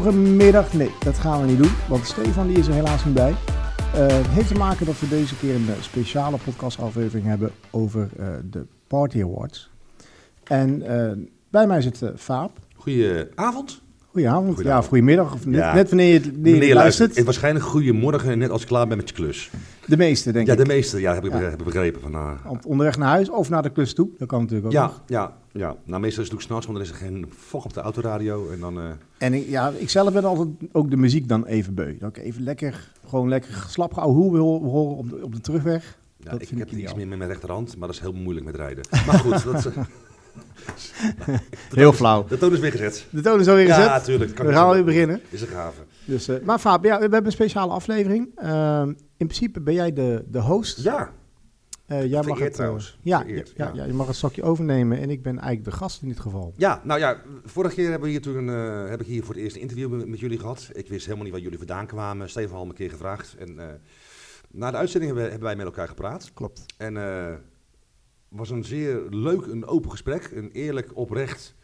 Goedemorgenmiddag. Nee, dat gaan we niet doen, want Stefan die is er helaas niet bij. Eh, het heeft te maken dat we deze keer een eh, speciale podcastaflevering hebben over eh, de Party Awards. En bij mij zit Faap. Goedenavond. Goedenavond, Goedenavond. ja, goedemiddag, of net, Ja. net wanneer je, het- luistert. luistert. En waarschijnlijk goedemorgen, net als je klaar bent met je klus. De meeste, denk Ja, ik. de meeste, ja, heb ik, Ja. ik begrepen. Van. Op onderweg naar huis of naar de klus toe, dat kan natuurlijk ook nog. ja, ja, ja. Nou, meestal is het ook s'nachts, want dan is er geen fok op de autoradio. En dan, eh, En ik, ja, ik zelf ben altijd ook de muziek dan even beu. Dat ik even lekker, gewoon lekker slap hoe we horen op de, op de terugweg. ja, Dat ik vind heb ik iets meer met mijn rechterhand, maar dat is heel moeilijk met rijden. Maar goed, dat, is- Heel flauw. de toon is weer gezet. De toon is alweer gezet. Ja, tuurlijk. we gaan weer beginnen. Is een gave. Dus, eh, maar Faab, ja, we hebben een speciale aflevering. Ehm, in principe ben jij de, de host. Ja, Eh, jij mag het, eh, trouwens. ja, ja, ja. ja, je mag het stokje overnemen en ik ben eigenlijk de gast in dit geval. Ja, nou ja, vorige keer hebben we hier toen, eh, heb ik hier voor het eerst een interview met, met jullie gehad. Ik wist helemaal niet waar jullie vandaan kwamen. Had me een keer gevraagd. En na de uitzending hebben, hebben wij met elkaar gepraat. Klopt. En was een zeer leuk, een open gesprek. Een eerlijk, oprecht,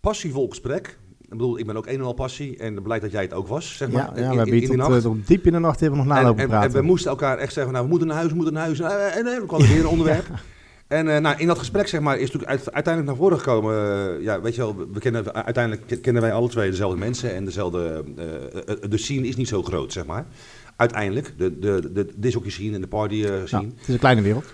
passievol gesprek. Ik bedoel, ik ben ook een en al passie. En blij dat jij het ook was, zeg maar. Ja, ja, in- we hebben in tot, eh, tot diep in de nacht hebben we nog En, nalopen en, praten. en we moesten elkaar echt zeggen, nou, we moeten naar huis, we moeten naar huis. En, en, en dan kwam er weer een onderwerp. En eh, nou, in dat gesprek zeg maar, is natuurlijk uit- uiteindelijk naar voren gekomen. eh, ja, weet je wel, we kennen, uiteindelijk ke- kennen wij alle twee dezelfde mensen. En dezelfde, eh, de scene is niet zo groot, zeg maar. Uiteindelijk, de, de, de dishockey scene en de party eh, Ja, scene. het is een kleine wereld.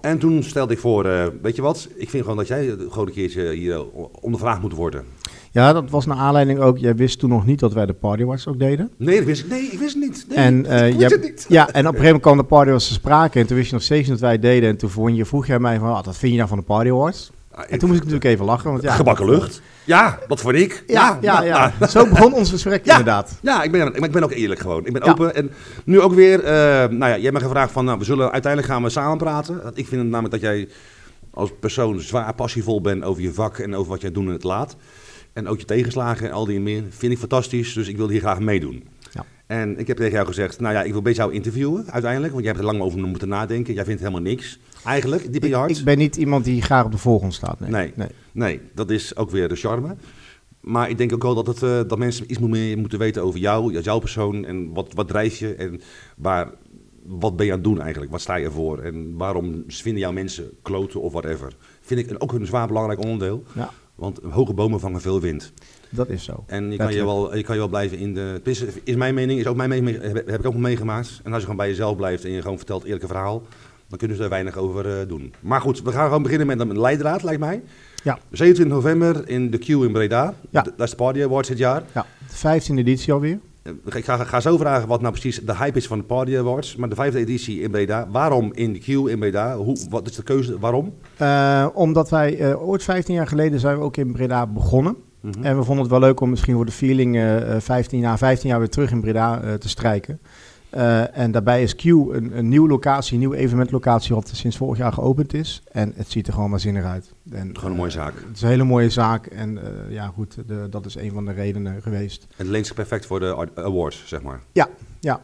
En toen stelde ik voor, eh, weet je wat, ik vind gewoon dat jij gewoon een keertje hier eh, ondervraagd moet worden. Ja, dat was naar aanleiding ook. Jij wist toen nog niet dat wij de Party Awards ook deden. Nee, dat wist ik, nee, ik wist het niet. Nee, en, ik jij- wist het niet. Ja, en op een gegeven moment kwam de Party Awards te sprake. En toen wist je nog steeds dat wij deden. En toen vond je, vroeg jij mij van, wat vind je nou van de Party Awards? Ah, En toen moest ik natuurlijk even lachen. Want ja, Gebakken lucht. Ja, dat vond ik. Ja, ja, ja. Zo begon ons gesprek inderdaad. Ja, ik ben, ik ben ook eerlijk gewoon. Ik ben open. En nu ook weer, eh, nou ja, jij hebt me gevraagd van, nou, we zullen uiteindelijk gaan we samen praten. Ik vind het namelijk dat jij als persoon zwaar passievol bent over je vak en over wat jij doet en het laat. En ook je tegenslagen en al die meer vind ik fantastisch, dus ik wil hier graag meedoen. En ik heb tegen jou gezegd, nou ja, ik wil bij jou interviewen uiteindelijk, want jij hebt er lang over moeten nadenken. Jij vindt helemaal niks, eigenlijk, diep in je Ik, hart. ik ben niet iemand die graag op de voorgrond staat. Nee. Nee. nee. Nee, dat is ook weer de charme. Maar ik denk ook wel dat, het, eh, dat mensen iets meer moeten weten over jou, jouw persoon. En wat, wat drijf je en waar, wat ben je aan het doen eigenlijk? Wat sta je voor? En waarom vinden jouw mensen kloten of whatever? Vind ik ook een zwaar belangrijk onderdeel. Ja, Want hoge bomen vangen veel wind. Dat is zo. En je kan je, wel, je kan je wel blijven in de... Is, is mijn mening, is ook mijn mening, heb, heb ik ook meegemaakt. En als je gewoon bij jezelf blijft en je gewoon vertelt het eerlijke verhaal... dan kunnen ze er weinig over eh, doen. Maar goed, we gaan gewoon beginnen met een leidraad, lijkt mij. Ja. 27 november in de Q in Breda. Ja. Dat is de Party Awards dit jaar. Ja, de 15e editie alweer. Eh, Ik ga, ga zo vragen wat nou precies de hype is van de Party Awards. Maar de vijfde editie in Breda. Waarom in de Q in Breda? Hoe, wat is de keuze? Waarom? Eh, omdat wij ooit 15 jaar geleden zijn we ook in Breda begonnen. Mhm. En we vonden het wel leuk om misschien voor de feeling eh, eh, 15, na 15 jaar weer terug in Breda eh, te strijken. Eh, en daarbij is Q een, een nieuwe locatie, een nieuwe evenementlocatie wat sinds vorig jaar geopend is. En het ziet er gewoon waanzinnig uit. En, Gewoon een mooie eh, zaak. Het is een hele mooie zaak en ja goed, de, dat is een van de redenen geweest. En het leent zich perfect voor de awards, zeg maar. Ja,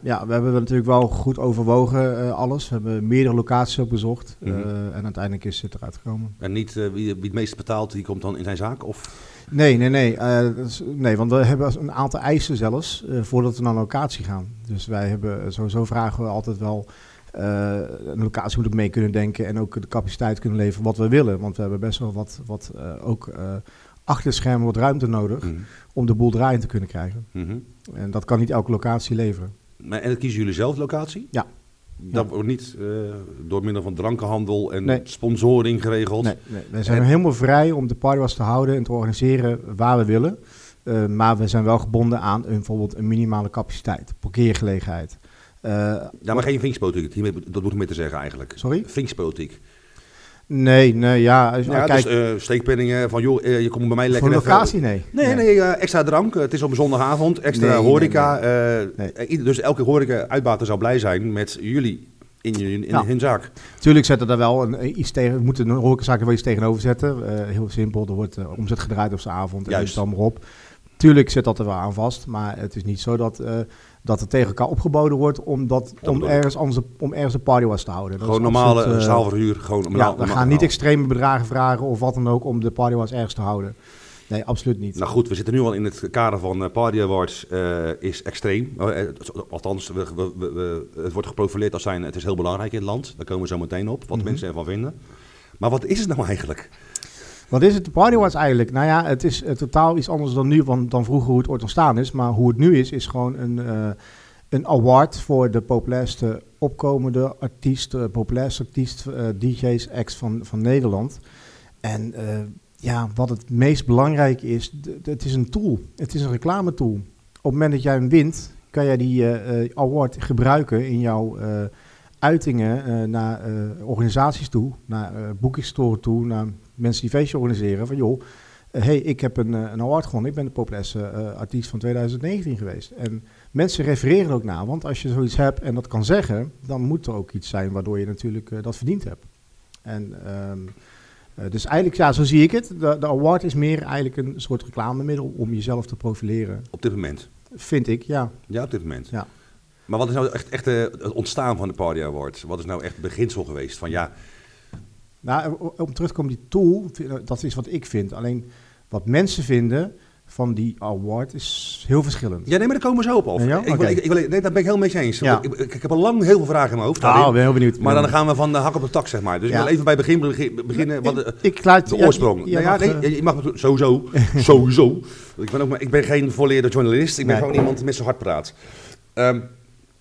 ja, we hebben natuurlijk wel goed overwogen eh, alles. We hebben meerdere locaties ook bezocht. Mhm. Eh, en uiteindelijk is het eruit gekomen. En niet eh, wie, wie het meeste betaalt, die komt dan in zijn zaak? Of? Nee, nee, nee. nee, want we hebben een aantal eisen zelfs voordat we naar een locatie gaan. Dus wij hebben sowieso vragen we altijd wel een locatie moet ook mee kunnen denken en ook de capaciteit kunnen leveren wat we willen. Want we hebben best wel wat, wat ook achter schermen wat ruimte nodig Mhm. om de boel draaiend te kunnen krijgen. Mhm. En dat kan niet elke locatie leveren. Maar, en kiezen jullie zelf locatie? Ja. Dat wordt niet eh, door middel van drankenhandel en Nee. sponsoring geregeld. Nee, nee, wij zijn En- helemaal vrij om de partywas te houden en te organiseren waar we willen. Eh, maar we zijn wel gebonden aan een, bijvoorbeeld een minimale capaciteit, parkeergelegenheid. Eh, Ja, maar geen. Hiermee- Dat moet ik meer te zeggen eigenlijk. Sorry? Vinkspottiek. Nee, nee, ja. Ja, kijk, dus eh, steekpenningen van joh, eh, je komt bij mij lekker voor even- locatie, nee. Nee, nee, eh, extra drank. Het is op een zondagavond. Extra Nee, horeca. Nee. dus elke horeca-uitbater zou blij zijn met jullie in, in, Ja. hun zaak. Tuurlijk zetten daar wel een, iets tegen. We moeten een horecazaak er wel iets tegenover zetten. Heel simpel, er wordt omzet gedraaid op zijn avond en Juist. dan maar op. Tuurlijk zit dat er wel aan vast, maar het is niet zo dat, dat er tegen elkaar opgeboden wordt om, dat, om, ergens, anders, om ergens de party was te houden. Dat Gewoon normale absoluut, eh, zaalverhuur. Gewoon Ja, we gaan niet extreme bedragen vragen of wat dan ook om de party was ergens te houden. Nee, absoluut niet. Nou goed, we zitten nu al in het kader van uh, Party Awards is extreem. althans, we, we, we, het wordt geprofileerd als zijn, het is heel belangrijk in het land. Daar komen we zo meteen op, wat mhm. mensen ervan vinden. Maar wat is het nou eigenlijk? Wat is het? De Party Awards eigenlijk? Nou ja, het is totaal iets anders dan nu, dan vroeger hoe het ooit ontstaan is. Maar hoe het nu is, is gewoon een, een award voor de populairste opkomende artiest, uh, populairste artiest, uh, DJ's, acts van, van Nederland. En ja, wat het meest belangrijk is, het is een tool. Het is een reclame-tool. Op het moment dat jij hem wint, kan jij die award gebruiken in jouw uitingen naar organisaties toe, naar uh, toe, naar mensen die feestjes organiseren. Van joh, hey, ik heb een, een award gewonnen. Ik ben de populairste artiest van 2019 geweest. En mensen refereren ook naar. Want als je zoiets hebt en dat kan zeggen, dan moet er ook iets zijn waardoor je natuurlijk dat verdiend hebt. En um, uh, dus eigenlijk, ja, zo zie ik het. De, de, award is meer eigenlijk een soort reclamemiddel om jezelf te profileren. Op dit moment? Vind ik, ja. Ja, op dit moment. Ja. Maar wat is nou echt, echt uh, het ontstaan van de Party Award? Wat is nou echt het beginsel geweest van ja... Nou, om terug te komen, die tool, dat is wat ik vind. Alleen wat mensen vinden, van die award is heel verschillend. Ja, nee, maar daar komen we zo op af. Ja, ik, wil, ik, ik, nee, daar ben ik heel mee eens. Ja. Ik, ik, heb al lang heel veel vragen in mijn hoofd. Nou, ben heel benieuwd. Maar dan gaan we van de hak op de tak, zeg maar. Dus ik wil even bij het begin beginnen. Wat de, ik laat, de oorsprong. Ja, nou, nee, je mag sowieso, sowieso. Ik ben, ook, maar, ik ben geen volleerde journalist. Ik ben gewoon iemand die met zijn hart praat. Um,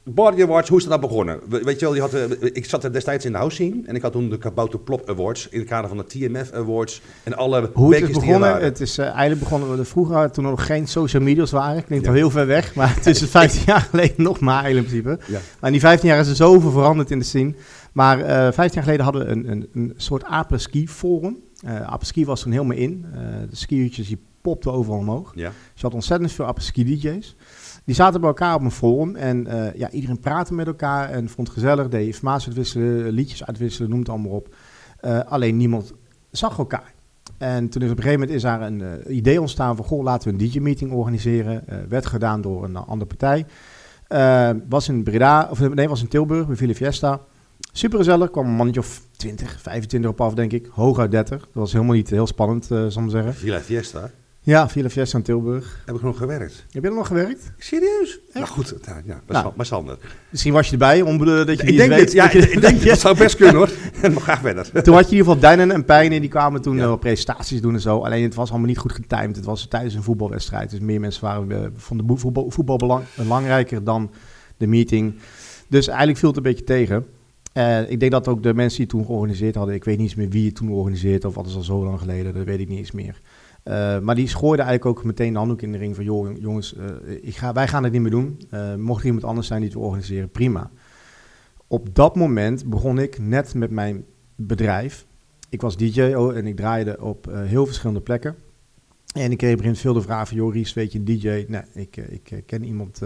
Body Awards, hoe is dat nou begonnen? Weet je wel, je had, uh, ik zat er destijds in de house scene en ik had toen de Kabouter Plop Awards in het kader van de TMF Awards en alle Hoe het is begonnen? Het is uh, eigenlijk begonnen we vroeger toen er nog geen social media's waren. Klinkt ja. al heel ver weg, maar het is 15 jaar geleden nog maar in principe. Ja. Maar in die 15 jaar is er zoveel veranderd in de scene. Maar uh, 15 jaar geleden hadden we een, een, een soort apres-ski forum. Apres-ski was toen helemaal in. de skiertjes die popten overal omhoog. Ja. Dus je had ontzettend veel apres-ski DJ's. Die zaten bij elkaar op een forum en uh, ja, iedereen praatte met elkaar en vond het gezellig, deed informatie uitwisselen, liedjes uitwisselen, noem het allemaal op. Uh, alleen niemand zag elkaar. En toen is op een gegeven moment is daar een uh, idee ontstaan van, goh, laten we een DJ-meeting organiseren. werd gedaan door een andere partij. was in Breda, of nee, was in Tilburg, bij Villa Fiesta. Super gezellig, kwam een mannetje of 20, 25 op af, denk ik. Hooguit 30. Dat was helemaal niet heel spannend, zal ik zeggen. Villa Fiesta? Ja, Villa Fiesta in Tilburg. Heb ik nog gewerkt. Heb je er nog gewerkt? Serieus? Echt? Nou goed, ja, ja maar, nou, Sander. Misschien was je erbij om dat je ik denk weet. Ja, dat ik denk dat zou best kunnen hoor. maar graag verder. Toen had je in ieder geval Dijnen en Pijnen, die kwamen toen ja. presentaties doen en zo. Alleen het was allemaal niet goed getimed. Het was tijdens een voetbalwedstrijd. Dus meer mensen waren, uh, vonden voetbal, voetbal belang, belangrijker dan de meeting. Dus eigenlijk viel het een beetje tegen. Uh, ik denk dat ook de mensen die het toen georganiseerd hadden, ik weet niet eens meer wie het toen organiseerde of wat is al zo lang geleden, dat weet ik niet eens meer. Uh, maar die schoorde eigenlijk ook meteen de handdoek in de ring van... joh, jongens, uh, ik ga, wij gaan het niet meer doen. Uh, mocht er iemand anders zijn die het wil organiseren, prima. Op dat moment begon ik net met mijn bedrijf. Ik was DJ oh, en ik draaide op heel verschillende plekken. En ik kreeg begin veel de vraag van... joh, Ries, weet je, DJ? Nee, ik, ik ken iemand...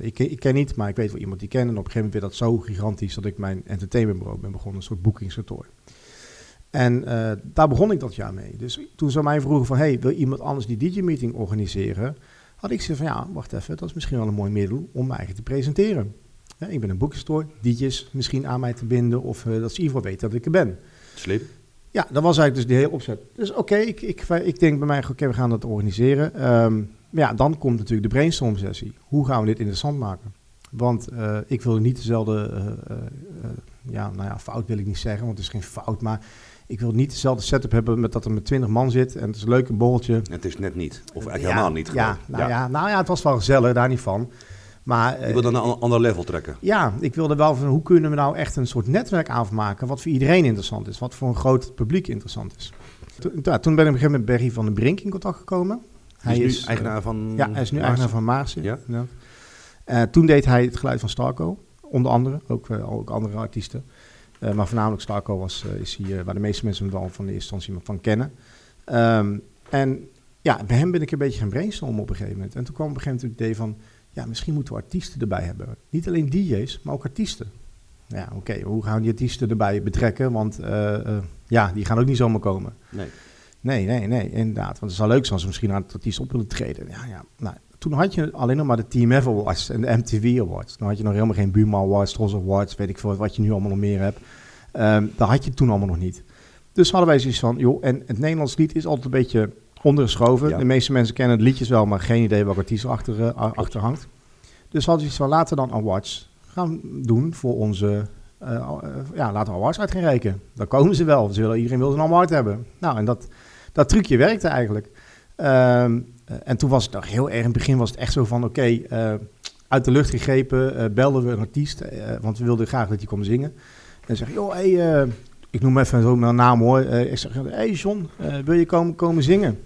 ik, ik ken niet, maar ik weet wel iemand die ken. En op een gegeven moment werd dat zo gigantisch... dat ik mijn entertainmentbureau ben begonnen. Een soort boekingskantoor. En uh, daar begon ik dat jaar mee. Dus toen ze mij vroegen van, hey, wil iemand anders die DJ-meeting organiseren? Had ik gezegd van, ja, wacht even, dat is misschien wel een mooi middel om mij eigenlijk te presenteren. Ja, ik ben een boekstore, DJ's misschien aan mij te binden of uh, dat ze ieder weten dat ik er ben. Slim. Ja, dat was eigenlijk dus die hele opzet. Dus oké, okay, ik, ik, ik denk bij mij, oké, okay, we gaan dat organiseren. Um, maar ja, dan komt natuurlijk de brainstorm sessie. Hoe gaan we dit interessant maken? Want uh, ik wil niet dezelfde, ja, nou ja, fout wil ik niet zeggen, want het is geen fout, maar ik wil niet dezelfde setup hebben met dat er met 20 man zit en het is een leuk een borreltje. Het is net niet, of eigenlijk helemaal niet. Ja, nou ja. nou ja, het was wel gezellig, daar niet van. Maar, je wil dan een ander level trekken? Ja, ik wilde wel van hoe kunnen we nou echt een soort netwerk aanmaken wat voor iedereen interessant is, wat voor een groot publiek interessant is. Toen, ja, toen ben ik op een gegeven moment Berry van den Brink in contact gekomen. Hij is, nu eigenaar van Ja, hij is nu eigenaar van Maarsen. Ja. Uh, toen deed hij het geluid van Starco, onder andere, ook, uh, ook andere artiesten. Uh, maar voornamelijk Starco was, uh, is hier waar de meeste mensen hem wel van de eerste instantie van kennen. Um, en ja, bij hem ben ik een beetje gaan brainstormen op een gegeven moment. En toen kwam op een gegeven moment het idee van, ja, misschien moeten we artiesten erbij hebben. Niet alleen DJ's, maar ook artiesten. Ja, oké, hoe gaan we die artiesten erbij betrekken? Want ja, die gaan ook niet zomaar komen. Nee. Nee, nee, nee, inderdaad. Want het zou leuk zijn als ze misschien aan het artiest op willen treden. Ja, ja, nou, toen had je alleen nog maar de TMF Awards en de MTV Awards. Dan had je nog helemaal geen Buma Awards, Tros Awards, weet ik veel wat je nu allemaal nog meer hebt. Um, dat had je toen allemaal nog niet. Dus hadden wij zoiets van, joh, en het Nederlands lied is altijd een beetje ondergeschoven. Ja. De meeste mensen kennen de liedjes wel, maar geen idee welke artiest achter, eh, achter hangt. Dus hadden we iets van laten dan awards gaan doen voor onze... eh, eh, ja, laten we awards uit gaan reiken. Dan komen ze wel. Ze willen, iedereen wil een award hebben. Nou, en dat, dat trucje werkte eigenlijk. Ehm, eh, en toen was het nog heel erg, in het begin was het echt zo van, oké, eh, uit de lucht gegrepen, eh, belden we een artiest, eh, want we wilden graag dat hij kwam zingen. En zeg, joh, hey, eh, ik noem even zo mijn naam hoor. Eh, ik zeg, hey John, eh, wil je komen, komen zingen?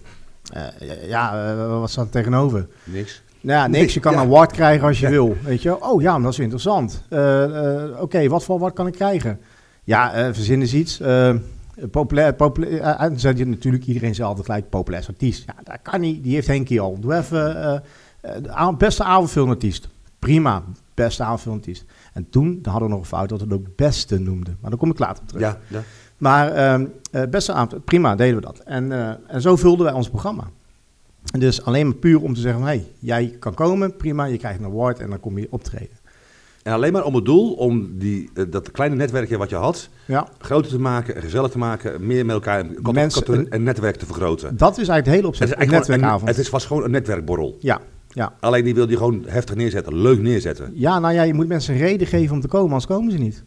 Eh, ja, eh, wat staat er tegenover? Niks. Nou ja, niks. Je kan Ja. een award krijgen als je Ja. wil. Weet je? Oh ja, maar dat is interessant. Eh, eh, Oké, wat voor award kan ik krijgen? Ja, eh verzin eens iets. Eh, populair, populair, eh, en dan zei je natuurlijk iedereen zei altijd gelijk populair artiest. Ja, dat kan niet. Die heeft Henkie al. Doe even eh, eh, de a- beste avondfilmartiest. Prima, beste avondfilmartiest. En toen dan hadden we nog een fout dat we het ook beste noemden. Maar daar kom ik later op terug. Ja, ja. Maar ehm, eh, beste avond, prima, deden we dat. En, eh, en zo vulden wij ons programma. Dus alleen maar puur om te zeggen hé, hey, jij kan komen, prima, je krijgt een award en dan kom je optreden. En alleen maar om het doel om die, eh, dat kleine netwerkje wat je had, Ja, groter te maken, gezellig te maken, meer met elkaar Mensen- en netwerk te vergroten. dat is eigenlijk het hele opzet, Het is eigenlijk gewoon netwerkavond. een- het is vast gewoon een netwerkborrel. Ja, ja. Alleen die wil je gewoon heftig neerzetten, leuk neerzetten. ja, nou ja, je moet mensen een reden geven om te komen, anders komen ze niet.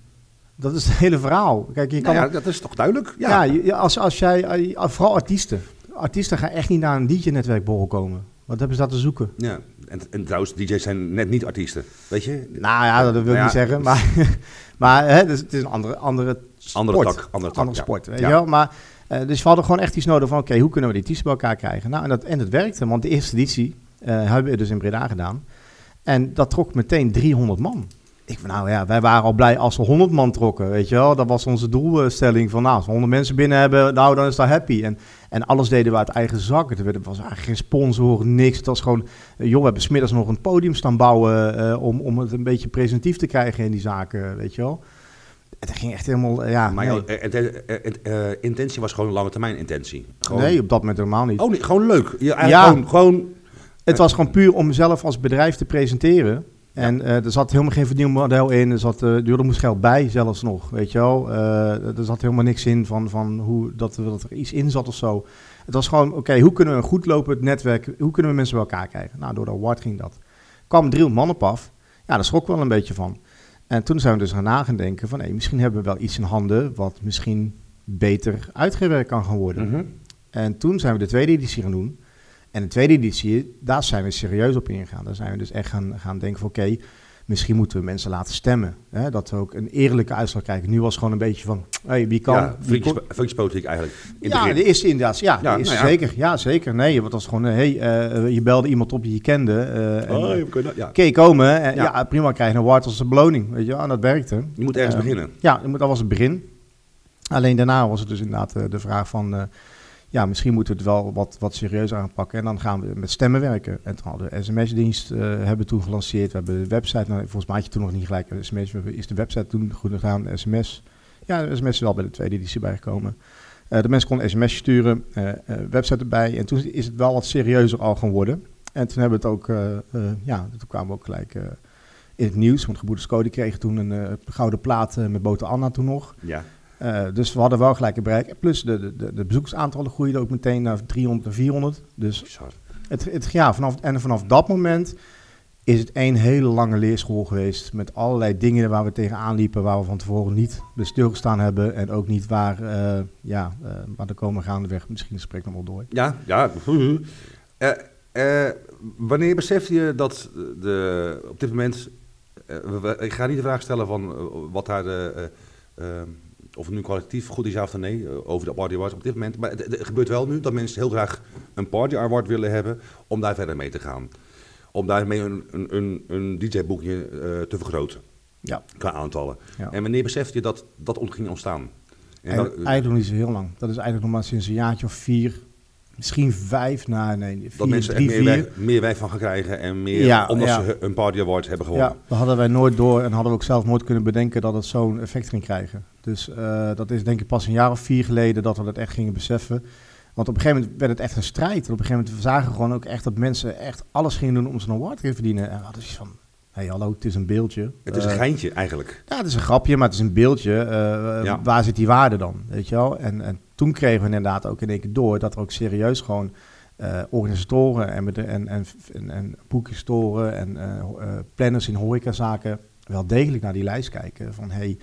Dat is het hele verhaal. Kijk, je kan Nou ja, ook- dat is toch duidelijk? ja, als, als jij, eh, vooral artiesten. Artiesten gaan echt niet naar een DJ-netwerkborrel komen. Wat hebben ze daar te zoeken? Ja. En, en trouwens, DJ's zijn net niet artiesten. Weet je? Nou ja, dat wil ik Nou ja. niet zeggen. Maar, maar hè, dus het is een andere, andere Andere sport. tak, andere tak, Andere ja. sport, weet Ja. je wel. Maar, eh, dus we hadden gewoon echt iets nodig van... oké, hoe kunnen we die artiesten bij elkaar krijgen? Nou, en dat, en dat werkte, want de eerste editie eh, hebben we dus in Breda gedaan. En dat trok meteen 300 man. Ik van, nou ja, wij waren al blij als we 100 man trokken, weet je wel. Dat was onze doelstelling van, nou, als we 100 mensen binnen hebben, nou, dan is dat happy. En, en alles deden we uit eigen zak. Er werd- was eigenlijk geen sponsor, niks. Het was gewoon, eh, joh, we hebben smiddags nog een podium staan bouwen eh, om, om het een beetje presentief te krijgen in die zaken, weet je wel. Het ging echt helemaal, eh, ja, Maar nee. eh, eh, intentie was gewoon een lange termijn intentie. Gewoon, nee, op dat moment helemaal niet. Oh, nee, gewoon leuk. Ja. Gewoon, gewoon, Het was gewoon puur om mezelf als bedrijf te presenteren. En eh, er zat helemaal geen verdienmodel in. Er, zat, eh er moest geld bij zelfs nog, weet je wel. Eh, er zat helemaal niks in van, van hoe, dat, dat er iets in zat of zo. Het was gewoon, oké, hoe kunnen we een goed lopend netwerk... hoe kunnen we mensen bij elkaar krijgen? Nou, door de award ging dat. kwam 300 man op af. Ja, daar schrok ik wel een beetje van. En toen zijn we dus gaan na gaan denken van... hé, misschien hebben we wel iets in handen... wat misschien beter uitgewerkt kan gaan worden. Mhm. En toen zijn we de tweede editie gaan doen. En de tweede editie, daar zijn we serieus op ingegaan. Daar zijn we dus echt gaan, gaan denken van oké, misschien moeten we mensen laten stemmen. Hè? Dat we ook een eerlijke uitslag krijgen. Nu was het gewoon een beetje van, hey, wie kan... ja, vriendjespolitiek eigenlijk. In ja, de eerste inderdaad. Ja, Ja, de eerste nou ja. zeker. Ja, zeker. Nee, want dat was gewoon, hey, eh, je belde iemand op die je kende. en, Oh, eh, je kunt dat- ja. Oké, komen. En, ja. Prima, krijg je een award als een beloning. Weet je en dat werkte. Je moet ergens Eh, beginnen. Ja, dat was het begin. Alleen daarna was het dus inderdaad de vraag van... ja, misschien moeten we het wel wat, wat serieuzer aanpakken. En dan gaan we met stemmen werken. En toen hadden we sms-dienst eh, hebben toen gelanceerd. We hebben de website, nou, volgens mij had je toen nog niet gelijk sms. We hebben eerst de website toen goed gedaan, sms. Ja, de sms is wel bij de tweede editie bijgekomen. Eh, de mensen konden sms sturen, eh, website erbij. En toen is het wel wat serieuzer al gaan worden. En toen hebben we het ook, ja, toen kwamen we ook gelijk in het nieuws. Want Gebroeders Code kregen toen een gouden plaat met Boter Anna toen nog. Ja. Eh, dus we hadden wel gelijk een bereik. Plus de, de, de, bezoekersaantallen groeiden ook meteen naar 300 en 400. Dus het, het, ja, vanaf, en vanaf dat moment is het één hele lange leerschool geweest. Met allerlei dingen waar we tegenaan liepen. Waar we van tevoren niet stilgestaan hebben. En ook niet waar, eh, ja, eh maar daar komen we gaandeweg misschien gesprek nog wel door. Ja, ja. Wanneer besefte je dat de, op dit moment... ik ga niet de vraag stellen van wat daar de... of het nu kwalitatief goed is ja of nee, eh, over de party awards op dit moment. Maar het, het gebeurt wel nu dat mensen heel graag een party award willen hebben om daar verder mee te gaan. Om daarmee een, een, een, een DJ-boekje eh, te vergroten Ja, qua aantallen. ja. En wanneer besefte je dat dat ging ontstaan? En Eigenlijk, dat- eigenlijk nog niet zo heel lang. Dat is eigenlijk nog maar sinds een jaartje of vier, misschien vijf, nou nee, vier, dat mensen er meer, vier. wij, meer wij van gaan krijgen en meer Ja, omdat ja. ze een party award hebben gewonnen. Ja, dat hadden wij nooit door en hadden we ook zelf nooit kunnen bedenken dat het zo'n effect ging krijgen. Dus eh, dat is denk ik pas een jaar of vier geleden dat we dat echt gingen beseffen. Want op een gegeven moment werd het echt een strijd. En op een gegeven moment zagen we gewoon ook echt dat mensen echt alles gingen doen om zo'n award te verdienen. En we hadden zoiets van, hey, hallo, het is een beeldje. Het is een Eh, geintje eigenlijk. ja, het is een grapje, maar het is een beeldje. Eh, Ja. Waar zit die waarde dan? Weet je wel? En, en toen kregen we inderdaad ook in één keer door dat er ook serieus gewoon uh, organisatoren en, en, en, en, en boekenstoren en uh, planners in horecazaken wel degelijk naar die lijst kijken. Van hey,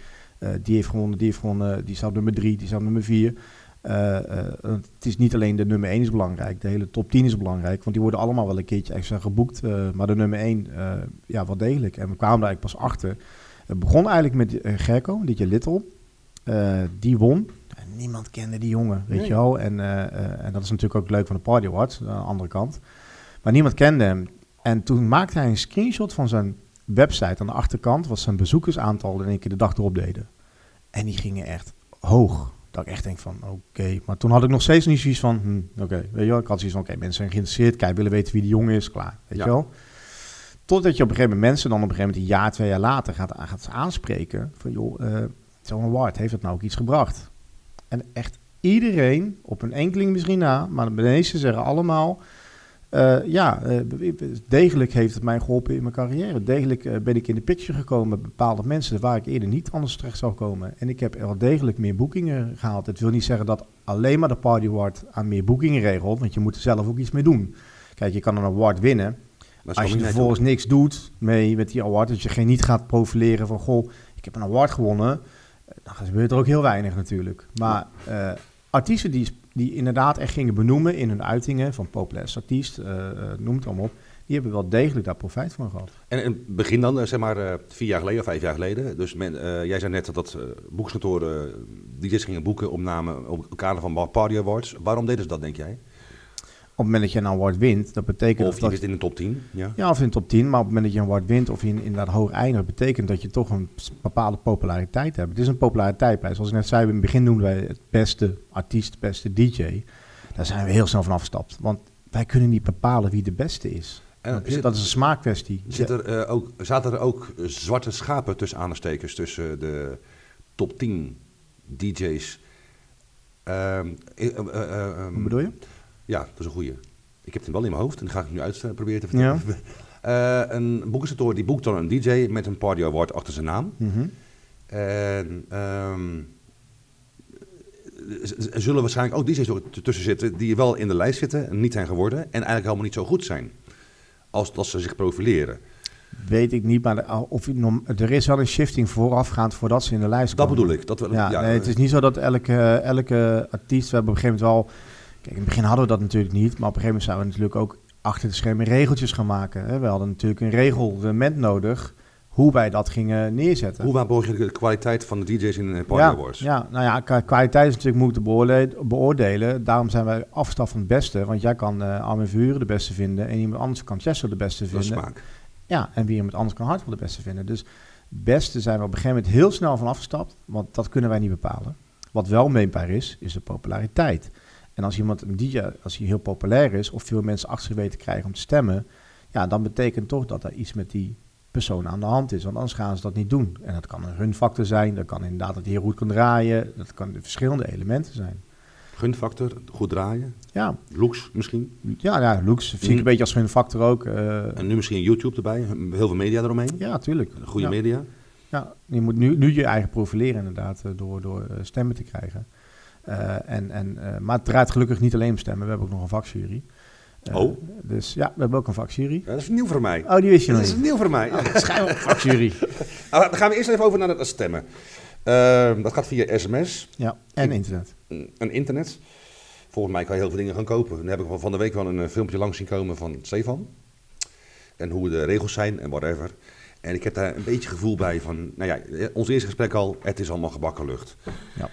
die heeft gewonnen, die heeft gewonnen, die staat nummer drie, die staat nummer vier. Het is niet alleen de nummer 1 is belangrijk, de hele top 10 is belangrijk, want die worden allemaal wel een keertje extra geboekt. maar de nummer 1, ja, wel degelijk. En we kwamen daar eigenlijk pas achter. Het begon eigenlijk met Gerco, Ditje Little. die won niemand kende die jongen, weet je wel. En, uh, uh, en dat is natuurlijk ook leuk van de Party Awards, aan de andere kant. Maar niemand kende hem. En toen maakte hij een screenshot van zijn website. Aan de achterkant was zijn bezoekersaantal in één keer de dag erop deden. En die gingen echt hoog. Dat ik echt denk van, oké. Maar toen had ik nog steeds niet zoiets van, hm, oké. Weet je wel, ik had zoiets van, oké, mensen zijn geïnteresseerd. Kijk, willen weten wie die jongen is, klaar. Weet je wel. Totdat je op een gegeven moment mensen dan op een gegeven moment een jaar, twee jaar later gaat, gaat aanspreken. Van joh, uh, zo'n award, heeft dat nou ook iets gebracht? En echt iedereen, op een enkeling misschien na, maar de meesten zeggen allemaal... Uh, ja, uh, degelijk heeft het mij geholpen in mijn carrière. Degelijk uh, ben ik in de picture gekomen met bepaalde mensen waar ik eerder niet anders terecht zou komen. En ik heb wel degelijk meer boekingen gehaald. Het wil niet zeggen dat alleen maar de Party Award aan meer boekingen regelt, want je moet er zelf ook iets mee doen. Kijk, je kan een award winnen. Maar als je vervolgens niks doet mee met die award, dat je geen niet gaat profileren van, goh, ik heb een award gewonnen, dan gebeurt er ook heel weinig natuurlijk. Maar uh, artiesten die, die inderdaad echt gingen benoemen in hun uitingen, van populair artiest, uh, noem het allemaal op, die hebben wel degelijk daar profijt van gehad. En het begin dan, zeg maar vier jaar geleden of vijf jaar geleden, dus men, jij zei net dat, dat boekskantoren die dit gingen boeken opnamen op het kader van Party Awards. Waarom deden ze dat, denk jij? Op het moment dat je een award wint, dat betekent... Of je dat, zit in de top 10, ja. Ja, of in de top 10, maar op het moment dat je een award wint of je inderdaad hoog eindigt, betekent dat je toch een bepaalde populariteit hebt. Het is een populariteitsprijs. Zoals ik net zei, in het begin noemden wij het beste artiest, beste DJ. Daar zijn we heel snel van afgestapt, want wij kunnen niet bepalen wie de beste is. En, dat, is, dat is een smaakkwestie. Zit er, uh, ook, zaten er ook zwarte schapen tussen aanstekers, tussen de top 10 DJ's? Uh, uh, Wat bedoel je? Ja, dat is een goeie. Ik heb hem wel in mijn hoofd en dan ga ik nu uit proberen te vertellen. Ja. uh, een boekenstore die boekt dan een DJ met een Party Award achter zijn naam. Mm -hmm. En um, er zullen waarschijnlijk ook DJ's tussen zitten die wel in de lijst zitten en niet zijn geworden en eigenlijk helemaal niet zo goed zijn als dat ze zich profileren. Weet ik niet, maar of, er is wel een shifting voorafgaand voordat ze in de lijst komen. Dat bedoel ik. Dat, ja, ja nee, het is niet zo dat elke, elke artiest, we hebben op een gegeven moment wel Kijk, in het begin hadden we dat natuurlijk niet, maar op een gegeven moment zouden we natuurlijk ook achter de schermen regeltjes gaan maken. Hè. We hadden natuurlijk een regelment nodig hoe wij dat gingen neerzetten. Hoe waarborg je de kwaliteit van de DJ's in de Party ja, Awards? Ja, nou ja, kwaliteit is natuurlijk moeilijk te beoordelen. Daarom zijn wij afstaf van het beste. Want jij kan uh, Armin Vuren de beste vinden en iemand anders kan Chester de beste vinden. Dat smaak. Ja, en wie iemand anders kan Hartwell de beste vinden. Dus beste zijn we op een gegeven moment heel snel van afgestapt, want dat kunnen wij niet bepalen. Wat wel meetbaar is, is de populariteit. En als iemand een DJ, als hij heel populair is of veel mensen achter zich weten krijgen om te stemmen, ja, dan betekent toch dat er iets met die persoon aan de hand is. Want anders gaan ze dat niet doen. En dat kan een gunfactor zijn, dat kan inderdaad dat hij heel goed kan draaien, dat kan verschillende elementen zijn. Gunfactor, goed draaien? Ja. Looks misschien? Ja, ja looks zie ik mm. een beetje als gunfactor ook. Uh, en nu misschien YouTube erbij, heel veel media eromheen? Ja, tuurlijk. Goede media? Ja, je moet nu, nu je eigen profileren inderdaad, eh, door, door eh, stemmen te krijgen. Uh, en, en, uh, maar het draait gelukkig niet alleen om stemmen. We hebben ook nog een vakjury. Uh, oh? Dus ja, we hebben ook een vakjury. Ja, dat is nieuw voor mij. Oh, die wist je nog niet? Dat is nieuw voor mij. Ja. Oh, schijnbaar vakjury. nou, dan gaan we eerst even over naar het stemmen. Ehm, dat gaat via sms. Ja, en internet. En internet. Volgens mij kan je heel veel dingen gaan kopen. Dan heb ik van de week wel een filmpje langs zien komen van Stefan. En hoe de regels zijn en whatever. En ik heb daar een beetje gevoel bij van, nou ja, ons eerste gesprek al, het is allemaal gebakken lucht. Ja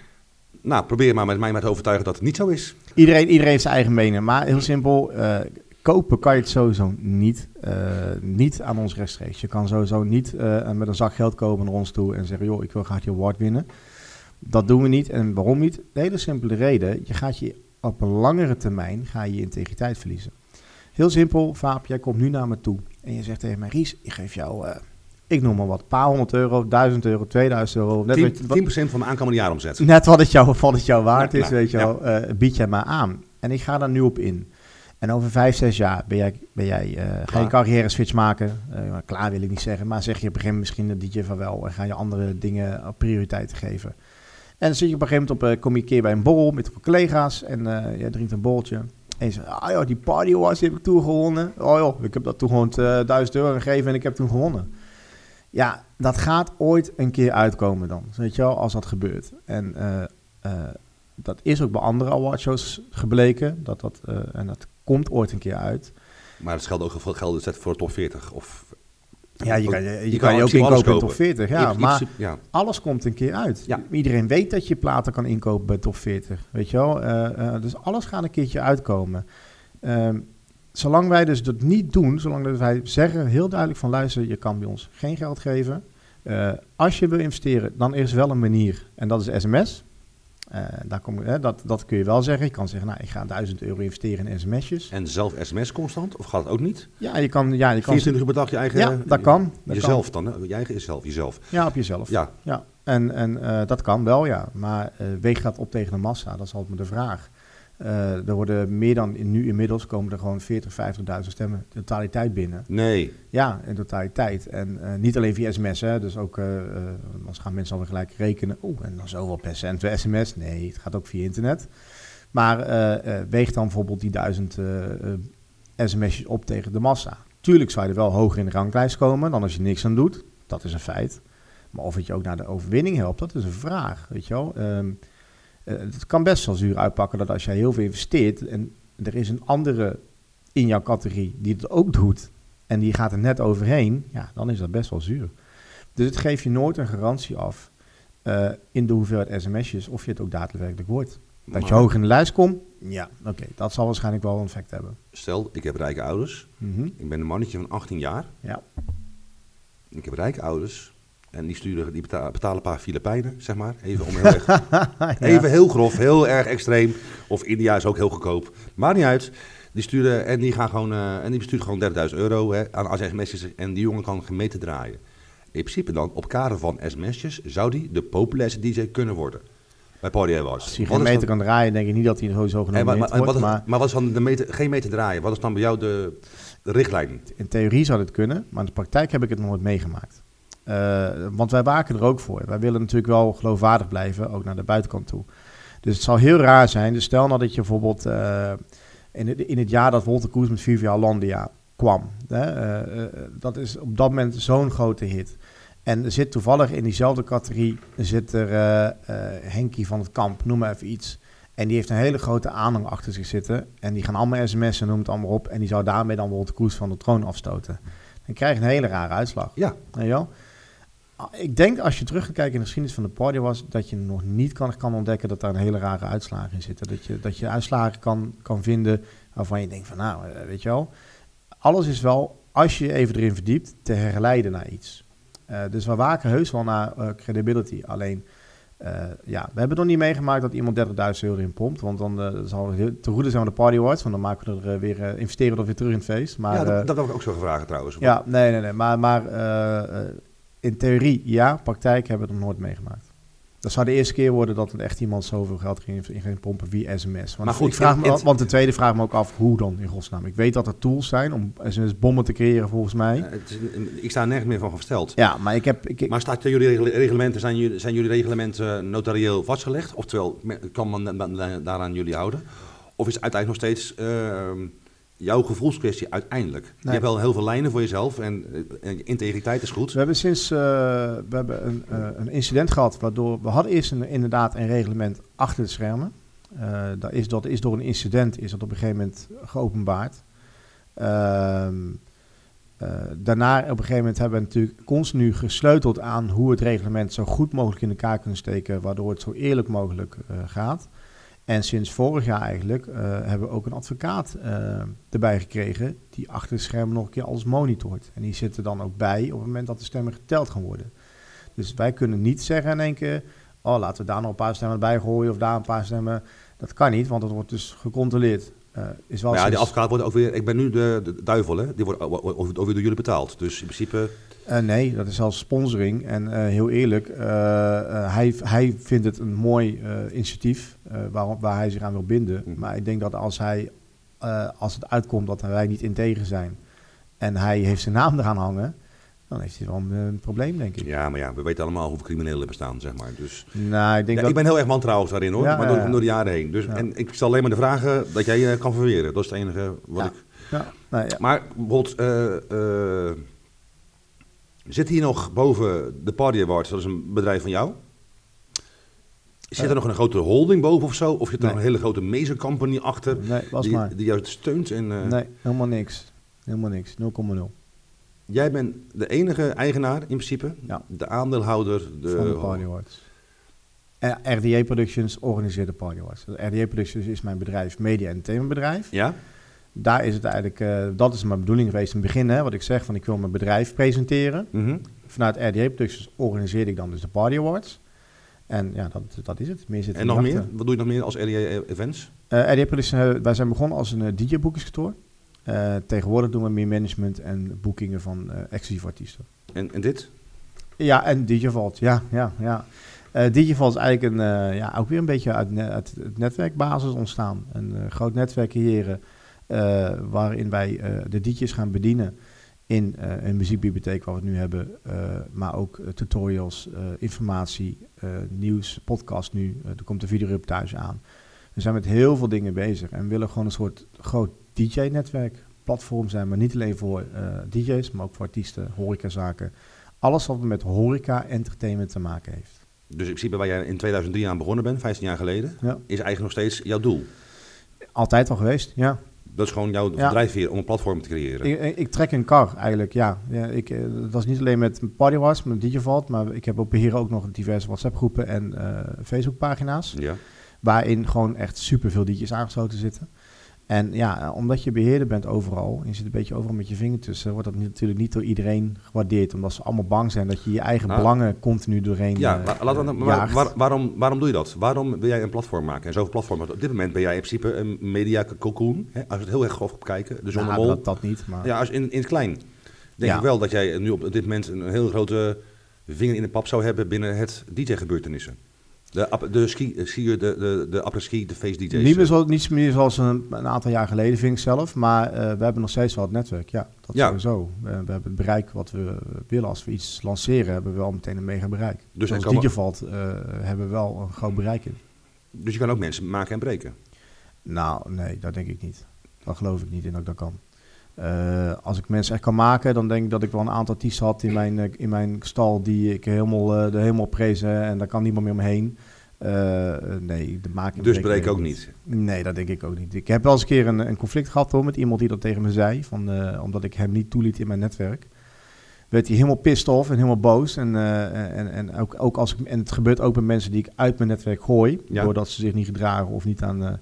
nou, probeer maar met mij met te overtuigen dat het niet zo is. Iedereen, iedereen heeft zijn eigen mening. Maar heel simpel, uh, kopen kan je het sowieso niet. Uh, niet aan ons rechtstreeks. Je kan sowieso niet uh, met een zak geld komen naar ons toe en zeggen... joh, ik wil graag je award winnen. Dat doen we niet. En waarom niet? De hele simpele reden. Je gaat je op een langere termijn ga je, je integriteit verliezen. Heel simpel, Vaap, jij komt nu naar me toe. En je zegt tegen mij, Ries, ik geef jou ik noem maar wat, een paar honderd euro, duizend euro, 2000 euro. Net 10%, wat, 10 van mijn aankomende jaaromzet. Net wat het jou, wat het jou waard is, weet je wel, uh, bied jij maar aan. En ik ga daar nu op in. En over vijf, zes jaar ben jij, ben jij, uh, ga je carrière switch maken. Uh, klaar wil ik niet zeggen, maar zeg je op een gegeven moment misschien een DJ van wel en ga je andere dingen prioriteit geven. En dan zit je op een gegeven moment op, kom je een keer bij een borrel met collega's en jij drinkt een borreltje. En je zegt, ah joh, die Party die heb ik toen gewonnen. Oh joh, ik heb dat toen gewoon eh, 1000 euro gegeven en ik heb toen gewonnen. Ja, dat gaat ooit een keer uitkomen dan. Weet je wel, als dat gebeurt. En eh, eh, dat is ook bij andere awardshows gebleken. Dat dat, eh, en dat komt ooit een keer uit. Maar het geldt ook voor, geldt het voor de top 40. Of, Ja, je kan je, je, Je kan je ook inkopen in top kopen. 40. Ja, maar ja. alles komt een keer uit. Ja. Iedereen weet dat je platen kan inkopen bij top 40. Weet je wel? Dus alles gaat een keertje uitkomen. Ehm, zolang wij dus dat niet doen, zolang dat wij zeggen heel duidelijk van luister, je kan bij ons geen geld geven. Eh, als je wil investeren, dan is wel een manier. En dat is sms. Eh, daar kom, hè, dat, dat kun je wel zeggen. Je kan zeggen, nou, ik ga 1000 euro investeren in sms'jes. En zelf sms constant? Of gaat het ook niet? Ja, je kan... Ja, je kan 24 uur per dag je eigen... ja, dat kan. Dat jezelf dan, hè? Je eigen jezelf, jezelf. Kan. Ja, op jezelf. Ja, Ja, en, en eh, dat kan wel, ja. Maar weegt dat op tegen de massa? Dat is altijd maar de vraag. Eh, er worden meer dan in, nu inmiddels komen er gewoon 40, 50.000 stemmen in totaliteit binnen. nee. Ja, in totaliteit. En eh, niet alleen via sms, hè. Dus ook, anders gaan mensen alweer gelijk rekenen. Oeh, en dan zoveel procent via sms. Nee, het gaat ook via internet. Maar weegt dan bijvoorbeeld die duizend sms'jes op tegen de massa. Tuurlijk zou je er wel hoger in de ranglijst komen dan als je niks aan doet. Dat is een feit. Maar of het je ook naar de overwinning helpt, dat is een vraag. Weet je wel? Ehm, eh, het kan best wel zuur uitpakken dat als jij heel veel investeert en er is een andere in jouw categorie die het ook doet en die gaat er net overheen, ja, dan is dat best wel zuur. Dus het geeft je nooit een garantie af eh, in de hoeveelheid sms'jes of je het ook daadwerkelijk wordt. Dat je hoog in de lijst komt, ja, oké, dat zal waarschijnlijk wel een effect hebben. Stel, ik heb rijke ouders. Mhm. Ik ben een mannetje van 18 jaar. Ja. Ik heb rijke ouders. En die, sturen, die beta- betalen een paar Filipijnen, zeg maar. Even om heel erg Even heel grof, heel erg extreem. Of India is ook heel goedkoop. Maakt niet uit. Die sturen en die gaan gewoon eh, en die bestuurt gewoon 30.000 euro hè, aan, sms'jes. En die jongen kan gemeten draaien. In principe dan, op kader van sms'jes, zou die de populairste DJ kunnen worden. Bij Party Awards. Als Wat geen meter dan- kan draaien, denk ik niet dat hij Hey, genomen maar, maar, wordt. wat is, maar maar wat is dan de meter, geen meter draaien? Wat is dan bij jou de, de richtlijn? in theorie zou dit kunnen, maar in de praktijk heb ik het nog nooit meegemaakt. Eh, want wij waken er ook voor. Wij willen natuurlijk wel geloofwaardig blijven, ook naar de buitenkant toe. Dus het zal heel raar zijn. Dus stel nou dat je bijvoorbeeld eh, in, het, in het jaar dat Wolter Koes met Vivia Landia kwam. Hè, eh, dat is op dat moment zo'n grote hit. En er zit toevallig in diezelfde categorie zit er eh, Henkie van het Kamp, noem maar even iets. En die heeft een hele grote aanhang achter zich zitten. En die gaan allemaal sms'en, noem het allemaal op. En die zou daarmee dan Wolter Koes van de troon afstoten. Dan krijg je een hele rare uitslag. Ja? Ah, Ik denk als je terug gaat kijken in de geschiedenis van de party was, dat je nog niet kan, kan ontdekken dat daar een hele rare uitslagen in zitten. Dat je, dat je uitslagen kan, kan vinden waarvan je denkt van nou, eh, weet je wel. Alles is wel, als je je even erin verdiept, te herleiden naar iets. Eh, dus we waken heus wel naar eh, credibility. Alleen, ja, we hebben nog niet meegemaakt dat iemand 30.000 euro in pompt. Want dan zal het heel- te goede zijn van de party awards. Want dan maken we er weer, investeren we weer terug in het feest. Maar, ja dat, dat ik ook zo gevraagd trouwens. ja, nee, nee, nee. Maar, maar in theorie ja, praktijk hebben we het nog nooit meegemaakt. Dat zou de eerste keer worden dat er echt iemand zoveel geld ging, in ging pompen via sms. Want, Maar goed, ik vraag me, want de tweede vraag me ook af, hoe dan in godsnaam? Ik weet dat er tools zijn om sms-bommen te creëren volgens mij. Is, ik sta nergens meer van versteld. Ja, maar ik heb... Ik, Maar staat jullie reglementen, zijn jullie, zijn jullie reglementen notarieel vastgelegd? Oftewel, kan men da- da- daaraan jullie houden? Of is het uiteindelijk nog steeds ehm, jouw gevoelskwestie uiteindelijk? Je hebt wel heel veel lijnen voor jezelf en, integriteit is goed. we hebben sinds eh, we hebben een, eh, een incident gehad waardoor we hadden eerst een, inderdaad een reglement achter de schermen. Eh, dat, is, dat is door een incident is dat op een gegeven moment geopenbaard. Ehm, eh, daarna op een gegeven moment hebben we natuurlijk continu gesleuteld aan hoe het reglement zo goed mogelijk in elkaar kunnen steken, waardoor het zo eerlijk mogelijk gaat. En sinds vorig jaar eigenlijk eh, hebben we ook een advocaat eh, erbij gekregen die achter de schermen nog een keer alles monitort. En die zit er dan ook bij op het moment dat de stemmen geteld gaan worden. Dus wij kunnen niet zeggen in één keer, oh laten we daar nog een paar stemmen bij gooien of daar een paar stemmen. Dat kan niet, want het wordt dus gecontroleerd. Eh, is wel ja, die advocaat wordt ook weer, ik ben nu de, de duivel, hè? die wordt ook ook weer door jullie betaald. Dus in principe, Eh, nee, dat is zelfs sponsoring. En eh, heel eerlijk, eh, hij, hij vindt het een mooi initiatief waar, waar hij zich aan wil binden. Mhm. Maar ik denk dat als, hij, als het uitkomt dat wij niet integer zijn en hij heeft zijn naam eraan hangen, dan heeft hij wel een, een probleem, denk ik. Ja, maar ja, we weten allemaal hoeveel criminelen er bestaan, zeg maar. Dus Nou, ik denk ja, dat... ik ben heel erg wantrouwig daarin hoor, Ja, maar door, ja. door de jaren heen. Dus. En ik stel alleen maar de vragen dat jij kan verweren. Dat is het enige wat ik... Ja, nou, ja. Maar bijvoorbeeld, zit hier nog boven de Party Awards, dat is een bedrijf van jou? Zit er Eh. nog een grote holding boven of zo? Of zit er Nee. nog een hele grote major company achter Nee, was die, maar. die jou steunt? En, eh, Nee, helemaal niks. Helemaal niks. 0,0. Jij bent de enige eigenaar in principe, Ja. de aandeelhouder. De, van de Party Awards. Eh, RDA Productions organiseert de Party Awards. RDA Productions is mijn bedrijf, media en entertainmentbedrijf. Ja? Daar is het eigenlijk, eh, dat is mijn bedoeling geweest in het begin, hè, wat ik zeg, van ik wil mijn bedrijf presenteren. Mhm. Vanuit RDA Productions organiseerde ik dan dus de Party Awards. En ja, dat, dat is het. Meer zit En nog achter. meer? Wat doe je nog meer als RDA Events? Eh, RDA Productions, eh, wij zijn begonnen als een DJ-boekingskantoor. Tegenwoordig doen we meer management en boekingen van exclusieve artiesten. En, en dit? Ja, en Digivalt, ja, ja, ja. Eh Digivalt is eigenlijk een, ja, ook weer een beetje uit, ne- uit het netwerkbasis ontstaan. Een groot netwerk creëren waarin wij eh, de DJ's gaan bedienen in eh, een muziekbibliotheek waar we het nu hebben. eh, maar ook eh, tutorials, eh, informatie, eh, nieuws, podcast nu. Eh, er komt de videoreportage aan. We zijn met heel veel dingen bezig en willen gewoon een soort groot DJ-netwerk platform zijn. Maar niet alleen voor eh, DJ's, maar ook voor artiesten, horecazaken. Alles wat met horeca, entertainment te maken heeft. Dus in principe waar jij in 2003 aan begonnen bent, 15 jaar geleden, Ja. is eigenlijk nog steeds jouw doel. Altijd al geweest, ja. Dat is gewoon jouw Ja. drijfveer om een platform te creëren. Ik, ik, trek een kar eigenlijk, ja. ja ik, eh, dat was niet alleen met Party Wars, met Digivalt, maar ik heb op beheer ook nog diverse WhatsApp-groepen en eh Facebook-pagina's. Ja. Waarin gewoon echt superveel DJ's aangesloten zitten. En ja, omdat je beheerder bent overal, en je zit een beetje overal met je vinger tussen, wordt dat natuurlijk niet door iedereen gewaardeerd. Omdat ze allemaal bang zijn dat je je eigen Nou, belangen continu doorheen Ja, eh, we, eh, maar waar- waarom, waarom doe je dat? Waarom wil jij een platform maken? En zoveel platformen. Op dit moment ben jij in principe een media cocoon. Hè? Als we het heel erg grof bekijken. De Nou, zonnebol. dat, dat niet, maar... Ja, als in, in het klein. Denk Ja. ik wel dat jij nu op dit moment een heel grote vinger in de pap zou hebben binnen het DJ-gebeurtenissen. De, de ski, eh, ski, de, de, de après-ski, de face DJ's. Niet meer, zo, niet meer zoals een, een aantal jaar geleden, vind ik zelf. Maar eh, we hebben nog steeds wel het netwerk. Ja, dat Ja. sowieso. We, we hebben het bereik wat we willen. Als we iets lanceren, hebben we wel meteen een mega bereik. Dus Dus er als komen- Digivalt eh hebben we wel een groot bereik in. Dus je kan ook mensen maken en breken. Nou, nee, dat denk ik niet. Daar geloof ik niet in dat ik dat kan. Eh, als ik mensen echt kan maken, dan denk ik dat ik wel een aantal artiesten had in mijn, eh, in mijn stal die ik helemaal, eh, de helemaal prezen en daar kan niemand meer omheen. Nee, de maken Dus breek ook niet. Nee, dat denk ik ook niet. Ik heb wel eens een keer een, een conflict gehad hoor, met iemand die dat tegen me zei. Van, omdat ik hem niet toeliet in mijn netwerk. Werd hij helemaal pissed off en helemaal boos. En, en, en, ook, ook als ik, en het gebeurt ook bij mensen die ik uit mijn netwerk gooi. Ja. Doordat ze zich niet gedragen of niet aan...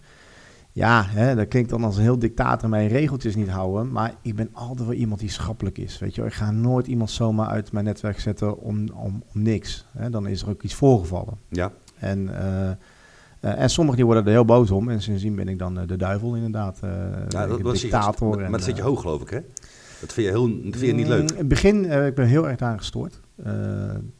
ja, hè, dat klinkt dan als een heel dictator mijn regeltjes niet houden. Maar ik ben altijd wel iemand die schappelijk is. Weet je, ik ga nooit iemand zomaar uit mijn netwerk zetten om, om, om niks. Hè. Dan is er ook iets voorgevallen. Ja. En, eh, eh, en sommigen die worden er heel boos om. En sindsdien ben ik dan eh, de duivel inderdaad. Ja, dat, dat zit je- dictator. maar en, maar dat zit je hoog, geloof ik, hè? Dat vind je, heel, dat vind je niet leuk. Mm, In het begin, ik ben heel erg daar gestoord.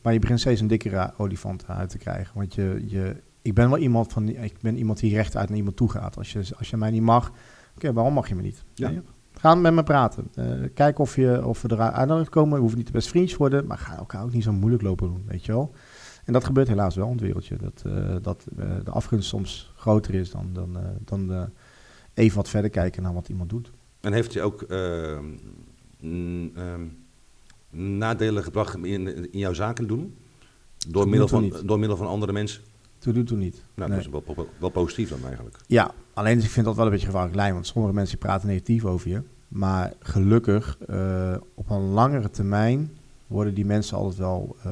Maar je begint steeds een dikkere olifant uit te krijgen. Want je, je, ik ben wel iemand van, ik ben iemand die rechtuit naar iemand toe gaat. Als je, als je mij niet mag, oké, waarom mag je me niet? Ja. Nee, Ga met me praten. Eh, kijk of, je, of we eruit uit komen. We hoeven niet de beste vriendjes te worden, maar ga elkaar ook niet zo moeilijk lopen doen, weet je wel. En dat gebeurt helaas wel in het wereldje. Dat, eh, dat eh, de afgunst soms groter is dan, dan, dan even wat verder kijken naar wat iemand doet. En heeft hij ook ehm, mm, ehm, nadelen gebracht in, in jouw zaken doen? Door middel, van, door middel van andere mensen? Toe doet toe niet. Nou, Nee. dat is wel, wel, positief dan eigenlijk. Ja, alleen ik vind dat wel een beetje gevaarlijk lijn, want sommige mensen praten negatief over je. Maar gelukkig, eh, op een langere termijn worden die mensen altijd wel eh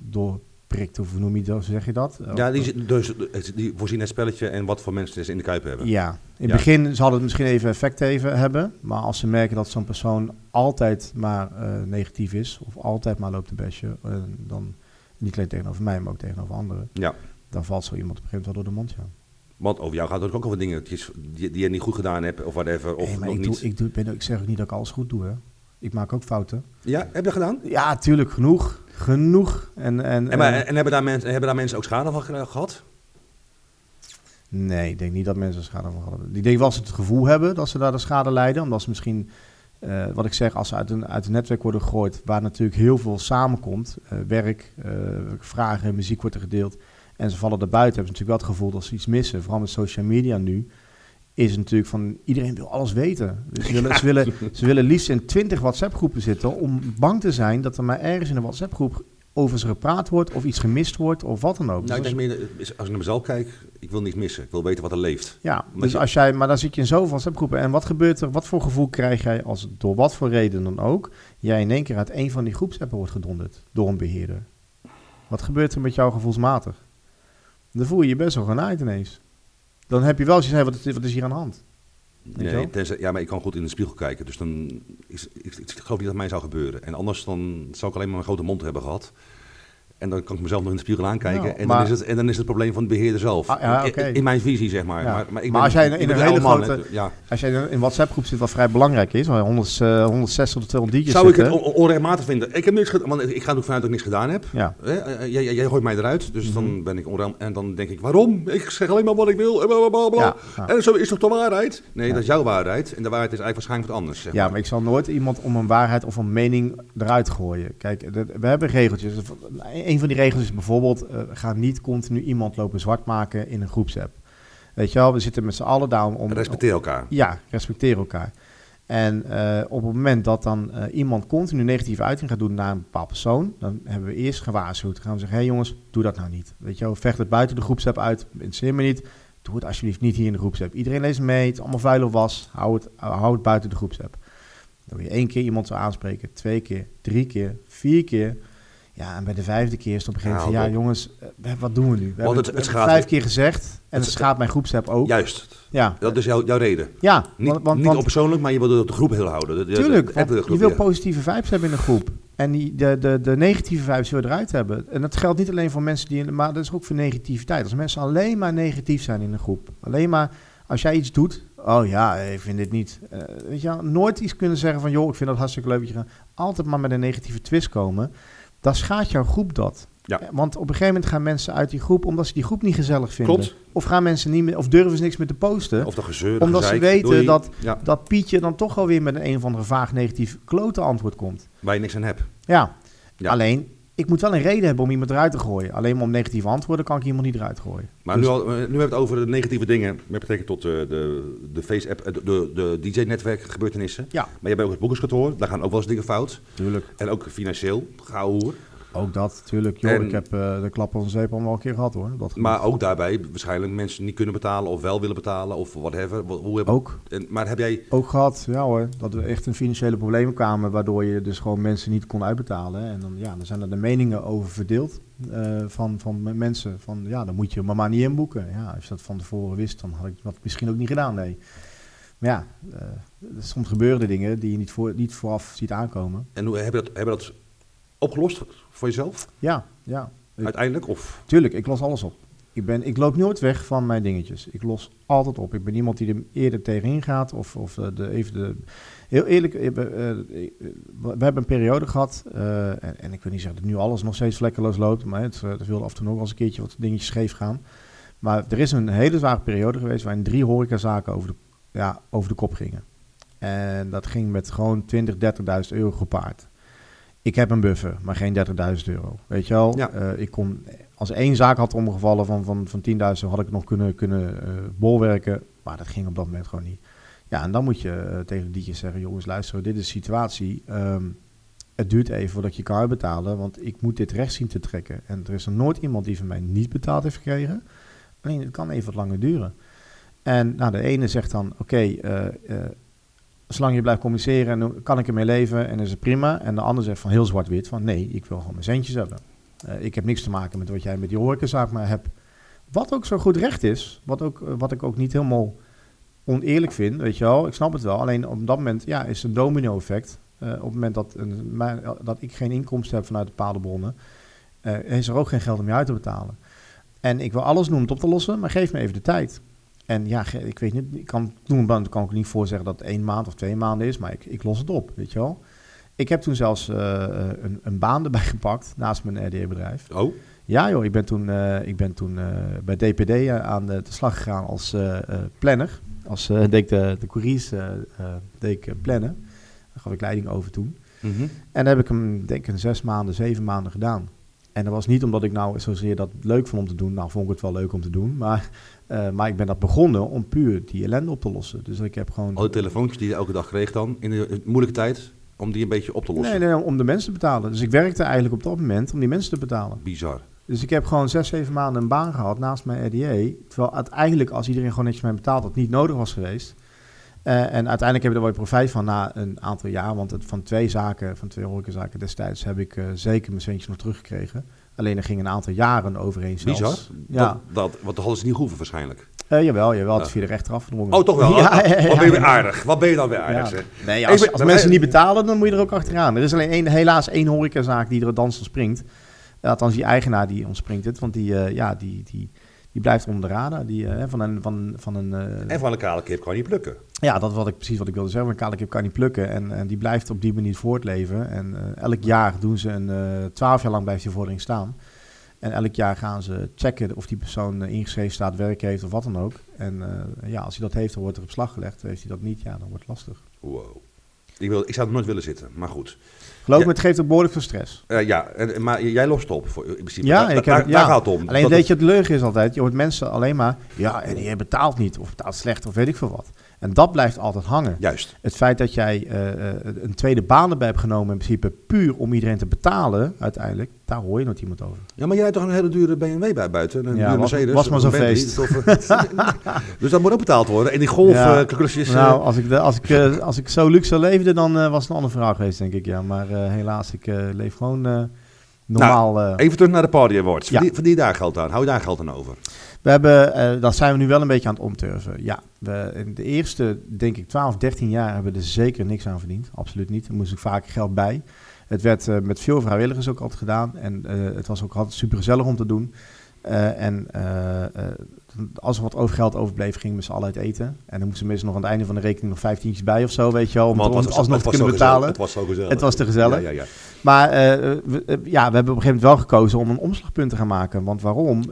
doorprikt, of hoe noem je dat, zeg je dat? Ja, die, dus, die voorzien het spelletje en wat voor mensen ze in de kuip hebben. Ja, in het Ja. begin zal het misschien even effect even hebben, maar als ze merken dat zo'n persoon altijd maar eh, negatief is, of altijd maar loopt te bashen, eh, dan niet alleen tegenover mij, maar ook tegenover anderen, Ja. Dan valt zo iemand op een gegeven moment wel door de mond, ja. Want over jou gaat het ook over dingetjes die, die je niet goed gedaan hebt of whatever. Of Nee, maar nog ik, niet. doe, ik, doe, ben, ik zeg ook niet dat ik alles goed doe, hè. Ik maak ook fouten. Ja, heb je dat gedaan? Ja, tuurlijk, genoeg. Genoeg. En, en, En, maar, en- en hebben, daar mensen, hebben daar mensen ook schade van ge- gehad? nee, ik denk niet dat mensen schade van hadden. Ik denk wel ze het gevoel hebben dat ze daar de schade lijden. Omdat ze misschien eh, wat ik zeg, als ze uit een, uit een netwerk worden gegooid, waar natuurlijk heel veel samenkomt, eh, werk, eh, vragen, muziek wordt er gedeeld, en ze vallen erbuiten, hebben ze natuurlijk wel het gevoel dat ze iets missen. Vooral met social media nu, is het natuurlijk van iedereen wil alles weten. Dus ze willen, ze willen, ze willen liefst in 20 WhatsApp-groepen zitten om bang te zijn dat er maar ergens in een WhatsApp-groep over ze gepraat wordt of iets gemist wordt of wat dan ook. Nou, ik Dus denk meer, als ik naar mezelf kijk, ik wil niets missen. Ik wil weten wat er leeft. Ja, Maar dus je- als jij, maar dan zit je in zoveel WhatsApp-groepen. En wat gebeurt er? Wat voor gevoel krijg jij als door wat voor reden dan ook jij in één keer uit een van die groepsappen wordt gedonderd door een beheerder? Wat gebeurt er met jou gevoelsmatig? Dan voel je je best wel genaaid ineens. Dan heb je wel hey, wat, is, wat is hier aan de hand? Nee, tenzij- ja, maar ik kan goed in de spiegel kijken. Dus dan is, ik, ik geloof niet dat mij zou gebeuren. En anders dan zou ik alleen maar een grote mond hebben gehad. En dan kan ik mezelf nog in de spiegel aankijken. Nou, en, maar- dan is het, en dan is het het probleem van de beheerder zelf. Ah, ja, In- mijn visie, zeg maar. Ja. Maar, maar, ik Maar als jij in een hele grote-. Ja. Als jij in een WhatsApp-groep zit wat vrij belangrijk is, waar 100, eh, 160 tot 200 diertjes Zou ik het on- onrechtmatig vinden? Ik heb niks gedaan, want ik ga er ook vanuit dat ik niks gedaan heb. Ja, Hè? Eh, eh, Jij, jij, gooit mij eruit, dus Mhm. dan ben ik onrecht. En dan denk ik, waarom? Ik zeg alleen maar wat ik wil. En, zo is toch de waarheid? Nee, dat is jouw waarheid. En de waarheid is eigenlijk waarschijnlijk wat anders. Zeg Ja, maar ik zal nooit iemand om een waarheid of een mening eruit gooien. Kijk, we hebben regeltjes. Een van die regels is bijvoorbeeld, eh ga niet continu iemand lopen zwart maken in een groepsapp. Weet je wel, we zitten met z'n allen daar om... Respecteer elkaar. Ja, respecteer elkaar. En eh, op het moment dat dan eh, iemand continu negatieve uiting gaat doen naar een bepaald persoon, dan hebben we eerst gewaarschuwd. Dan gaan we zeggen, hé hey jongens, doe dat nou niet. Weet je wel, vecht het buiten de groepsapp uit, interesseer me niet. Doe het alsjeblieft niet hier in de groepsapp. Iedereen leest mee, het is allemaal vuil of was. Hou het, hou het buiten de groepsapp. Dan wil je één keer iemand zo aanspreken, twee keer, drie keer, vier keer. Ja, en bij de vijfde keer is het op een gegeven moment Ja, van, ja jongens, eh, wat doen we nu? We hebben het- het, vijf keer gezegd en het het- schaadt mijn groepsapp ook. Juist. Ja, Dat is jouw, jouw reden. ja Niet, want, want, niet want- op persoonlijk, maar je wil de groep heel houden. De- de- Tuurlijk, de- want de groep, je wil ja. positieve vibes hebben in een groep. En die, de, de, de negatieve vibes wil je eruit hebben. En dat geldt niet alleen voor mensen die... Maar dat is ook voor negativiteit. Als mensen alleen maar negatief zijn in een groep. Alleen maar als jij iets doet... Oh ja, ik vind dit niet... eh, weet je wel, nooit iets kunnen zeggen van... joh, ik vind dat hartstikke leuk. Altijd maar met een negatieve twist komen. Dan schaadt jouw groep dat. Ja. Want op een gegeven moment gaan mensen uit die groep... omdat ze die groep niet gezellig vinden. Klopt. Of gaan mensen niet meer... of durven ze niks meer te posten Of dat gezeur, dat omdat ze weten Doei. dat- Ja, dat Pietje dan toch alweer met een, een of andere vaag negatief klote antwoord komt. waar je niks aan hebt. Ja. Ja. alleen ik moet wel een reden hebben om iemand eruit te gooien. Alleen maar om negatieve antwoorden kan ik iemand niet eruit gooien. Maar Dus- nu, al, eh, nu hebben we het over de negatieve dingen met betrekking tot eh, de, de face-app, eh, de, de, de DJ-netwerk gebeurtenissen. Ja, Maar je hebt ook het boekerskantoor, daar gaan ook wel eens dingen fout. tuurlijk. En ook financieel, gauw hoer. Ook dat, tuurlijk. Joh, En- ik heb eh, de klap een zeep allemaal een keer gehad hoor. Dat Maar ook daarbij waarschijnlijk mensen niet kunnen betalen of wel willen betalen of whatever. Wat- Hoe heb, ook, en, maar heb jij, ook gehad, ja hoor, dat er echt een financiële problemen kwamen, waardoor je dus gewoon mensen niet kon uitbetalen. En dan, ja, dan zijn er de meningen over verdeeld eh, van, van mensen. Van ja, dan moet je maar, maar niet inboeken. Ja, als je dat van tevoren wist, dan had ik dat misschien ook niet gedaan, nee. Maar ja, eh, soms gebeuren er dingen die je niet, voor, niet vooraf ziet aankomen. en hoe hebben dat, hebben dat opgelost voor jezelf Ja, ja. Ik- uiteindelijk? Of, Tuurlijk, ik los alles op. Ik, ben, ik loop nooit weg van mijn dingetjes. Ik los altijd op. Ik ben iemand die er eerder tegenin gaat. Of, of eh, de, even de. Heel eerlijk, eh, we eh, we hebben een periode gehad. eh, en, en ik wil niet zeggen dat nu alles nog steeds vlekkeloos loopt. Maar het, het wilde af en toe nog wel eens een keertje wat dingetjes scheef gaan. Maar er is een hele zware periode geweest waarin drie horecazaken over de, ja, over de kop gingen. En dat ging met gewoon 20, 30.000 euro gepaard. Ik heb een buffer, maar geen 30.000 euro. Weet je wel? Ja. Eh, ik kon, als één zaak had omgevallen van, van, van 10.000, had ik nog kunnen, kunnen eh, bolwerken. Maar dat ging op dat moment gewoon niet. Ja, en dan moet je eh, tegen de dietjes zeggen: jongens, luister, dit is de situatie. Ehm, het duurt even voordat je kan uitbetalen, want ik moet dit recht zien te trekken. En er is er nooit iemand die van mij niet betaald heeft gekregen. Alleen het kan even wat langer duren. En nou, de ene zegt dan: oké, zolang je blijft communiceren, kan ik ermee leven en is het prima. En de ander zegt van heel zwart-wit: van nee, ik wil gewoon mijn centjes hebben. Eh, ik heb niks te maken met wat jij met die horecazaak maar hebt. Wat ook zo goed recht is, wat, ook, eh, wat ik ook niet helemaal oneerlijk vind, weet je wel. Ik snap het wel. Alleen op dat moment ja, is een domino-effect. Eh, op het moment dat, een, dat ik geen inkomsten heb vanuit bepaalde bronnen, eh, is er ook geen geld om je uit te betalen. En ik wil alles om het op te lossen, maar geef me even de tijd. En ja, ik weet niet, ik kan, toen kan ik niet voorzeggen dat het één maand of twee maanden is, maar ik, ik los het op, weet je wel. Ik heb toen zelfs eh, een, een baan erbij gepakt naast mijn RD-bedrijf. oh, Ja joh, ik ben toen, eh, ik ben toen eh, bij DPD eh, aan de, de slag gegaan als eh, eh, planner. Als eh, deed ik de, de couriers eh, eh, deed ik eh, plannen. Daar gaf ik leiding over toen. Mhm. En dat heb ik hem, denk ik, een zes maanden, zeven maanden gedaan. En dat was niet omdat ik nou zozeer dat leuk vond om te doen. Nou, vond ik het wel leuk om te doen. Maar, eh, maar ik ben dat begonnen om puur die ellende op te lossen. Dus ik heb gewoon... Al die telefoontjes die je elke dag kreeg dan, in de moeilijke tijd, om die een beetje op te lossen. Nee, nee, om de mensen te betalen. Dus ik werkte eigenlijk op dat moment om die mensen te betalen. Bizar. Dus ik heb gewoon zes, zeven maanden een baan gehad naast mijn RDA. Terwijl uiteindelijk, als iedereen gewoon netjes mij betaald had, niet nodig was geweest. Eh, en uiteindelijk heb ik er wel profijt van na een aantal jaar. Want het, van twee zaken, van twee horecazaken destijds, heb ik eh, zeker mijn centjes nog teruggekregen. Alleen er ging een aantal jaren overheen zelfs. Bizar. Ja, Dat, dat, want dat hadden ze niet hoeven waarschijnlijk. Eh, jawel, jawel. Het is via de rechter afgedwongen. Oh, toch wel? Ja, ja, ja, Wat ben je weer aardig? Wat ben je dan weer aardig, zeg? Nee, als, mensen niet betalen, dan moet je er ook achteraan. Er is alleen één, helaas één horecazaak die er dans springt. Althans, die eigenaar die ontspringt het. Want die, eh, ja, die, die, die blijft onder de radar. Die, eh, van een, van, van een, eh, En van een kale kip kan je niet plukken. ja, dat is wat ik, precies wat ik wilde zeggen. Een kale kip kan niet plukken. En, en die blijft op die manier voortleven. En eh, elk jaar doen ze een... Twaalf jaar lang blijft die vordering staan. En elk jaar gaan ze checken of die persoon ingeschreven staat, werk heeft of wat dan ook. En ja, als hij dat heeft, dan wordt er op slag gelegd. Heeft hij dat niet, ja, dan wordt het lastig. Wow. Ik, wil, ik zou het nooit willen zitten, maar goed. Geloof me, het geeft ook behoorlijk veel stress. Eh, ja, en, maar jij lost op, voor, in principe. Ja, Da- ik heb- daar, gaat het om. Alleen Dat weet je, het leugen is altijd, je hoort mensen alleen maar, ja, en je betaalt niet, of betaalt slecht, of weet ik veel wat. En dat blijft altijd hangen. Juist. Het feit dat jij eh, eh, een tweede baan erbij hebt genomen, in principe puur om iedereen te betalen, uiteindelijk, daar hoor je nooit iemand over. Ja, maar jij hebt toch een hele dure BMW bij buiten? Een Ja, dure was- Mercedes? was maar zo'n feest. of, eh, dus dat moet ook betaald worden. En die Ja. golfklusjes... nou, als ik, de, als, ik, als ik zo luxe leefde, dan was het een ander verhaal geweest, denk ik. Ja. Maar helaas, ik leef gewoon eh, normaal. Even terug naar de Party Awards. Ja. Verdien, daar geld aan? Hou je daar geld aan over? We hebben, eh, dat zijn we nu wel een beetje aan het omturven. Ja, we, in de eerste, denk ik, 12, 13 jaar hebben we er zeker niks aan verdiend. Absoluut niet. Er moest ook vaak geld bij. Het werd eh, met veel vrijwilligers ook altijd gedaan. En eh, het was ook altijd super gezellig om te doen. Eh, en eh, eh, als er wat over geld overbleef, gingen we z'n allen uit eten. En dan moesten mensen nog aan het einde van de rekening nog vijftientjes bij of zo, weet je wel. Om, het was- alsnog te kunnen betalen. Het was zo gezellig. Het was te gezellig. Ja, ja, ja. Maar we, ja, we hebben op een gegeven moment wel gekozen om een omslagpunt te gaan maken. Want waarom?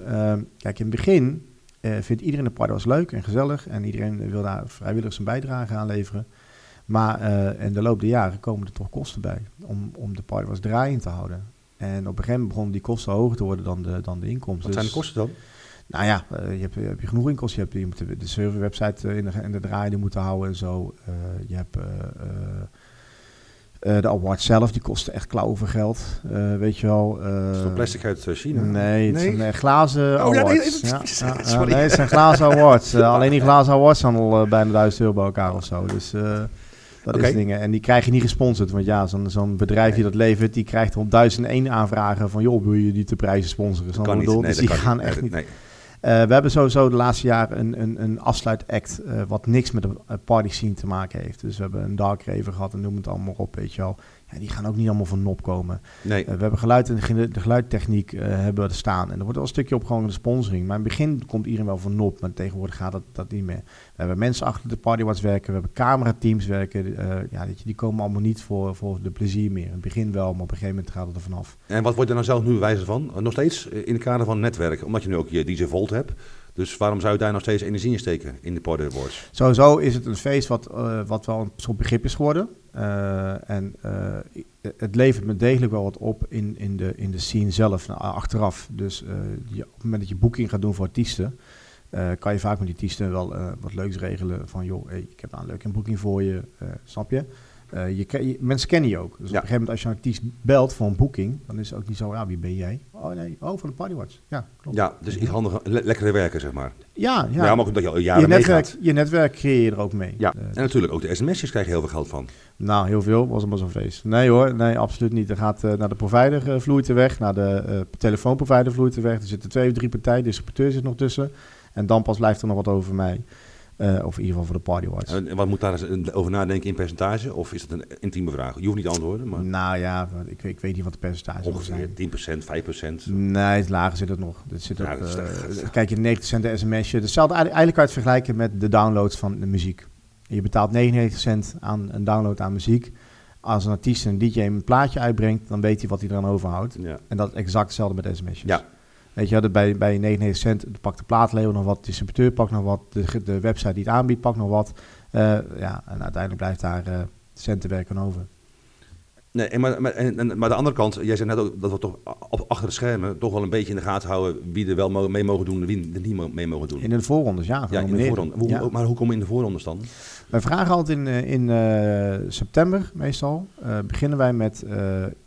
Kijk, in het begin vindt iedereen de party was leuk en gezellig. En iedereen wil daar vrijwillig zijn bijdrage aan leveren. Maar in de loop der jaren komen er toch kosten bij om, om de party was draaiend te houden. En op een gegeven moment begonnen die kosten hoger te worden dan de, dan de inkomsten. Wat zijn de Dus- kosten dan? nou ja, eh, je, hebt, je hebt je genoeg inkomsten. Je, hebt, je moet de, de serverwebsite eh, in de, in de draaiende moeten houden en zo. Eh, je hebt eh, eh, eh, de award zelf, die kosten echt klauwen voor geld. Eh, weet je wel. eh, Is dat plastic uit China? Nee, het zijn eh, glazen Oh, ja, nee, awards. nee, Ja, nee, het zijn glazen awards. Alleen die glazen awards zijn al bijna 1000 euro bij elkaar of zo. Dus eh, dat is dingen. En die krijg je niet gesponsord. Want ja, zo'n zo'n bedrijf die dat levert, die krijgt op 1001 aanvragen van... joh, wil je die te prijzen sponsoren? Dat Snap kan niet. Nee, dat dus die gaan echt Nee, niet... nee. Eh, we hebben sowieso de laatste jaren een, een, een afsluitact eh, wat niks met de eh, party scene te maken heeft. Dus we hebben een Dark Raver gehad en noem het allemaal op, weet je wel. Die gaan ook niet allemaal van nop komen. Nee. Eh, we hebben geluid en de, geluidtechniek eh, hebben we er staan. En er wordt wel een stukje opgehangen de sponsoring. Maar in het begin komt iedereen wel van nop, maar tegenwoordig gaat dat, dat niet meer. We hebben mensen achter de partywatch werken, we hebben camerateams werken. eh, ja, je, die komen allemaal niet voor, voor de plezier meer. In het begin wel, maar op een gegeven moment gaat het er vanaf. En wat wordt er nou zelf nu wijzer van? Nog steeds in het kader van netwerk, omdat je nu ook je DJ Volt hebt. Dus waarom zou je daar nog steeds energie in steken in de Party Awards? Sowieso is het een feest wat, eh, wat wel een soort begrip is geworden. Eh, en eh, het levert me degelijk wel wat op in, in, de, in de scene zelf, nou, achteraf. Dus je, op het moment dat je boeking gaat doen voor artiesten, kan je vaak met die artiesten wel wat leuks regelen. Van joh, ik heb daar een leuke boeking voor je, snap je? Eh, je, je- Mensen kennen je ook. Dus op een gegeven moment als je een artiest belt voor een boeking, dan is het ook niet zo, ja, wie ben jij? Oh nee, oh, van de Partywatch. Ja, klopt. Ja, dus iets handiger, le- lekkere werken, zeg maar. Ja, Ja, ja. maar ook omdat je al jaren je, netwerk, meegaat. je netwerk creëer je er ook mee. Ja, Eh, en natuurlijk ook de sms'jes krijg je heel veel geld van. Nou, heel veel. Was maar zo'n feest. Nee hoor, nee, absoluut niet. Er gaat eh, naar de provider vloeit er weg, naar de telefoonprovider vloeit er weg. Er zitten twee of drie partijen, de distributeur zit nog tussen. En dan pas blijft er nog wat over mij. Eh, of in ieder geval voor de Party Watch. En wat moet daar eens over nadenken in percentage? Of is het een intieme vraag? Je hoeft niet te antwoorden, maar Nou ja, ik, weet- ik weet niet wat de percentages ongeveer zijn. 10%, 5%. Nee, het lager zit het nog. Zit Ja, op, dat is eh, kijk, je 90 cent de sms'je. Hetzelfde, eigenlijk het vergelijken met de downloads van de muziek. Je betaalt 99 cent aan een download aan muziek. Als een artiest een DJ een plaatje uitbrengt, dan weet hij wat hij eraan overhoudt. Ja. En dat is exact hetzelfde met sms'jes. Ja. Weet je, bij, bij 99 cent pakt de plaatlabel nog wat, de distributeur pakt nog wat, de, de website die het aanbiedt pakt nog wat. Eh, ja, en uiteindelijk blijft daar eh, centen werken over. Nee, maar, maar, en, maar de andere kant, jij zei net ook dat we toch op, achter de schermen toch wel een beetje in de gaten houden wie er wel mee mogen doen en wie er niet mee mogen doen. In de voorrondes, ja. ja, in de genomineerd. voorronde. Hoe, Ja. Maar hoe komen we in de voorrondes dan? Wij vragen altijd in, eh, in september meestal, beginnen wij met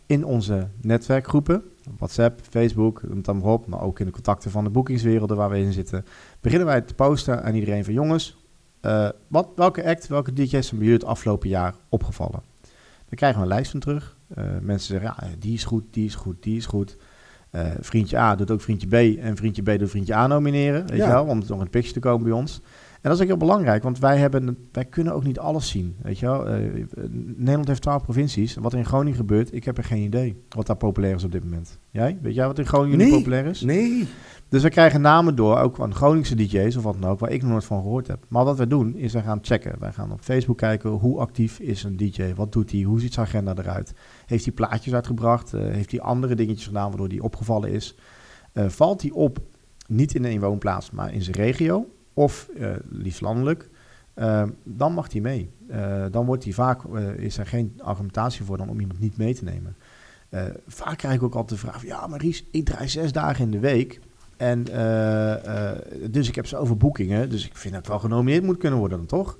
in onze netwerkgroepen, WhatsApp, Facebook, noem het dan maar op, maar ook in de contacten van de boekingswerelden waar we in zitten, beginnen wij te posten aan iedereen van jongens, eh, wat, welke act, welke DJ's zijn bij jullie het afgelopen jaar opgevallen? Dan krijgen we een lijst van terug. Eh, mensen zeggen, ja, die is goed, die is goed, die is goed. Eh, vriendje A doet ook vriendje B en vriendje B doet vriendje A nomineren, weet Ja. je wel, om nog in het picture te komen bij ons. En dat is ook heel belangrijk, want wij, hebben, wij kunnen ook niet alles zien. Weet je wel? Eh, Nederland heeft 12 provincies. Wat er in Groningen gebeurt, ik heb er geen idee wat daar populair is op dit moment. Jij? Weet jij wat in Groningen Nee. populair is? Nee. Dus we krijgen namen door, ook van Groningse DJ's of wat dan ook, waar ik nog nooit van gehoord heb. Maar wat we doen, is we gaan checken. Wij gaan op Facebook kijken, hoe actief is een DJ? Wat doet hij? Hoe ziet zijn agenda eruit? Heeft hij plaatjes uitgebracht? Eh, heeft hij andere dingetjes gedaan waardoor hij opgevallen is? Eh, valt hij op, niet in een woonplaats, maar in zijn regio? Of eh, liefst landelijk? Eh, dan mag hij mee. Eh, dan wordt hij vaak, eh, is er geen argumentatie voor dan om iemand niet mee te nemen. Vaak krijg ik ook altijd de vraag: van, ja, maar Ries, ik draai zes dagen in de week. En dus ik heb zoveel boekingen. Dus ik vind dat wel genomineerd moet kunnen worden, dan toch?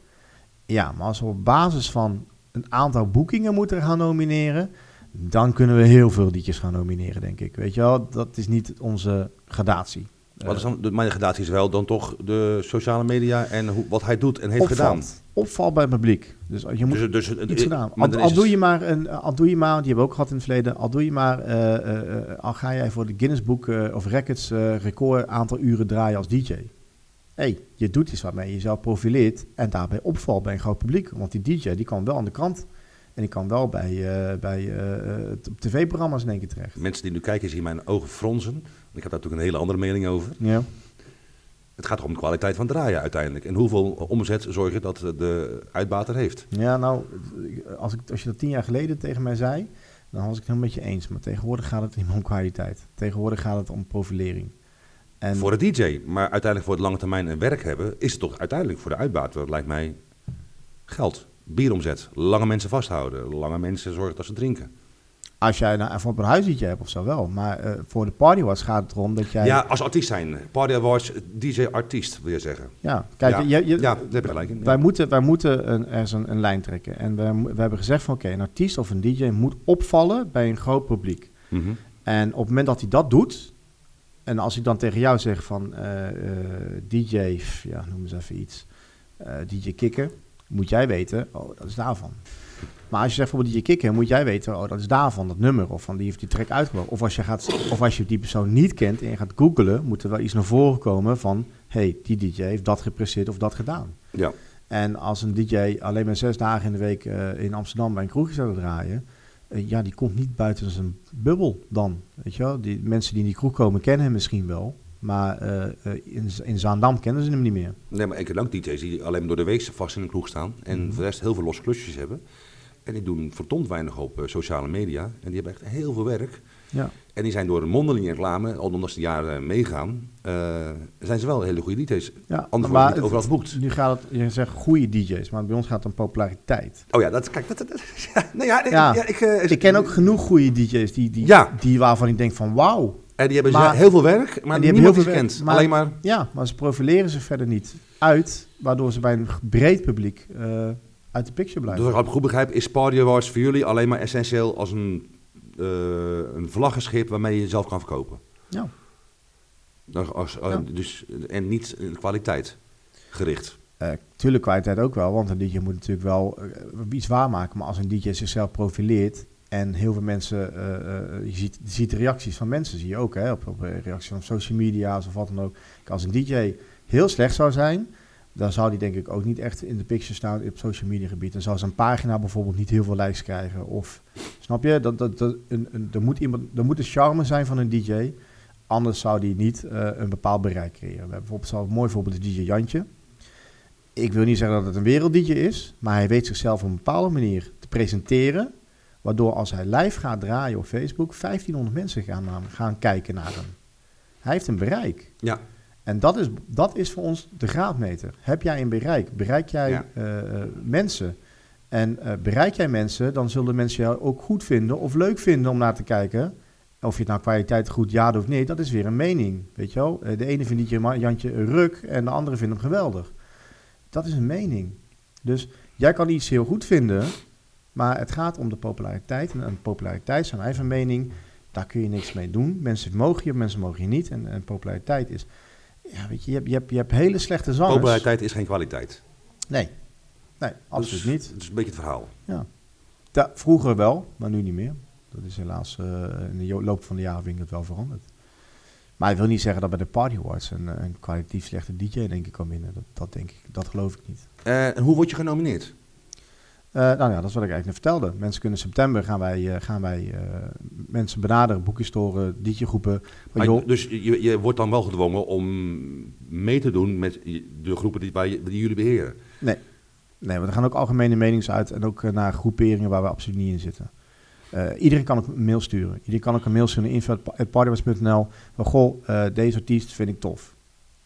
Ja, maar als we op basis van een aantal boekingen moeten gaan nomineren. dan kunnen we heel veel liedjes gaan nomineren, denk ik. Weet je wel, dat is niet onze gradatie. Wat is dan, de, mijn gradatie is wel dan toch de sociale media en hoe, wat hij doet en heeft gedaan. Opval bij het publiek. Dus je moet Dus, dus, iets gedaan. Al, al doe je maar een, al doe je maar, die hebben we ook gehad in het verleden. Al doe je maar, eh, eh, eh, al ga jij voor de Guinness Book eh, of Records eh, record aantal uren draaien als DJ. hey, je doet iets waarmee je jezelf profileert en daarbij opvalt bij een groot publiek. Want die DJ die kan wel aan de krant en die kan wel bij, eh, bij eh, eh, t- tv-programma's in één keer terecht. Mensen die nu kijken zien mijn ogen fronsen. Ik heb daar natuurlijk een hele andere mening over. Ja. Het gaat om de kwaliteit van draaien uiteindelijk. En hoeveel omzet zorg je dat de uitbater heeft. Ja, nou, als, ik, als je dat tien jaar geleden tegen mij zei, dan was ik het helemaal met je eens. Maar tegenwoordig gaat het niet meer om kwaliteit. Tegenwoordig gaat het om profilering. En Voor de DJ, maar uiteindelijk voor het lange termijn een werk hebben, is het toch uiteindelijk voor de uitbater, dat lijkt mij, geld. Bieromzet, lange mensen vasthouden, lange mensen zorgen dat ze drinken. Als jij nou even op een huisdietje hebt of zo wel. Maar eh, voor de party was gaat het erom dat jij... Ja, als artiest zijn. Party Awards, DJ-artiest wil je zeggen. Ja, kijk, ja, je, je, ja, daar heb je gelijk in. wij Ja. moeten, wij moeten een, ergens een, een lijn trekken. En we, we hebben gezegd van oké, een artiest of een DJ moet opvallen bij een groot publiek. Mhm. En op het moment dat hij dat doet, en als ik dan tegen jou zeg van eh, eh, DJ, ja, noem eens even iets, DJ Kikker, moet jij weten, oh, dat is daarvan. Maar als je zegt bijvoorbeeld DJ Kikker, moet jij weten, oh, dat is daarvan, dat nummer, of van die heeft die track uitgebracht. Of als je, gaat, of als je die persoon niet kent en je gaat googlen, moet er wel iets naar voren komen van, hey, die DJ heeft dat gepresteerd of dat gedaan. Ja. En als een DJ alleen maar zes dagen in de week eh, in Amsterdam bij een kroegje zou draaien, eh, ja, die komt niet buiten zijn bubbel dan. Weet je wel? Die mensen die in die kroeg komen kennen hem misschien wel, maar eh, in, in Zaandam kennen ze hem niet meer. Nee, maar ik heb ook DJ's die alleen maar door de week vast in een kroeg staan. En Mhm. voor de rest heel veel losse klusjes hebben. En die doen verdomd weinig op eh, sociale media. En die hebben echt heel veel werk. Ja. En die zijn door een mondelinge reclame, al omdat ze jaren meegaan, eh, zijn ze wel hele goede DJ's. Ja, Anders het niet overal geboekt. Nu gaat het, je zegt goede DJ's, maar bij ons gaat het om populariteit. Oh ja, dat, kijk, dat, dat, dat- ja, nou ja, Ja. ja. ik, eh, Ik ken ook genoeg goede DJ's die, die, Ja. die waarvan ik denk van wauw. En die hebben Maar- ze heel veel werk, maar die hebben heel veel ze werk, maar- Alleen maar, Ja, maar ze profileren zich verder niet uit, waardoor ze bij een breed publiek eh, uit de picture blijven. dus als ik goed begrijp, is Party Awards voor jullie alleen maar essentieel als een, eh, een vlaggenschip waarmee je jezelf kan verkopen. Ja. Dan Als, eh, Ja. dus, en niet in kwaliteit gericht. Eh, tuurlijk kwaliteit ook wel, want een DJ moet natuurlijk wel iets waarmaken. Maar als een DJ zichzelf profileert en heel veel mensen, je, ziet, je ziet de reacties van mensen, zie je ook, hè, op, op reacties van social media's of wat dan ook. Als een DJ heel slecht zou zijn, dan zou die denk ik ook niet echt in de picture staan op social media gebied. Dan zou zijn pagina bijvoorbeeld niet heel veel likes krijgen. Of, snap je, dat, dat, dat, een, een, er, moet iemand, er moet een charme zijn van een DJ, anders zou die niet eh, een bepaald bereik creëren. We hebben bijvoorbeeld zo'n mooi voorbeeld de DJ Jantje. Ik wil niet zeggen dat het een werelddj is, maar hij weet zichzelf op een bepaalde manier te presenteren. Waardoor als hij live gaat draaien op Facebook, 1500 mensen gaan, hem- gaan kijken naar hem. Hij heeft een bereik. Ja. En dat is, dat is voor ons de graadmeter. Heb jij een bereik? Bereik jij Ja. eh, eh, mensen? En eh, bereik jij mensen, dan zullen mensen jou ook goed vinden of leuk vinden om naar te kijken. Of je het nou kwaliteit goed ja of nee, dat is weer een mening. Weet je wel? De ene vindt je Jantje een ruk en de andere vindt hem geweldig. Dat is een mening. Dus jij kan iets heel goed vinden, maar het gaat om de populariteit. En, en populariteit zijn van mening, daar kun je niks mee doen. Mensen mogen je, mensen mogen je niet. En, en populariteit is, ja, weet je, je hebt, je hebt, je hebt hele slechte zangers. Populariteit is geen kwaliteit. Nee, nee, absoluut Dus- niet. Dat is een beetje het verhaal. Ja, vroeger wel, maar nu niet meer. Dat is helaas eh, in de loop van de jaren vind ik het wel veranderd. Maar ik wil niet zeggen dat bij de Party Awards een, een kwalitatief slechte DJ denk ik kan winnen. Dat, dat denk ik, dat geloof ik niet. Eh, en hoe word je genomineerd? Eh, nou ja, dat is wat ik eigenlijk net vertelde. Mensen kunnen in september gaan wij, eh, gaan wij eh, mensen benaderen, boekjestoren, DJ-groepen. Maar, joh, dus je, je wordt dan wel gedwongen om mee te doen met de groepen die, je- die jullie beheren. Nee, want er gaan ook algemene menings uit en ook naar groeperingen waar we absoluut niet in zitten. Iedereen kan ook een mail sturen. Iedereen kan ook een mail sturen naar info.partywars.nl. Van goh, deze artiest vind ik tof.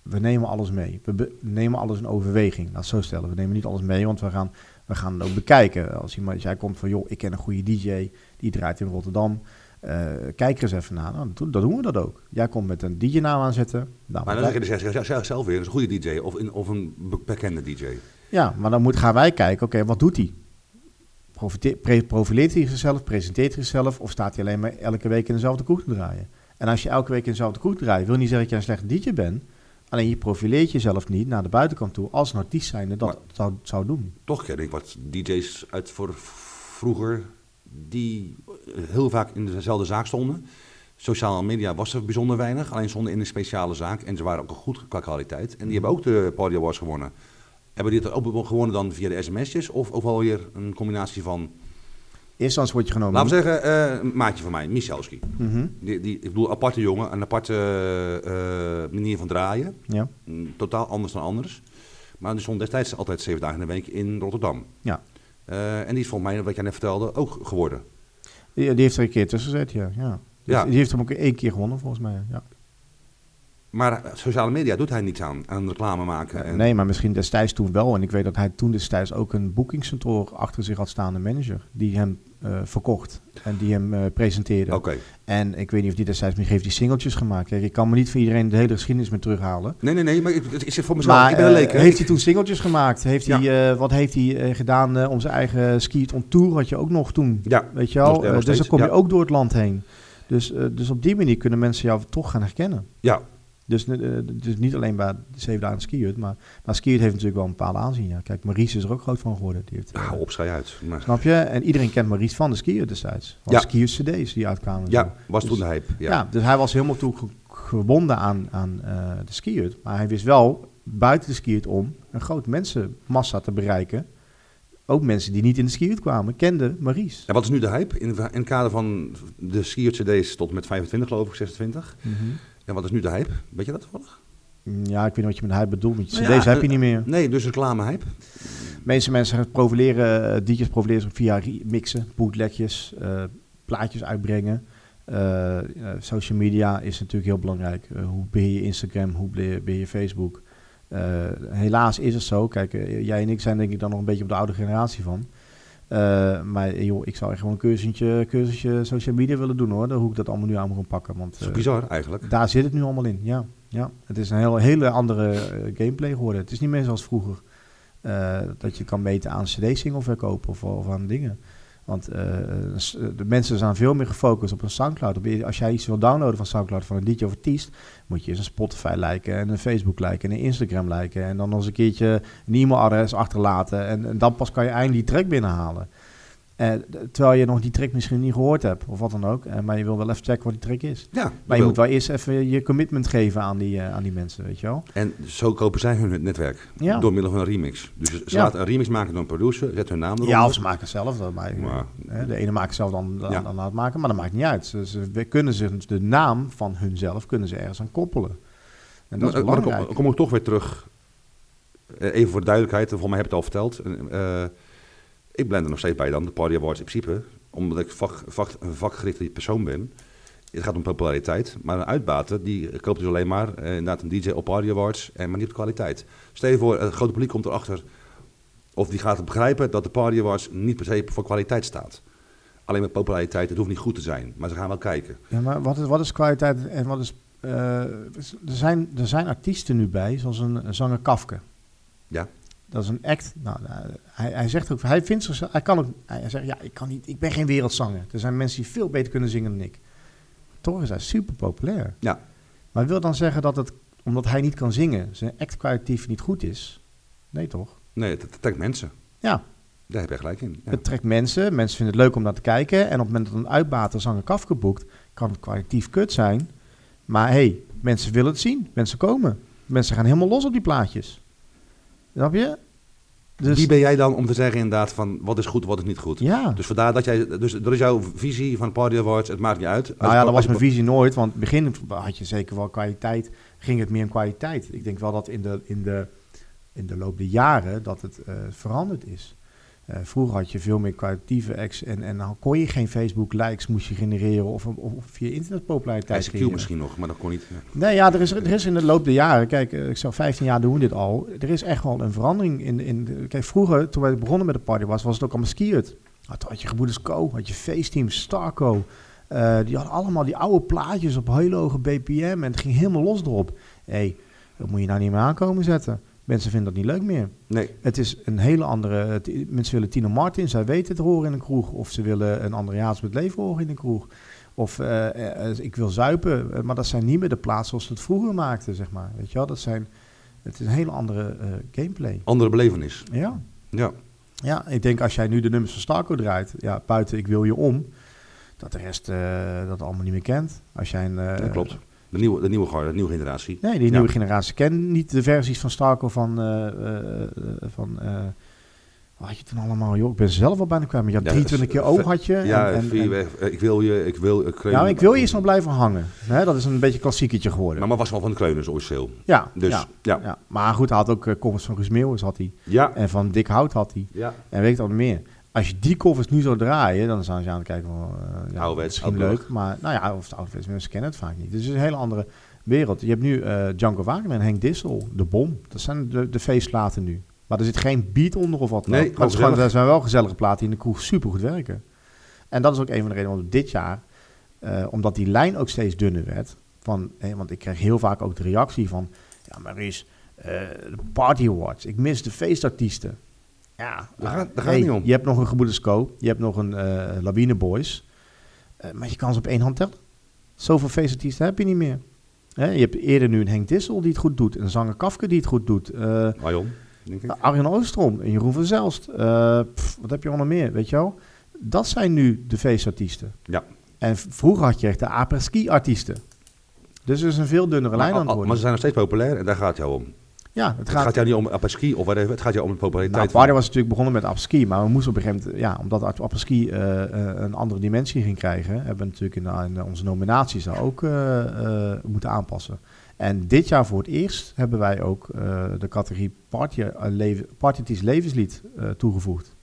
We nemen alles mee. We nemen alles in overweging. Laat het zo stellen. We nemen niet alles mee, want we gaan, we gaan het ook bekijken. Als iemand, jij komt van, joh, ik ken een goede DJ, die draait in Rotterdam. Eh, kijk er eens even naar. Nou, dan, doen- we dat ook. Jij komt met een DJ-naam aanzetten. Nou, Maar dan zeg je dus zelf- weer, dat is een goede DJ of, in, of een be- bekende DJ. Ja, maar dan moet, gaan wij kijken, oké, wat doet hij? Profileert hij zichzelf, presenteert hij zichzelf of staat hij alleen maar elke week in dezelfde kroeg te draaien? En als je elke week in dezelfde kroeg draait, wil niet zeggen dat je een slechte DJ bent. Alleen je profileert jezelf niet naar de buitenkant toe als een artiest zijnde dat Maar- zou, zou doen. Toch ken ik wat DJ's uit voor vroeger die heel vaak in dezelfde zaak stonden. Sociale media was er bijzonder weinig, alleen stonden in een speciale zaak en ze waren ook goed qua kwaliteit. En die hebben ook de Party Awards gewonnen. Hebben die het ook gewonnen dan via de sms'jes of ook wel weer een combinatie van... Eerst dan word je genomen. Laten we zeggen, eh, een maatje van mij, Michalski. Mhm, Die, die, ik bedoel, aparte jongen, een aparte eh, manier van draaien. Ja. Mm, Totaal anders dan anders. Maar die stond destijds altijd zeven dagen in de week in Rotterdam. Ja. Eh, en die is volgens mij, wat jij net vertelde, ook geworden. Die, die heeft er een keer tussen gezet, ja. ja. Ja. Die heeft hem ook één keer gewonnen, volgens mij. Ja. Maar sociale media doet hij niets aan, aan reclame maken. En, Nee, maar misschien destijds toen wel. En ik weet dat hij toen destijds ook een boekingskantoor achter zich had staan, een manager, die hem eh, verkocht en die hem eh, presenteerde. Oké. En ik weet niet of die destijds misschien heeft die singeltjes gemaakt. Kijk, ik kan me niet voor iedereen de hele geschiedenis meer terughalen. Nee, nee, nee, maar ik, het is voor mezelf. Maar ik ben een eh, leek. heeft hij toen singeltjes gemaakt? Heeft Ja. hij, wat heeft hij gedaan om zijn eigen ski on tour had je ook nog toen? Ja, Weet je wel? dus dan kom je ja. ook door het land heen. Dus, dus op die manier kunnen mensen jou toch gaan herkennen. ja. Dus, eh, dus niet alleen bij de zeven dagen skihut, maar, maar skihut heeft natuurlijk wel een bepaalde aanzien. Ja. Kijk, Maurice is er ook groot van geworden. Die heeft, eh, Hou op, uit. Maar, snap je? En iedereen kent Maurice van de skihut destijds. Van Ja. skihut cd's die uitkwamen. ja, was toen de hype. Ja. Ja. dus hij was helemaal toe ge- gebonden aan, aan eh, de skihut. Maar hij wist wel buiten de skihut om een grote mensenmassa te bereiken. Ook mensen die niet in de skihut kwamen, kenden Maurice. En wat is nu de hype? In, in het kader van de skier CD's tot met 25 geloof ik, 26. En wat is nu de hype? Weet je dat toevallig? Ja, ik weet niet wat je met hij bedoelt. Want Nou ja, heb je eh, niet meer. Nee, dus reclame hype. Meeste mensen gaan profileren, eh, DJ's profileren via mixen, bootlegjes, eh, plaatjes uitbrengen. Social media is natuurlijk heel belangrijk. Hoe beheer je Instagram, hoe beheer beheer je Facebook? Helaas is het zo. Kijk, jij en ik zijn denk ik dan nog een beetje op de oude generatie van. Eh, maar joh, ik zou echt gewoon een cursusje, cursusje social media willen doen hoor. Hoe ik dat allemaal nu aan moet gaan pakken. Want Dat is eh, bizar eigenlijk. daar zit het nu allemaal in, ja. ja. Het is een hele, hele andere eh, gameplay geworden. Het is niet meer zoals vroeger. dat je kan meten aan cd-single verkopen of, of aan dingen. Want eh, s- de mensen zijn veel meer gefocust op een Soundcloud. Als jij iets wil downloaden van Soundcloud van een DJ of artiest, moet je eens een Spotify liken en een Facebook liken en een Instagram liken. En dan nog eens een keertje een e-mailadres achterlaten. En, en dan pas kan je eindelijk die track binnenhalen. Eh, terwijl je nog die track misschien niet gehoord hebt of wat dan ook. Eh, maar je wil wel even checken wat die track is. Ja, Maar je moet wel eerst even je commitment geven aan die, eh, aan die mensen, weet je wel. En zo kopen zij hun netwerk. Ja. Door middel van een remix. Dus ze Ja. laten een remix maken door een producer, zet hun naam eronder. Ja, of ze maken het zelf. Dat Maar- de ene maakt zelf dan, dan, dan laat maken, maar dat maakt niet uit. Ze, ze kunnen zich de naam van hunzelf kunnen ze ergens aan koppelen. En dat is Maar, maar dan belangrijk. kom, kom ik toch weer terug. Even voor de duidelijkheid, volgens mij heb ik het al verteld. Eh, ik ben er nog steeds bij dan, de Party Awards in principe. Omdat ik vak, vak, een vakgerichte persoon ben. Het gaat om populariteit. Maar een uitbater, die koopt dus alleen maar eh, inderdaad een DJ op Party Awards. En maar niet op kwaliteit. Stel je voor, het grote publiek komt erachter. Of die gaat begrijpen dat de Party Awards niet per se voor kwaliteit staat. Alleen met populariteit, het hoeft niet goed te zijn. Maar ze gaan wel kijken. Ja, maar wat is, wat is kwaliteit en wat is... eh, er, zijn, er zijn artiesten nu bij, zoals een, een zanger Kafke. Ja. Dat is een act. Nou, nou, hij, hij zegt ook, hij vindt zichzelf, hij kan ook, hij zegt, ja, ik kan niet, ik ben geen wereldzanger. Er zijn mensen die veel beter kunnen zingen dan ik. Toch is hij super populair. Ja. Maar wil dan zeggen dat het, omdat hij niet kan zingen, zijn act kwalitatief niet goed is? Nee, toch? Nee, het, het trekt mensen. Ja, Daar heb je gelijk in. Ja. het trekt mensen. Mensen vinden het leuk om naar te kijken. En op het moment dat een uitbater zanger Kafka boekt, kan het kwalitatief kut zijn. Maar hey, mensen willen het zien. Mensen komen. Mensen gaan helemaal los op die plaatjes. Snap je? Dus Wie ben jij dan om te zeggen inderdaad van wat is goed, wat is niet goed? ja. Dus vandaar dat jij, dus dat is jouw visie van Party Awards, het maakt niet uit. Als Nou ja, dat was mijn visie nooit. Want in het begin had je zeker wel kwaliteit. Ging het meer om kwaliteit. Ik denk wel dat in de, in de, in de loop der jaren dat het eh, veranderd is. Eh, vroeger had je veel meer kwalitatieve acts. En, en dan kon je geen Facebook likes moest je genereren. Of, of, via internet populariteit ICQ creëren. misschien nog, maar dat kon niet. ja. Nee, ja, er is, er is in de loop der jaren, kijk, eh, ik zou 15 jaar doen we dit al. Er is echt wel een verandering in. in kijk, vroeger, toen wij begonnen met de party, was, was het ook allemaal skiert. Had, had je Gebroeders Co, had je Feestteam, Starco. Eh, die hadden allemaal die oude plaatjes op hele hoge BPM en het ging helemaal los erop. Hé, hey, dat moet je nou niet meer aankomen zetten. Mensen vinden dat niet leuk meer. Nee, Het is een hele andere. het- mensen willen Tino Martin, zij weten het horen in een kroeg. Of ze willen een Andrea's met leven horen in een kroeg. Of eh, eh, ik wil zuipen. eh, Maar dat zijn niet meer de plaatsen zoals ze het vroeger maakten, zeg maar. Weet je wel, dat zijn. Het is een hele andere eh, gameplay. andere belevenis. Ja. Ja. ja, ik denk als jij nu de nummers van Starco draait, ja, buiten Ik wil je om, dat de rest eh, dat allemaal niet meer kent. Als jij een. eh, dat klopt. De nieuwe, de nieuwe garde, de nieuwe generatie. Nee, die Ja. nieuwe generatie kent niet de versies van Starco van. eh, eh, eh, van wat had je toen allemaal? Joh, ik ben zelf al bijna kwijt. Maar je had Ja, 23 keer oog ve- had je. Ja, en, en, vier en- ik wil je, ik wil... Ik, nou, ik wil je eens nog blijven hangen. Hè, dat is een beetje een klassieketje geworden. Maar, maar was wel van de Kleuners officieel. ja, Dus, ja, ja. ja. Maar goed, hij had ook covers van Guus Meeuwis had hij. Ja. En van Dick Hout had hij. Ja. En weet ik wat meer. Als je die covers nu zou draaien, dan zou je aan het kijken van... eh ja, Ouderwets, misschien leuk, maar nou ja, of het ouderwets, mensen kennen het vaak niet. Dus het is een hele andere wereld. Je hebt nu eh Django Wagner en Henk Dissel, De Bom. Dat zijn de, de feestplaten nu. Maar er zit geen beat onder of wat dan Nee, ook. Maar gewoon er zijn wel gezellige platen die in de kroeg supergoed werken. En dat is ook een van de redenen waarom dit jaar, eh, omdat die lijn ook steeds dunner werd, van, want ik krijg heel vaak ook de reactie van, ja maar is de Party Awards, ik mis de feestartiesten. Ja, Daar gaat- daar hey, het niet om. Je hebt nog een Gebroeders Co, je hebt nog een eh Lawine Boys, Eh, maar je kan ze op één hand tellen. Zoveel feestartiesten heb je niet meer. Hè, je hebt eerder nu een Henk Dissel die het goed doet, een zanger Kafke die het goed doet, Waarom, denk ik. Arjen Oostrom en Jeroen van Zelst. Pff, wat heb je allemaal meer, weet je wel? Dat zijn nu de feestartiesten. Ja. En vroeger had je echt de apres-ski-artiesten. Dus er is een veel dunnere lijn aan het maar, worden. maar ze zijn nog steeds populair en daar gaat het jou om. Ja, het Het gaat... gaat jou niet om apres-ski of whatever, het gaat jou om de nou, populariteit. Party was natuurlijk begonnen met apres-ski, maar we moesten op een gegeven moment, ja, omdat apres-ski eh, eh, een andere dimensie ging krijgen, hebben we natuurlijk in, onze nominaties daar ook eh, moeten aanpassen. En dit jaar voor het eerst hebben wij ook de categorie Party, Partyties levenslied toegevoegd.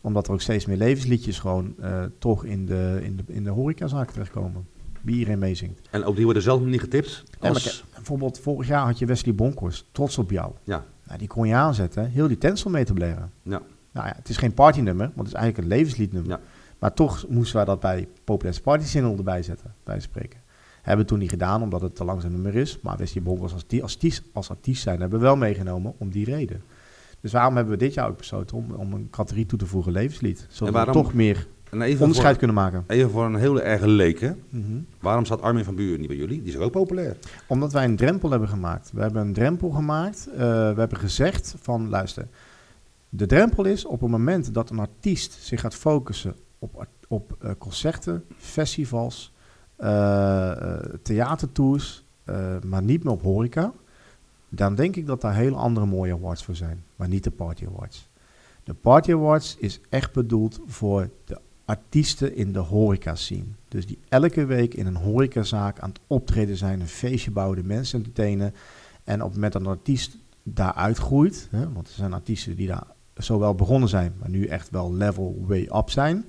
Omdat er ook steeds meer levensliedjes gewoon toch in de, in, de, in de horecazaak terechtkomen. Wie iedereen meezingt. En ook die worden zelf niet getipt. Maar Als, bijvoorbeeld vorig jaar had je Wesley Bonkhorst, trots op jou. ja, Nou, die kon je aanzetten, heel die tent stond mee te blaren. ja, Nou ja, het is geen partynummer, want het is eigenlijk een levensliednummer. Ja. Maar toch moesten wij dat bij Populair's Party Single erbij zetten, bij spreken. Hebben we toen niet gedaan, omdat het te langzaam nummer is. Maar Wesley Bonkers als, die- als, artiest, als artiest zijn hebben we wel meegenomen om die reden. Dus waarom hebben we dit jaar ook besloten om, om een categorie toe te voegen, levenslied. Zodat we waarom- toch meer en even onderscheid voor, kunnen maken. even voor een hele erge leek, hè. Mhm. Waarom staat Armin van Buren niet bij jullie? Die is ook populair. Omdat wij een drempel hebben gemaakt. We hebben een drempel gemaakt. eh, we hebben gezegd van, luister, de drempel is op het moment dat een artiest zich gaat focussen op, op eh, concerten, festivals, eh, theatertours, maar niet meer op horeca, dan denk ik dat daar hele andere mooie awards voor zijn, maar niet de Party Awards. De Party Awards is echt bedoeld voor de artiesten in de horeca scene. Dus die elke week in een horecazaak aan het optreden zijn, een feestje bouwen, de mensen entertainen. En op het moment dat een artiest daaruit groeit, hè, want er zijn artiesten die daar zowel begonnen zijn, maar nu echt wel level way up zijn,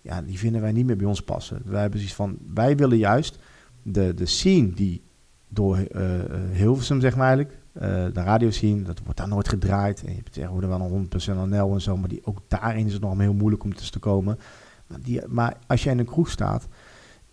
ja, die vinden wij niet meer bij ons passen. Wij hebben zoiets van, wij willen juist de, de scene die door eh, eh, Hilversum, zeg maar eigenlijk, eh, de radio zien, dat wordt daar nooit gedraaid. En je hebt tegenwoordig wel een 100% NL en zo, maar die, ook daarin is het nog heel moeilijk om tussen te komen. Maar, die, maar als jij in een kroeg staat,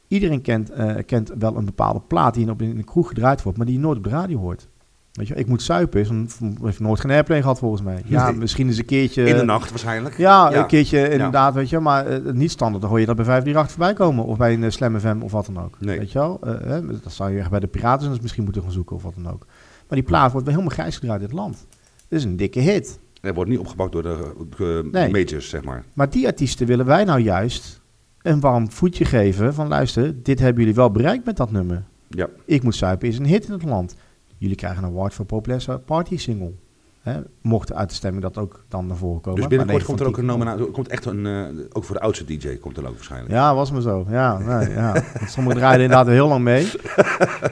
iedereen kent, eh, kent wel een bepaalde plaat die op in een kroeg gedraaid wordt, maar die je nooit op de radio hoort. Weet je, ik moet suipen, is een, heeft nooit geen airplay gehad volgens mij. Ja, Nee. misschien eens een keertje. In de nacht waarschijnlijk. Ja, Ja. een keertje inderdaad, weet je. Maar eh, niet standaard, dan hoor je dat bij 538 voorbij komen. Of bij een uh, Slam FM of wat dan ook. Nee. Weet je wel? Hè, dat zou je echt bij de Piraten dus misschien moeten gaan zoeken of wat dan ook. Maar die plaat wordt wel helemaal grijs gedraaid in het land. Dit is een dikke hit. Het wordt niet opgepakt door de, Nee. majors, zeg maar. Maar die artiesten willen wij nou juist een warm voetje geven van luister, dit hebben jullie wel bereikt met dat nummer. Ja. Ik moet suipen is een hit in het land. Jullie krijgen een award voor populairste party single. Hè, mocht uit de stemming dat ook dan naar voren komen. Dus binnenkort komt er ook een nominatie. Komt echt een, eh, ook voor de oudste DJ komt er ook waarschijnlijk. Ja, was maar zo. Ja, nee, ja. Sommigen draaien inderdaad heel lang mee.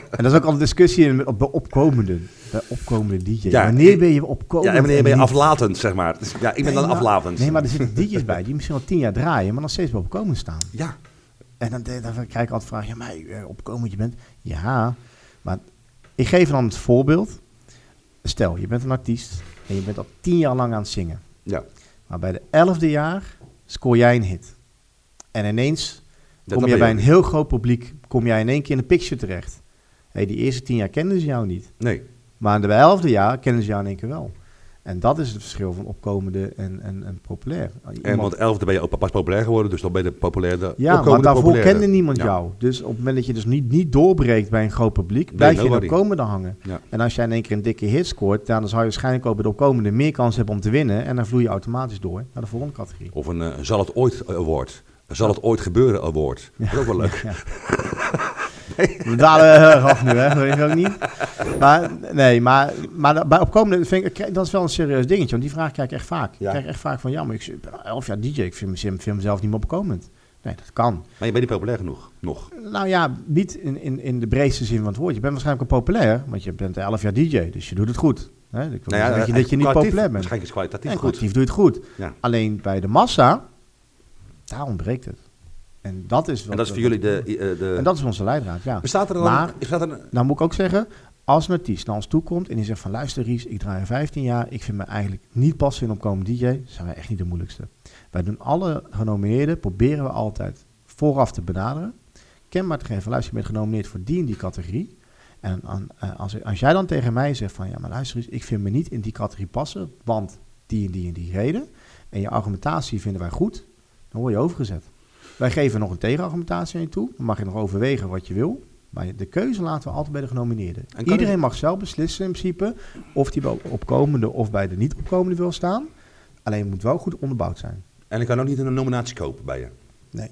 En dat is ook al een discussie in, op, bij opkomende, bij opkomende DJ's. Ja, wanneer ben je opkomend? Ja, en wanneer ben je aflatend, zeg maar. Dus, ja, ik ben Nee, dan maar- aflatend. Nee, maar er zitten DJ's bij die misschien al tien jaar draaien, maar nog steeds bij opkomend staan. Ja, En dan, dan krijg ik altijd de vraag, ja, maar eh, opkomend je bent. Ja, maar ik geef dan het voorbeeld. Stel, je bent een artiest en je bent al tien jaar lang aan het zingen. ja. Maar bij de elfde jaar scoor jij een hit. En ineens Dat- kom je bij een heel groot publiek, kom jij in één keer in de picture terecht. Hey, die eerste tien jaar kenden ze jou niet. niet. Nee. Maar in de elfde jaar kennen ze jou in één keer wel. En dat is het verschil van opkomende en, en, en populair. En Iemand- want elfde ben je ook pas populair geworden, dus dan ben je de populaire. ja, maar daarvoor populaire. kende niemand Ja. jou. Dus op het moment dat je dus niet, niet doorbreekt bij een groot publiek, blijf je in opkomende hangen. Ja. En als jij in één keer een dikke hit scoort, dan zou je waarschijnlijk ook bij de opkomende meer kans hebben om te winnen. En dan vloei je automatisch door naar de volgende categorie. Of een eh, zal het ooit award. Zal het ooit gebeuren award. Dat is ook wel leuk. We dalen heel erg af nu, hè? Dat weet ik ook niet. Maar, nee, maar, maar bij opkomende vind ik, dat is wel een serieus dingetje. Want die vraag krijg ik echt vaak. Ik krijg echt vaak van, ja, maar ik ben al elf jaar DJ. Ik vind, mezelf- vind mezelf niet meer opkomend. Nee, dat kan. Maar je bent niet populair genoeg. Nog. Nou ja, niet in, in, in de breedste zin van het woord. Je bent waarschijnlijk wel populair, want je bent 11 jaar DJ. Dus je doet het goed. Hè? Ik wil niet zeggen dat je, dat je niet populair bent. Waarschijnlijk is kwalitatief En goed. kwalitatief doe je het goed. Ja. Alleen bij de massa, daar ontbreekt het. En dat is, wat, En dat is voor jullie de... eh, de En dat is onze leidraad, ja. bestaat er dan... Maar- bestaat er een, Nou moet ik ook zeggen, als een artiest naar ons toe komt en die zegt van luister Ries, ik draai al 15 jaar, ik vind me eigenlijk niet passen in opkomend DJ, zijn wij echt niet de moeilijkste. Wij doen alle genomineerden, proberen we altijd vooraf te benaderen, kenbaar te geven, luister je bent genomineerd voor die en die categorie. En aan- eh, als, als jij dan tegen mij zegt van ja maar luister eens, ik vind me niet in die categorie passen, want die en die en die reden, en je argumentatie vinden wij goed, dan word je overgezet. Wij geven nog een tegenargumentatie aan je toe, dan mag je nog overwegen wat je wil. Maar de keuze laten we altijd bij de genomineerden. Iedereen ik- mag zelf beslissen in principe of hij bij opkomende of bij de niet opkomende wil staan. Alleen het moet wel goed onderbouwd zijn. en ik kan ook niet een nominatie kopen bij je. Nee.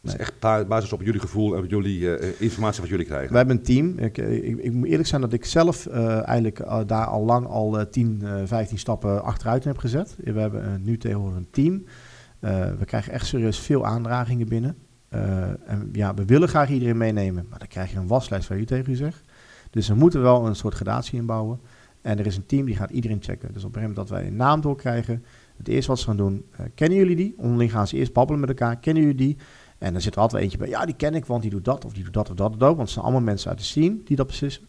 Dat is echt basis op jullie gevoel en op jullie eh, informatie wat jullie krijgen. We hebben een team. Ik, ik, ik moet eerlijk zijn dat ik zelf eh, eigenlijk eh, daar al lang al eh, 10, eh, 15 stappen achteruit heb gezet. We hebben eh, nu tegenwoordig een team. Eh, we krijgen echt serieus veel aandragingen binnen. Eh, en ja, we willen graag iedereen meenemen, maar dan krijg je een waslijst waar u tegen u zegt. Dus we moeten wel een soort gradatie inbouwen. En er is een team die gaat iedereen checken. Dus op een moment dat wij een naam doorkrijgen, het eerste wat ze gaan doen, eh, kennen jullie die? Onderling gaan ze eerst babbelen met elkaar, kennen jullie die? En dan zit er altijd eentje bij, ja, die ken ik, want die doet dat, of die doet dat, of dat, dat. Want het zijn allemaal mensen uit de scene die dat beslissen.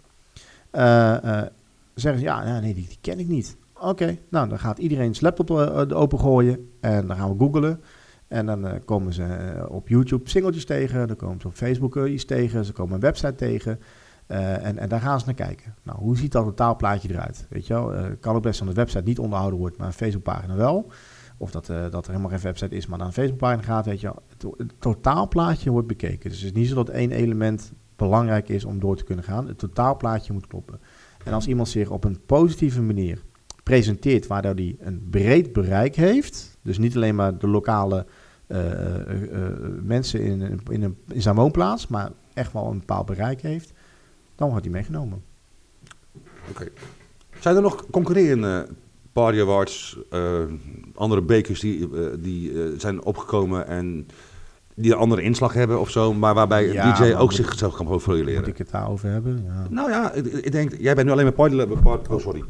Zeggen ze, ja, ja, nee, die, die ken ik niet. Oké, nou, dan gaat iedereen zijn laptop uh, opengooien en dan gaan we googlen. En dan uh, komen ze op YouTube singeltjes tegen, dan komen ze op Facebook iets tegen, ze komen een website tegen. En, daar gaan ze naar kijken. Nou, hoe ziet dat totaalplaatje eruit? Weet je wel, kan ook best dat de website niet onderhouden wordt, maar een Facebookpagina wel. Of dat, dat er helemaal geen website is, maar naar een Facebookpagina gaat, weet je wel. Het, het, totaalplaatje wordt bekeken. Dus het is niet zo dat één element belangrijk is om door te kunnen gaan. Het totaalplaatje moet kloppen. En als iemand zich op een positieve manier presenteert, waardoor hij een breed bereik heeft, dus niet alleen maar de lokale uh, uh, mensen in, in, een, in zijn woonplaats, maar echt wel een bepaald bereik heeft, dan wordt hij meegenomen. Oké. Zijn er nog concurrerende Party Awards, andere bekers die, die zijn opgekomen en die een andere inslag hebben of zo, maar waarbij ja, DJ ook zichzelf kan profileren? Moet ik het daarover hebben? Ja. Nou ja, ik, ik, denk, jij bent nu alleen maar Party, party Oh, sorry.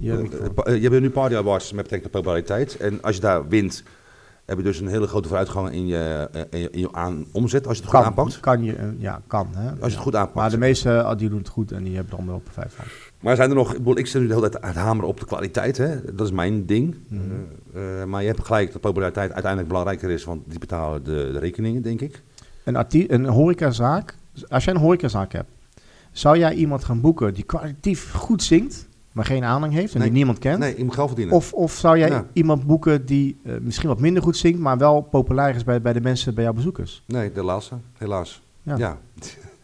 jij bent nu Party Awards met betrekking tot populariteit. En als je daar wint, heb je dus een hele grote vooruitgang in je, eh, in je, in je aan omzet als je het goed aanpakt. kan je, eh, ja, kan. Hè? Als je het goed aanpakt. Maar de meeste eh, die doen het goed en die hebben er allemaal op vijf van. Maar zijn er nog, ik bedoel, ik zit nu de hele tijd aan het hameren op de kwaliteit, hè? dat is mijn ding. Mhm. Eh, eh, maar je hebt gelijk dat populariteit uiteindelijk belangrijker is, want die betalen de, de rekeningen, denk ik. Een, een horecazaak, als jij een horecazaak hebt, zou jij iemand gaan boeken die kwalitatief goed zingt, maar geen aanhang heeft en Nee. die niemand kent? Nee, moet geld verdienen. Of, of zou jij Ja. iemand boeken die eh, misschien wat minder goed zingt, maar wel populair is bij, bij de mensen, bij jouw bezoekers? Nee, de laatste, helaas. Ja. Ja.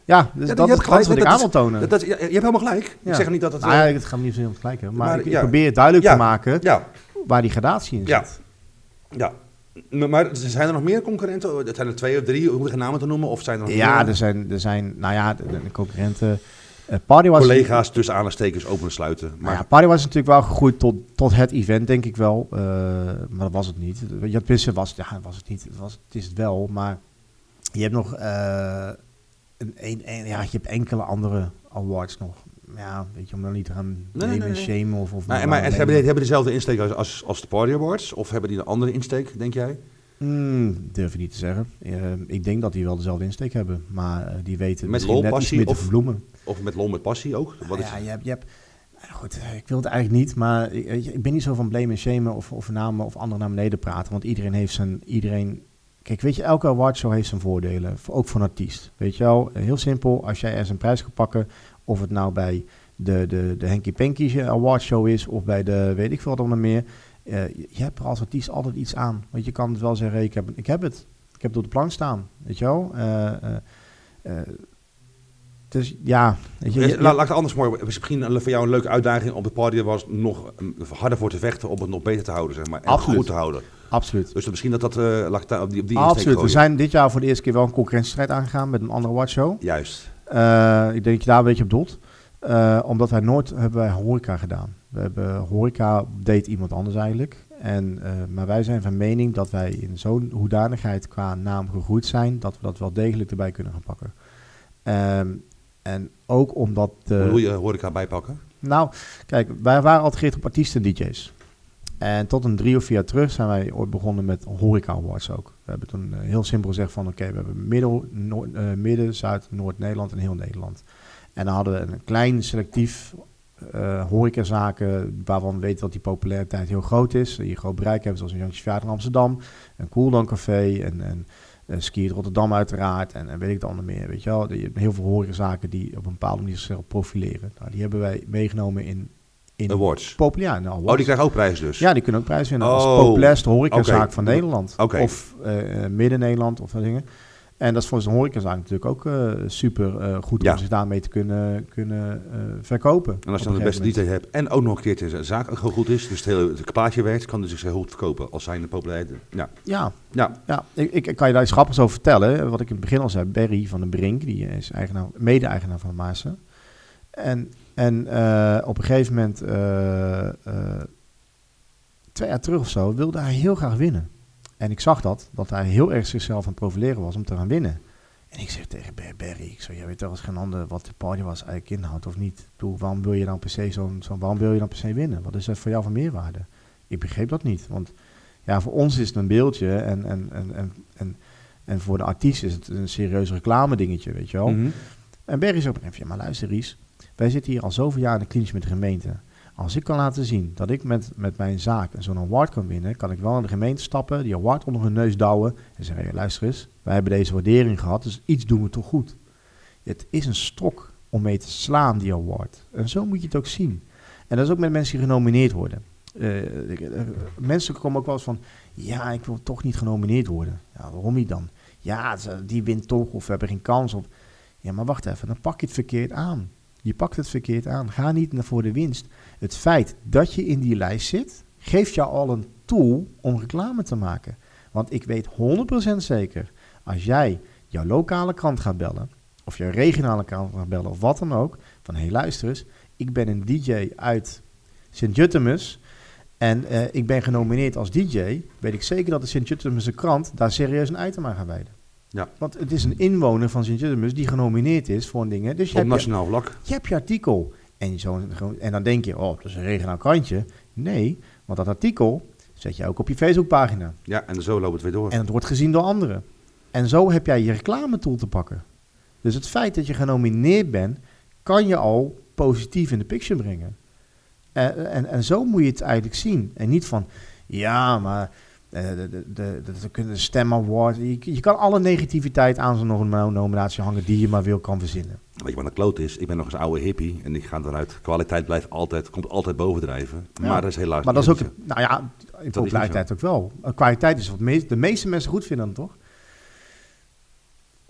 Ja, dus Ja, dat is het wat gelijk. ik aan wil tonen. Dat, je, je hebt helemaal gelijk. Ja. Ik zeg niet dat het... nou eh, ja, het gaat niet zo heel vergelijken. Maar, Maar ik, probeer het duidelijk te maken ja, waar die gradatie in zit. ja. Maar- Maar zijn er nog meer concurrenten? Het zijn er twee of drie, je geen namen te noemen? Of zijn er nog Ja, meer er zijn, er zijn, nou ja, de, de concurrenten. eh Party was, collega's tussen aanstekens openen en sluiten? Maar Nou ja, Party was natuurlijk wel gegroeid tot, tot het event, denk ik wel. Eh, maar dat was het niet. Ja, tenminste, was, ja, was het niet. Het, was, het is het wel, maar je hebt nog eh, een, een, een- ja, je hebt enkele andere awards nog. Ja, weet je, om dan niet te gaan Nee, nemen nee, shamen of... of Maar, maar en hebben, die, hebben dezelfde insteek als, als, als de Party Awards? Of hebben die een andere insteek, denk jij? Hmm, durf ik niet te zeggen. Eh, ik denk dat die wel dezelfde insteek hebben, maar eh, die weten Met lol, net iets passie meer of- verbloemen. Of met lol met passie ook? Wat is, ja, je hebt, je hebt, nou goed, ik wil het eigenlijk niet, maar je, ik ben niet zo van blame en shamen of, of namen of anderen naar beneden praten, want iedereen heeft zijn, iedereen, kijk, weet je, elke awardshow heeft zijn voordelen, voor- ook voor een artiest, weet je wel, Eh, heel simpel, als jij ergens een prijs kan pakken, of het nou bij de, de, de Henky Panky awardshow is, of bij de, weet ik veel wat allemaal meer, eh, je hebt er als artiest altijd iets aan, want je kan het wel zeggen, ik heb, ik heb het, ik heb het op de plank staan, weet je wel, Eh, eh, eh, dus ja, weet je, Ja, je- la- laat ik het anders mooi. Misschien voor jou een leuke uitdaging op de party was nog harder voor te vechten om het nog beter te houden, zeg maar. En Absoluut. goed te houden. Absoluut. Dus misschien dat dat, eh ik daar op die, op die Absoluut. We zijn dit jaar voor de eerste keer wel een concurrentiestrijd aangegaan met een andere watchshow. Juist. Eh, ik denk dat je daar een beetje op doelt. Eh, omdat wij nooit hebben wij horeca gedaan. We hebben horeca deed iemand anders eigenlijk. En, maar wij zijn van mening dat wij in zo'n hoedanigheid qua naam gegroeid zijn, dat we dat wel degelijk erbij kunnen gaan pakken. Ehm, en ook omdat... Hoe wil je horeca bijpakken? nou, kijk, wij waren altijd gericht op artiesten en DJ's. En tot een drie of vier jaar terug zijn wij ooit begonnen met horeca awards ook. We hebben toen eh, heel simpel gezegd van oké, we hebben middel, eh, midden, zuid, Noord-Nederland en heel Nederland. En dan hadden we een klein selectief eh horecazaken waarvan we weten dat die populariteit heel groot is. Die groot bereik hebben zoals een Jantje in Amsterdam, een Cooldown Café en, en eh, Ski Rotterdam uiteraard en, weet ik het ander meer. Weet je wel, je hebt heel veel horecazaken die op een bepaalde manier zichzelf profileren. Nou, die hebben wij meegenomen in, in Awards. populair. Nou, Oh, die krijgen ook prijs dus? ja, die kunnen ook prijs winnen. Als Oh, populairste horecazaak van Nederland. Oké. Of eh, Midden-Nederland of dat dingen. En dat is voor zo'n horecazaak natuurlijk ook eh, super eh, goed Ja. om zich daarmee te kunnen, kunnen verkopen. En als je dan de beste gegeven DJ hebt en ook nog een keertje de zaak ook heel goed is, dus het hele het plaatje werkt, kan dus zich heel goed verkopen als zijn de populariteit. Ja, moment. Ja, ja. ja ik, ik kan je daar iets grappigs over vertellen. Wat ik in het begin al zei, Barry van den Brink, die is eigenaar, mede-eigenaar van de Maassen. En, en eh, op een gegeven moment, eh, eh, twee jaar terug of zo, wilde hij heel graag winnen. En ik zag dat, dat hij heel erg zichzelf aan het profileren was om te gaan winnen. En ik zeg tegen Barry, ik zeg, jij weet toch als geen ander wat de party was eigenlijk inhoudt of niet. Bedoel, waarom wil je dan per se zo'n, zo, waarom wil je dan per se winnen? Wat is dat voor jou van meerwaarde? Ik begreep dat niet, want ja, voor ons is het een beeldje en, en, en, en, en, en voor de artiest is het een serieus reclame dingetje, weet je wel. Mhm. En Berry is ook even, ja, maar luister Ries, wij zitten hier al zoveel jaar in de klinisch met de gemeente. Als ik kan laten zien dat ik met, met mijn zaak zo'n award kan winnen, kan ik wel in de gemeente stappen, die award onder hun neus douwen en zeggen, hey, luister eens, wij hebben deze waardering gehad, dus iets doen we toch goed. Het is een stok om mee te slaan, die award. En zo moet je het ook zien. En dat is ook met mensen die genomineerd worden. Eh, eh, mensen komen ook wel eens van, ja, ik wil toch niet genomineerd worden. Ja, waarom niet dan? Ja, die wint toch, of we hebben geen kans op. Ja, maar wacht even, dan pak je het verkeerd aan. Je pakt het verkeerd aan. Ga niet naar voor de winst. Het feit dat je in die lijst zit, geeft jou al een tool om reclame te maken. Want ik weet 100% zeker, als jij jouw lokale krant gaat bellen, of jouw regionale krant gaat bellen, of wat dan ook, van hé hey, luister eens, ik ben een DJ uit Sint-Juttemus en eh, ik ben genomineerd als DJ, weet ik zeker dat de Sint-Juttemus krant daar serieus een item aan gaat wijden. Ja. Want het is een inwoner van Sint-Juttemus die genomineerd is voor een ding. Dus je Op je- nationaal vlak. je hebt je artikel. En, zo, en dan denk je, oh, dat is een regionaal krantje. Nee, want dat artikel zet je ook op je Facebookpagina. Ja, en zo loopt het weer door. En het wordt gezien door anderen. En zo heb jij je reclametool te pakken. Dus het feit dat je genomineerd bent, kan je al positief in de picture brengen. En, en, en zo moet je het eigenlijk zien. En niet van, ja, maar eh, de, de, de, de, de, stem award. Je, je kan alle negativiteit aan zo'n no- nominatie hangen die je maar wil kan verzinnen. Weet je wat een kloot is? Ik ben nog eens oude hippie en ik ga eruit. Kwaliteit blijft altijd, komt altijd bovendrijven. Ja. Maar dat is helaas Maar dat is ook, nou ja, in populariteit ook wel. Eh, Kwaliteit is wat de meeste mensen goed vinden, dan toch?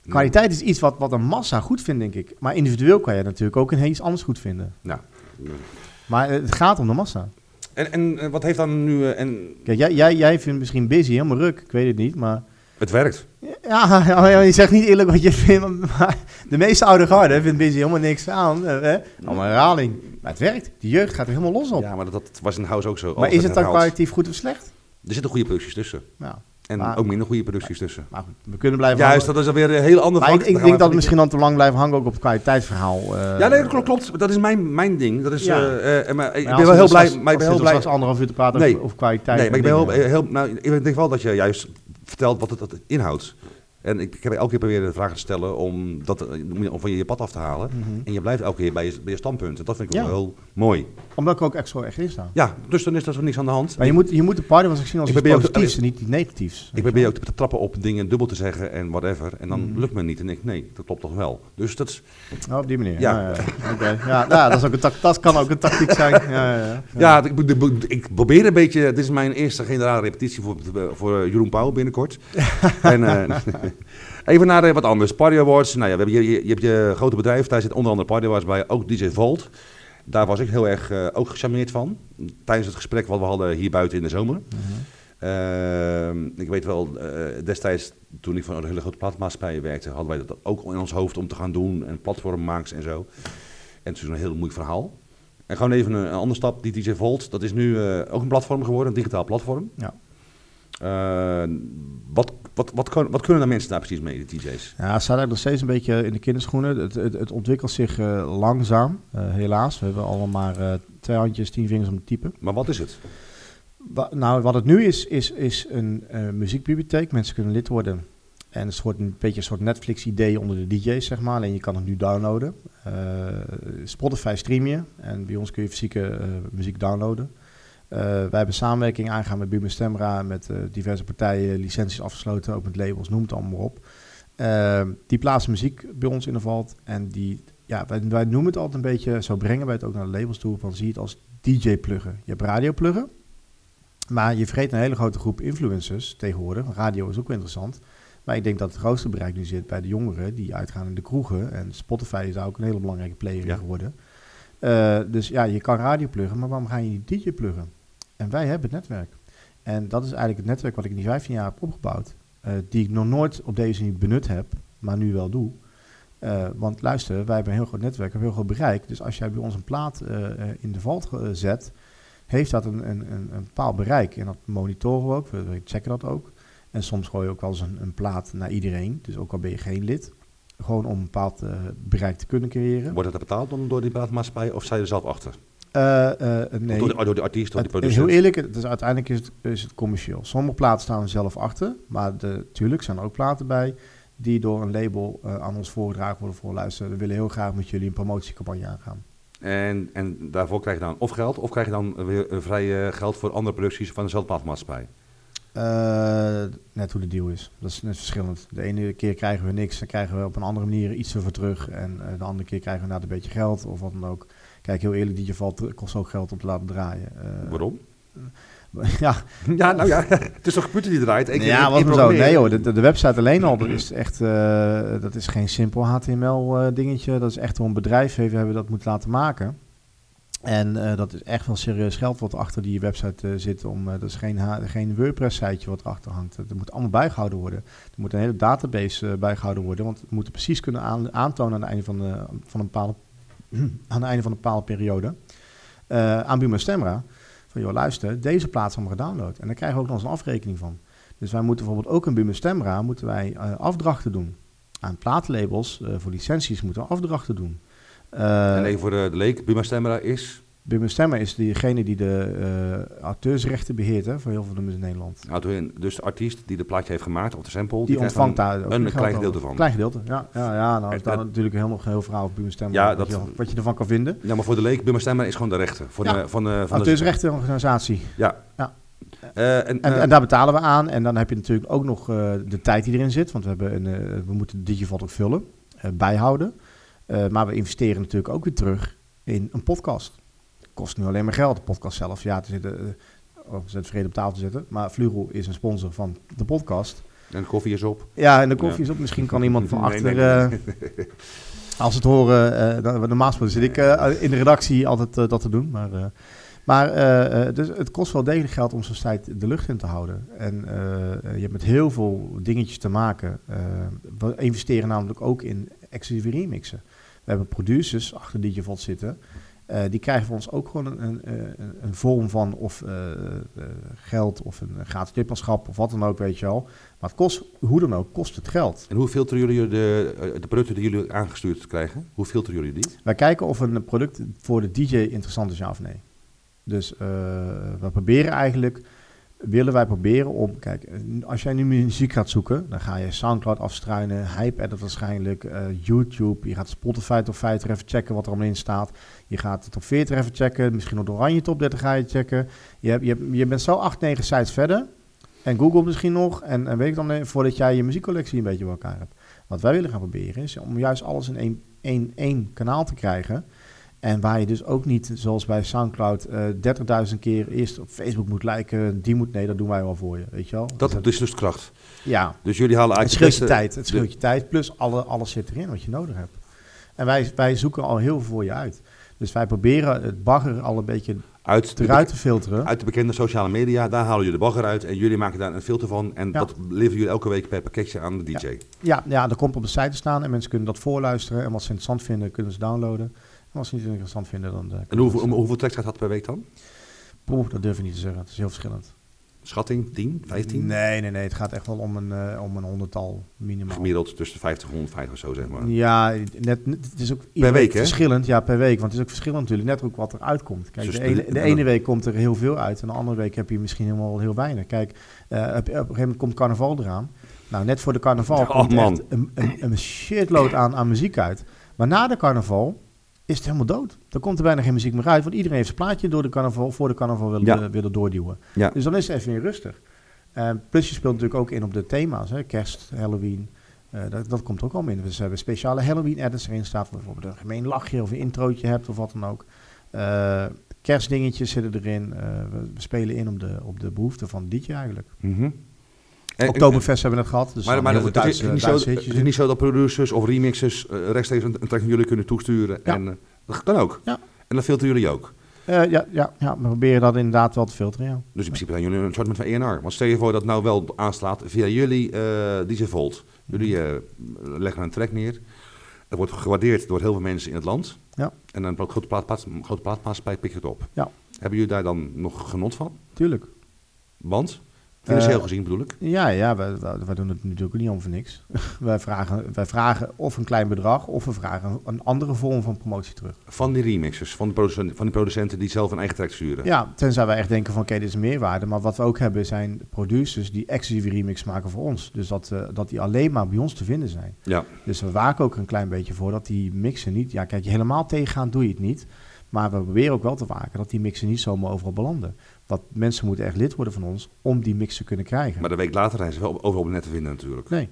Kwaliteit is iets wat, wat een massa goed vindt, denk ik. Maar individueel kan je natuurlijk ook een iets anders goed vinden. Nou, Maar eh, het gaat om de massa. En, en eh, wat heeft dan nu... eh, en Kijk, jij, jij, jij vindt misschien busy helemaal ruk. Ik weet het niet, maar... het werkt. Ja, ja, je zegt niet eerlijk wat je vindt. Maar de meeste oude garde vindt busy helemaal niks aan. eh, Hè? Allemaal herhaling. Maar het werkt. Die jeugd gaat er helemaal los op. Ja, maar dat, dat was in House ook zo. maar Altijd is het dan herhaald. kwalitatief goed of slecht? Er zitten goede producties tussen. Ja. En Maar- ook minder goede producties tussen. Maar goed, we kunnen blijven Juist, hangen. dat is alweer een heel ander Maar vak. ik, denk dat we even misschien dan te lang blijven hangen ook op het kwaliteitsverhaal. eh. Ja, nee, dat klopt, klopt. Dat is mijn, mijn ding. Dat is, Ja. eh, eh, maar ik ben als wel we heel er blij. straks- Maar ik als ben heel er blij. anderhalf uur te praten Nee. over, over kwaliteit. Nee, maar ik en ben heel, nou, ik denk wel dat je juist vertelt wat het, het inhoudt. En ik, ik heb elke keer proberen de vraag te stellen om, dat, om van je je pad af te halen. Mhm. En je blijft elke keer bij je, bij je standpunt. En dat vind ik Ja. wel heel mooi. Omdat ik ook echt zo echt in sta. Ja, dus dan is er niks aan de hand. Maar je moet, je moet de party was ik zien als Ik iets positiefs en niet iets negatiefs. Ik probeer ook te trappen op dingen dubbel te zeggen en whatever. En dan Mhm. lukt me niet. En ik nee, dat klopt toch wel. Dus dat is, Oh, op die manier. Ja. Oké. ja, nou, dat, is ook een dat kan ook een tactiek zijn. Ja, ja, ja. Ja, ik, ik, probeer een beetje. Dit is mijn eerste generale repetitie voor, voor Jeroen Pauw binnenkort. en, eh, even naar eh, wat anders. Party Awards. Nou ja, we hebben, je, je, je hebt je grote bedrijf. Daar zit onder andere Party Awards bij. Ook DJ Volt. Daar was ik heel erg eh, ook gecharmeerd van. Tijdens het gesprek wat we hadden hier buiten in de zomer. Ehm, ik weet wel, eh, destijds toen ik voor een hele grote platenmaatschappij werkte, hadden wij dat ook in ons hoofd om te gaan doen en platformmaaks en zo. En het is een heel moeilijk verhaal. En gewoon even een, een andere stap, die DJ Volt, dat is nu eh, ook een platform geworden, een digitaal platform. Ja. Wat, wat, wat, wat kunnen de mensen daar precies mee, de DJ's? Ja, het staat eigenlijk nog steeds een beetje in de kinderschoenen. Het, het, het ontwikkelt zich eh, langzaam, eh, helaas. We hebben allemaal maar eh, twee handjes, tien vingers om te typen. Maar wat is het? Wa- nou, wat het nu is, is, is een muziekbibliotheek. Mensen kunnen lid worden. En het wordt een beetje een soort Netflix-idee onder de DJ's, zeg maar. Alleen je kan het nu downloaden. Spotify stream je. En bij ons kun je fysieke muziek downloaden. Eh, wij hebben samenwerking aangegaan met Buma Stemra, met eh, diverse partijen, licenties afgesloten, ook met labels, noem het allemaal maar op. Eh, die plaatsen muziek bij ons in de valt. En die, ja, wij, wij noemen het altijd een beetje, zo brengen wij het ook naar de labels toe, van zie het als DJ-pluggen. Je hebt radio-pluggen, maar je vergeet een hele grote groep influencers tegenwoordig. Radio is ook wel interessant. Maar ik denk dat het grootste bereik nu zit bij de jongeren die uitgaan in de kroegen. En Spotify is daar ook een hele belangrijke player in Ja. geworden. Eh, dus ja, je kan radio pluggen, maar waarom ga je niet DJ pluggen? En wij hebben het netwerk. En dat is eigenlijk het netwerk wat ik in die 15 jaar heb opgebouwd. eh, die ik nog nooit op deze manier benut heb, maar nu wel doe. Eh, want luister, wij hebben een heel groot netwerk, een heel groot bereik. Dus als jij bij ons een plaat in de valt zet, heeft dat een, een, een, een bepaald bereik. En dat monitoren we ook, we, we checken dat ook. En soms gooi je ook wel eens een, een plaat naar iedereen, dus ook al ben je geen lid. Gewoon om een bepaald eh, bereik te kunnen creëren. Wordt het betaald dan door die platenmaatschappij of je er zelf achter? Eh, nee. Door, de, door de artiest, door de producent? heel eerlijk, het is, uiteindelijk is het, is het commercieel. Sommige platen staan er zelf achter, maar natuurlijk zijn er ook platen bij die door een label aan ons voorgedragen worden voor luisteren. We willen heel graag met jullie een promotiecampagne aangaan. En, en daarvoor krijg je dan of geld, of krijg je dan weer vrij geld voor andere producties van dezelfde platenmaatschappij? Eh, net hoe de deal is. Dat is net verschillend. De ene keer krijgen we niks, dan krijgen we op een andere manier iets ervoor terug. En eh, de andere keer krijgen we inderdaad een beetje geld of wat dan ook. Kijk, heel eerlijk, die valt kost ook geld om te laten draaien. Eh, Waarom? ja, Ja, nou ja, het is toch computer die draait? Ik, ja, maar zo. Nee hoor, de, de- website alleen al, dat is echt, dat is geen simpel HTML dingetje. Dat is echt door een bedrijf heeft, hebben we dat moeten laten maken. En eh, dat is echt wel serieus geld wat achter die website eh, zit. Om, eh, dat is geen, geen WordPress-siteje wat erachter hangt. Dat moet allemaal bijgehouden worden. Er moet een hele database eh, bijgehouden worden. Want we moeten precies kunnen aan, aantonen aan het einde van, van een bepaalde, aan het einde van een bepaalde periode. aan Buma Stemra. Van joh, luister, deze plaat is allemaal gedownload. En daar krijgen we ook nog eens een afrekening van. Dus wij moeten bijvoorbeeld ook in Buma Stemra moeten wij afdrachten doen. Aan plaatlabels, voor licenties moeten we afdrachten doen. Eh, En even voor de, de leek, Buma Stemra is... Bimmer Stemmer is degene die de uh, auteursrechten beheert hè, voor heel veel nummers in Nederland. Dus de artiest die de plaatje heeft gemaakt, of de sample, die, die ontvangt daar ook een klein gedeelte van. klein gedeelte, ja. Ja, ja nou is daar natuurlijk heel, nog heel verhaal over Bimmer Stemmer, ja, wat, je, wat je ervan kan vinden. Ja, maar voor de leek, Bimmer Stemmer is gewoon de rechter. Voor de, van de, van auteursrechtenorganisatie. Ja. ja. Uh, en, en, en, daar betalen we aan. En dan heb je natuurlijk ook nog uh, de tijd die erin zit. Want we, hebben een, we moeten Digivat ook vullen, bijhouden. Maar we investeren natuurlijk ook weer terug in een podcast. Kost nu alleen maar geld, de podcast zelf. Ja, te zitten, oh, zet vrede op tafel te zetten. Maar Vlugel is een sponsor van de podcast. En de koffie is op. Ja, en de koffie is op. Misschien kan iemand van achter... Nee, nee, nee. als het horen, normaal gesproken zit ik in de redactie altijd dat te doen. Maar... Maar uh, dus het kost wel degelijk geld om zo'n site de lucht in te houden. En uh, je hebt met heel veel dingetjes te maken. Uh, we investeren namelijk ook in exclusieve remixen. We hebben producers achter die je zitten. die krijgen voor ons ook gewoon een, een, een vorm van of geld of een gratis lidmaatschap of wat dan ook, weet je wel. Maar het kost, hoe dan ook, kost het geld. En hoe filteren jullie de, de producten die jullie aangestuurd krijgen? Hoe filteren jullie die? Wij kijken of een product voor de DJ interessant is, ja of nee. Dus uh, we proberen eigenlijk, willen wij proberen om, kijk, als jij nu muziek gaat zoeken, dan ga je Soundcloud afstruinen, Hype Edit waarschijnlijk, uh, YouTube, je gaat Spotify top 50 even checken wat er allemaal in staat. Je gaat de top 40 even checken, misschien nog de oranje top 30 ga je checken. Je, hebt, je bent zo 8, 9 sites verder. En Google misschien nog. En, en weet ik dan, eh, voordat jij je muziekcollectie een beetje bij elkaar hebt. Wat wij willen gaan proberen is om juist alles in één, één, één kanaal te krijgen. En waar je dus ook niet, zoals bij Soundcloud, uh, eh, 30.000 keer eerst op Facebook moet liken. Die moet, nee, dat doen wij wel voor je, weet je wel. Dat, is dus kracht. Ja. Dus jullie halen eigenlijk... Het scheelt je tijd, het scheelt je tijd, plus alle, alles zit erin wat je nodig hebt. En wij, wij zoeken al heel veel voor je uit. Dus wij proberen het bagger al een beetje uit eruit te filteren. Uit de bekende sociale media, daar halen jullie de bagger uit en jullie maken daar een filter van. En dat leveren jullie elke week per pakketje aan de DJ. Ja, ja, ja, dat komt op de site te staan en mensen kunnen dat voorluisteren. En wat ze interessant vinden, kunnen ze downloaden als ze niet interessant vinden, dan... Uh, en hoeveel, hoeveel tracks gaat dat per week dan? Poeh, dat durf ik niet te zeggen. Het is heel verschillend. Schatting, 10, 15? Nee, nee, nee. Het gaat echt wel om een, uh, om een honderdtal minimaal. Gemiddeld tussen 50 en 150 of zo, zeg maar. Ja, net, het is ook per week, hè? verschillend. Ja, per week. Want het is ook verschillend natuurlijk. Net ook wat er uitkomt. Kijk, de, ene, de ene week komt er heel veel uit. En de andere week heb je misschien helemaal heel weinig. Kijk, uh, op, op, een gegeven moment komt carnaval eraan. Nou, net voor de carnaval oh, komt man. echt een, een, een shitload aan, aan muziek uit. Maar na de carnaval is het helemaal dood. Dan komt er bijna geen muziek meer uit, want iedereen heeft zijn plaatje door de carnaval, voor de carnaval willen, willen doorduwen. Ja. Dus dan is het even weer rustig. Uh, plus je speelt natuurlijk ook in op de thema's, hè? kerst, Halloween. Uh, dat, dat, komt ook al in. Dus we hebben speciale Halloween-edits erin staat, bijvoorbeeld een gemeen lachje of een introotje hebt of wat dan ook. Uh, kerstdingetjes zitten erin. We, we, spelen in op de, op de behoeften van dit eigenlijk. Mm -hmm. Oktoberfest hebben we het gehad. Dus maar maar het, is, niet zo, het is niet zo dat producers of remixers uh, rechtstreeks een, een track naar jullie kunnen toesturen. Ja. En, uh, dat kan ook. Ja. En dat filteren jullie ook. Uh, ja, ja, ja, we proberen dat inderdaad wel te filteren, ja. Dus in principe zijn jullie een soort van ENR. Want stel je voor dat het nou wel aanslaat via jullie uh, DJ Volt. Jullie uh, leggen een track neer. Dat wordt gewaardeerd door heel veel mensen in het land. Ja. En dan een grote, plaat, grote plaatmaatschappij pikt het op. Ja. Hebben jullie daar dan nog genot van? Tuurlijk. Want? Financieel uh, gezien bedoel ik? Ja, ja wij, wij, doen het natuurlijk niet om voor niks. wij, vragen, wij vragen of een klein bedrag of we vragen een andere vorm van promotie terug. Van die remixers, van de producenten, van die producenten die zelf een eigen track sturen? Ja, tenzij wij echt denken van oké, okay, dit is een meerwaarde. Maar wat we ook hebben zijn producers die exclusieve remix maken voor ons. Dus dat, uh, dat die alleen maar bij ons te vinden zijn. Ja. Dus we waken ook een klein beetje voor dat die mixen niet... Ja, kijk, je helemaal tegengaan doe je het niet. Maar we proberen ook wel te waken dat die mixen niet zomaar overal belanden. Want mensen moeten echt lid worden van ons om die mix te kunnen krijgen. Maar de week later zijn ze wel overal net te vinden natuurlijk. Nee.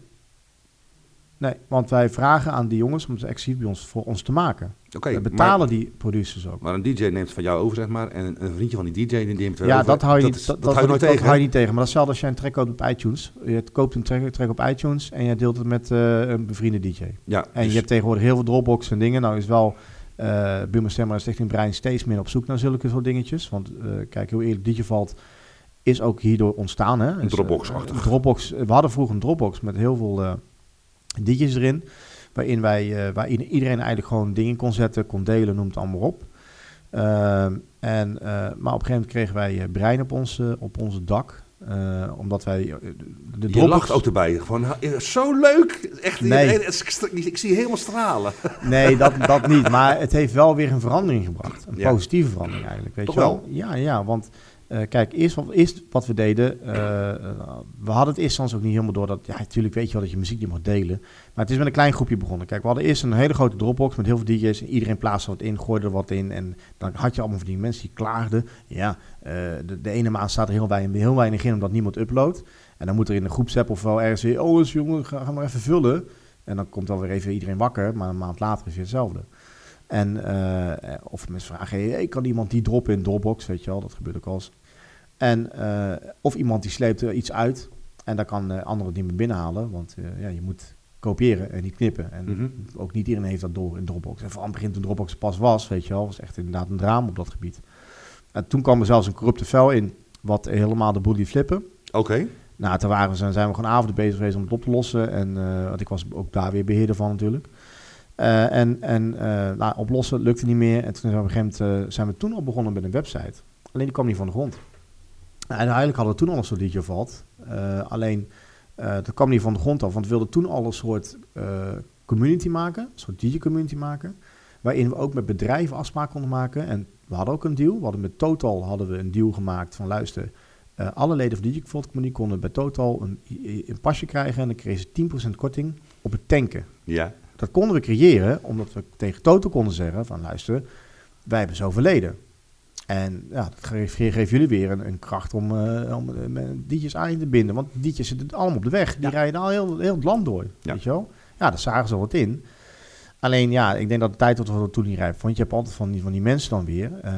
Nee, want wij vragen aan die jongens om ze exclusief bij ons voor ons te maken. Okay, we betalen die producers ook. Maar een DJ neemt van jou over, zeg maar. En een vriendje van die DJ die neemt Ja, over. dat hou je, niet, dat, dat, dat hou je, tegen, hou je niet tegen. Maar dat is hetzelfde als jij een track koopt op iTunes. Je koopt een track, track op iTunes en je deelt het met uh, een bevriende DJ. Ja, en dus je hebt tegenwoordig heel veel Dropbox en dingen. Nou is wel uh, Buma Stemmer en Stichting Brein steeds meer op zoek naar zulke soort dingetjes. Want uh, kijk, hoe eerlijk Digivalt is ook hierdoor ontstaan. Hè? Een Dropbox-achtig. Uh, Dropbox, we hadden vroeger een Dropbox met heel veel uh, DJ's erin. Waarin, wij, waarin iedereen eigenlijk gewoon dingen kon zetten, kon delen, noem het allemaal op. Uh, en, maar op een gegeven moment kregen wij Brein op, ons, op onze dak. Eh, omdat wij eh, de Je lacht ook erbij. Gewoon, zo leuk. Echt, Nee. ik, zie helemaal stralen. Nee, dat, dat niet. Maar het heeft wel weer een verandering gebracht. Een Ja. positieve verandering eigenlijk. Weet Toch je wel? Ja, ja. Want eh, kijk, eerst wat, eerst wat we deden. eh, we hadden het eerst soms ook niet helemaal door dat. Ja, natuurlijk weet je wel dat je muziek niet mag delen. Maar het is met een klein groepje begonnen. Kijk, we hadden eerst een hele grote Dropbox met heel veel DJ's. En iedereen plaatste wat in, gooide er wat in. En dan had je allemaal van die mensen die klaagden. Ja, eh, de, de ene maand staat er heel weinig, heel weinig in omdat niemand uploadt. En dan moet er in een groepsapp of wel ergens weer. Oh, eens jongen, ga, maar even vullen. En dan komt dan weer even iedereen wakker, maar een maand later is weer hetzelfde. En of mensen vragen, kan iemand die droppen in Dropbox, weet je wel, dat gebeurt ook al eens. En, eh, of iemand die sleept er iets uit en dan kan uh, anderen niet meer binnenhalen, want uh, ja, je moet kopiëren en niet knippen. En Mhm. ook niet iedereen heeft dat door in Dropbox. En vooral begin toen Dropbox pas was, weet je wel, was echt inderdaad een drama op dat gebied. En toen kwam er zelfs een corrupte file in, wat helemaal de boel liet flippen. Oké. Nou, toen waren we, zijn zijn we gewoon avonden bezig geweest om het op te lossen. En uh, want ik was ook daar weer beheerder van natuurlijk. Uh, en en uh, nou, oplossen lukte niet meer. En toen zijn we, op een gegeven moment, zijn we toen al begonnen met een website. Alleen die kwam niet van de grond. Nou, en eigenlijk hadden we toen al een soort DJ valt. alleen dat kwam niet van de grond af. Want we wilden toen al een soort community maken. Een soort DJ-community maken. Waarin we ook met bedrijven afspraken konden maken. En we hadden ook een deal. We hadden met Total hadden we een deal gemaakt van luister... Uh, alle leden van de Vault Community konden bij Total een, een pasje krijgen en dan kregen ze 10% korting op het tanken. Ja. Dat konden we creëren omdat we tegen Total konden zeggen van luister, wij hebben zoveel leden. En ja, dat geeft, jullie weer een, een kracht om, uh, om DJ's aan te binden. Want DJ's zitten allemaal op de weg. Die ja. rijden al heel, heel het land door. Ja. Weet je wel? Ja, daar zagen ze wat in. Alleen ja, ik denk dat de tijd tot we toen niet rijp. Want je hebt altijd van die, van die mensen dan weer. Uh,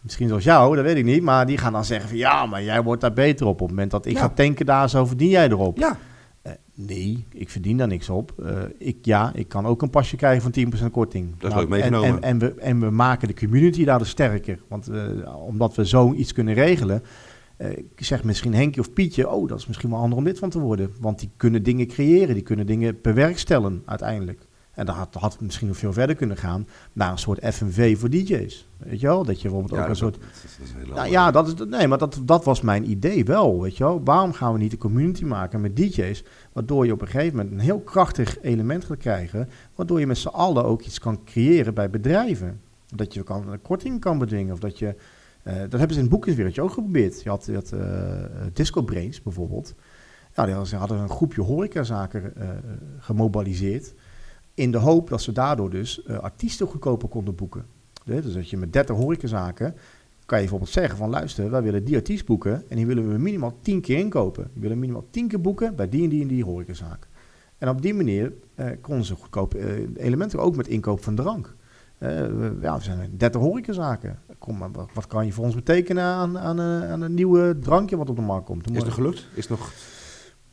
misschien zoals jou, dat weet ik niet. Maar die gaan dan zeggen van ja, maar jij wordt daar beter op. Op het moment dat ik Ja. ga tanken daar, zo verdien jij erop. Ja. Eh, nee, ik verdien daar niks op. Eh, ik, ja, ik kan ook een pasje krijgen van 10% korting. Nou, Dat is leuk en, meegenomen. en, en, we, en we maken de community daardoor sterker. Want eh, omdat we zoiets kunnen regelen. eh, ik zeg misschien Henkje of Pietje, oh, dat is misschien wel handig om dit van te worden. Want die kunnen dingen creëren, die kunnen dingen bewerkstelligen uiteindelijk. En dat had, had het misschien nog veel verder kunnen gaan naar een soort FNV voor DJ's. Weet je wel? Dat je bijvoorbeeld ook een soort dat nou ja, dat is, nee, maar dat, dat was mijn idee wel, weet je wel. Waarom gaan we niet een community maken met DJ's, waardoor je op een gegeven moment een heel krachtig element gaat krijgen, waardoor je met z'n allen ook iets kan creëren bij bedrijven. Dat je kan, een korting kan bedwingen, of dat je... eh, dat hebben ze in het boekingswereldje ook geprobeerd. Je had, je had eh, Disco Brains bijvoorbeeld. Ja, die hadden een groepje horecazaken eh gemobiliseerd, in de hoop dat ze daardoor dus eh, artiesten goedkoper konden boeken. Dus dat je met 30 horecazaken kan je bijvoorbeeld zeggen van luister, wij willen die artiest boeken en die willen we minimaal 10 keer inkopen. Die willen minimaal 10 keer boeken bij die en die en die horecazaak. En op die manier eh, konden ze goedkoop eh, elementen ook met inkoop van drank. We, ja, we zijn 30 horecazaken. Kom maar, wat, wat kan je voor ons betekenen aan, aan, een- aan een nieuwe drankje wat op de markt komt? Is het gelukt? Is het nog...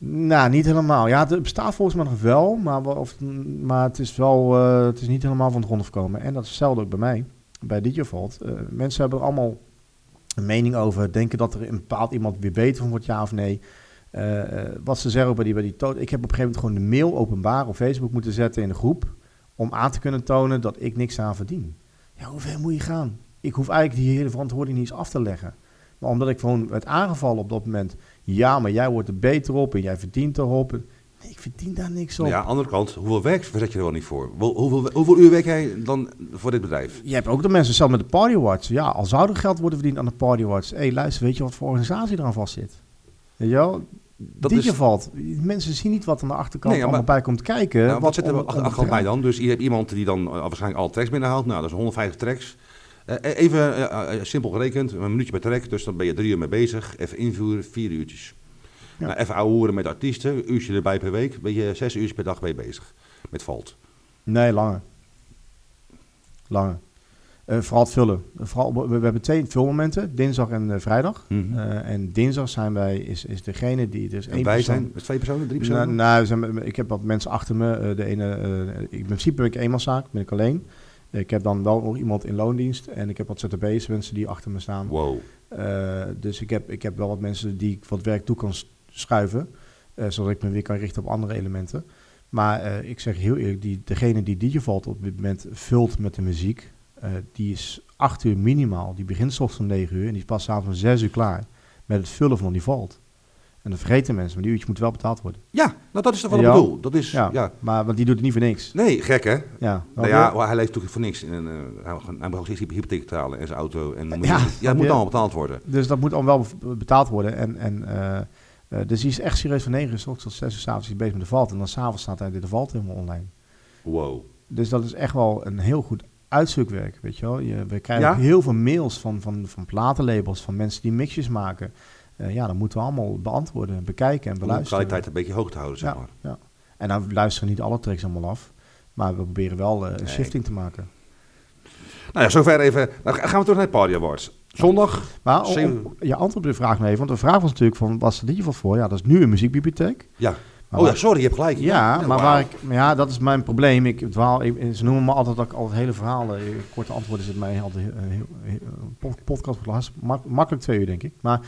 Nou, niet helemaal. Ja, het bestaat volgens mij nog wel, maar, of, maar het is wel, eh, het is niet helemaal van de grond gekomen. En dat is hetzelfde ook bij mij, bij DigiVault. Eh mensen hebben er allemaal een mening over, denken dat er een bepaald iemand weer beter van wordt, ja of nee. Eh, wat ze zeggen bij die, bij die to- Ik heb op een gegeven moment gewoon de mail openbaar op Facebook moeten zetten in de groep, om aan te kunnen tonen dat ik niks aan verdien. Ja, hoe ver moet je gaan? Ik hoef eigenlijk die hele verantwoording niet eens af te leggen. Maar omdat ik gewoon werd aangevallen op dat moment, ja, maar jij wordt er beter op en jij verdient erop. Nee, ik verdien daar niks op. Ja, aan de andere kant, hoeveel werk verzet je er wel niet voor? Hoe- Hoeveel, hoeveel uur werk jij dan voor dit bedrijf? Je hebt ook de mensen zelf met de Party Awards. Ja, al zou er geld worden verdiend aan de Party Awards. Hé, hey, luister, weet je wat voor organisatie eraan vast zit? Weet je wel? Dat Die is- valt. Mensen zien niet wat aan de achterkant Nee, ja, allemaal maar- bij komt kijken. Nou, wat zit er achterkant bij dan? Dus je hebt iemand die dan eh, waarschijnlijk alle tracks binnenhaalt. Nou, dat is 150 tracks. Eh, even eh, eh, simpel gerekend, een minuutje per track. Dus dan ben je drie uur mee bezig. Even invoeren, vier uurtjes. Ja. Nou, even ouwehoeren met artiesten, een uurtje erbij per week. Ben je zes uurtjes per dag mee bezig met valt. Nee, langer. Langer. Eh, vooral het vullen. Vooral, we, we hebben twee vulmomenten, dinsdag en eh, vrijdag. Mhm. Eh, en dinsdag zijn wij, is, is degene die dus en één wij persoon- zijn met twee personen, drie Nou, personen? nou, we zijn ik heb wat mensen achter me. eh, de ene, eh, ik, in principe ben ik eenmanszaak, ben ik alleen. Ik heb dan wel nog iemand in loondienst en ik heb wat ZTB's, mensen die achter me staan. Wow. Eh, dus ik heb, ik heb wel wat mensen die ik wat werk toe kan schuiven, eh, zodat ik me weer kan richten op andere elementen. Maar eh, ik zeg heel eerlijk, die, degene die Digivalt op dit moment vult met de muziek, die is acht uur minimaal. Die begint 's ochtends om negen uur en die is pas avonds om zes uur klaar. met het vullen van die vault. En dat vergeten mensen, maar die uurtje moet wel betaald worden. Ja, nou dat is toch wat ik Ja. bedoel. Dat is, Ja, ja. Maar want die doet het niet voor niks. Nee, gek hè? Ja, Nou ja, hij leeft natuurlijk voor niks. En, eh, hij, hij mag steeds hypotheek betalen en zijn auto. En dan moet Ja, het moet allemaal betaald worden. Dus dat moet allemaal wel betaald worden. En, en, eh, eh, dus die is echt serieus van 9 uur tot 6 uur 's avonds is bezig met de valt. En dan s'avonds staat hij de valt helemaal online. Wow. Dus dat is echt wel een heel goed uitzoekwerk, weet je wel. Je, we krijgen heel veel mails van, van, van platenlabels, van mensen die mixjes maken. Eh, ja, dat moeten we allemaal beantwoorden, bekijken en Om de beluisteren. kwaliteit een beetje hoog te houden, zeg ja, maar. ja. En dan luisteren niet alle tracks allemaal af. Maar we proberen wel eh, een Nee. shifting te maken. Nou ja, zover even. Nou gaan we terug naar de Party Awards. Zondag. Maar om, je antwoord op de vraag nog even. Want de vraag was natuurlijk van, wat is er in ieder geval voor? Ja, dat is nu een muziekbibliotheek. Ja. Maar oh ja, sorry, je hebt gelijk. Ja, maar waar ik, ja, dat is mijn probleem. Ik dwaal, ik, ze noemen me altijd dat ik altijd hele verhalen, eh, korte antwoorden zit mij altijd heel, podcast wordt lastig, mak- makkelijk twee uur denk ik. Maar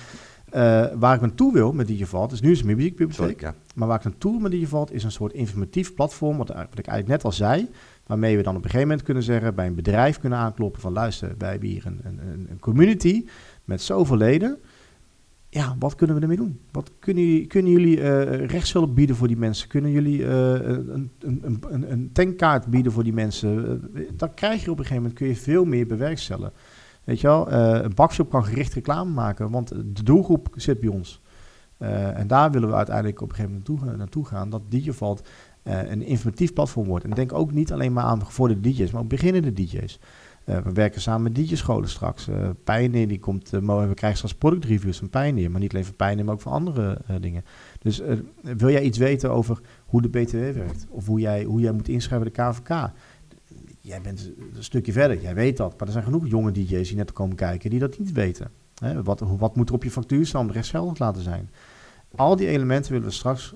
eh, waar ik naartoe wil met DigiVault, dus nu is het Sorry, muziekbibliotheek, ja. maar waar ik naartoe wil met DigiVault is een soort informatief platform, wat, wat ik eigenlijk net al zei, waarmee we dan op een gegeven moment kunnen zeggen, bij een bedrijf kunnen aankloppen van luister, wij hebben hier een, een, community met zoveel leden. Ja, wat kunnen we ermee doen? Wat kunnen jullie, kunnen jullie eh, rechtshulp bieden voor die mensen? Kunnen jullie eh, een, een, een, een, tankkaart bieden voor die mensen? Dan krijg je op een gegeven moment kun je veel meer bewerkstelligen. Weet je wel, eh, een bakshop kan gericht reclame maken, want de doelgroep zit bij ons. Eh, en daar willen we uiteindelijk op een gegeven moment naartoe, gaan, dat DigiVault eh een informatief platform wordt. En denk ook niet alleen maar aan gevorderde DJ's, maar ook beginnende DJ's. We werken samen met DJ-scholen straks. Eh Pioneer, die komt, we krijgen straks product reviews van Pioneer, maar niet alleen van Pioneer, maar ook van andere dingen. Dus wil jij iets weten over hoe de BTW werkt? Of hoe jij, hoe jij moet inschrijven bij de KVK? Jij bent een stukje verder, jij weet dat. Maar er zijn genoeg jonge DJ's die net komen kijken die dat niet weten. Hè, wat, wat moet er op je factuur staan om rechtsgeldig te laten zijn? Al die elementen willen we straks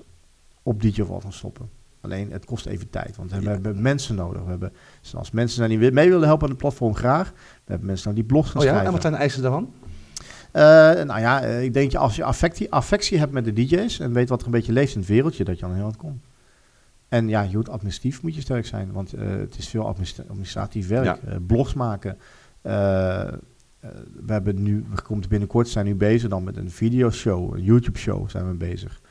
op DJVault gaan stoppen. Alleen het kost even tijd, want we Ja. hebben mensen nodig. We hebben, dus als mensen zijn die mee willen helpen aan het platform, graag. We hebben mensen nou die blogs gaan Oh ja, schrijven. en wat zijn de eisen daarvan? Eh, nou ja, eh, ik denk je als je affectie, affectie hebt met de DJ's en weet wat er een beetje leeft in het wereldje, dat je aan heel wat komt. En ja, je moet administratief moet je sterk zijn, want eh, het is veel administra- administratief werk. Ja. Eh, blogs maken. Eh, we hebben nu, we komt binnenkort zijn nu bezig dan met een videoshow, een YouTube-show zijn we bezig.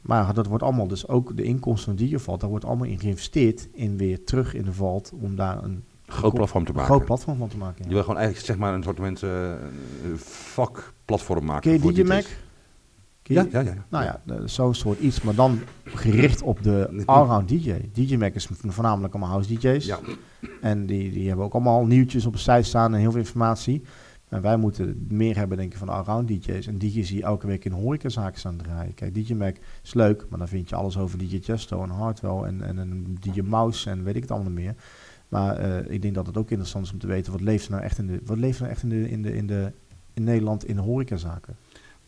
Maar dat wordt allemaal, dus ook de inkomsten van DigiVault, daar wordt allemaal in geïnvesteerd in weer terug in de vault om daar een Groot platform te maken. groot platform van te maken. ja. Je wil gewoon eigenlijk zeg maar een soort mensen vakplatform maken. Ken je voor DJ. Mac? Ja, ja, ja. Nou ja, zo'n soort iets, maar dan gericht op de allround DJ. DJ Mac is voornamelijk allemaal house DJ's. Ja. En die, die hebben ook allemaal nieuwtjes op de site staan en heel veel informatie. En wij moeten meer hebben, denk ik, van de allround DJ's. En DJ's die elke week in horecazaken staan draaien. Kijk, DJ Mac is leuk, maar dan vind je alles over DJ Chesto en Hardwell en, en een DJ Mouse en weet ik het allemaal meer. Maar eh, ik denk dat het ook interessant is om te weten, wat leeft er nou echt in, de, wat leeft er nou echt in, de, in, de, in, de, in Nederland in horecazaken?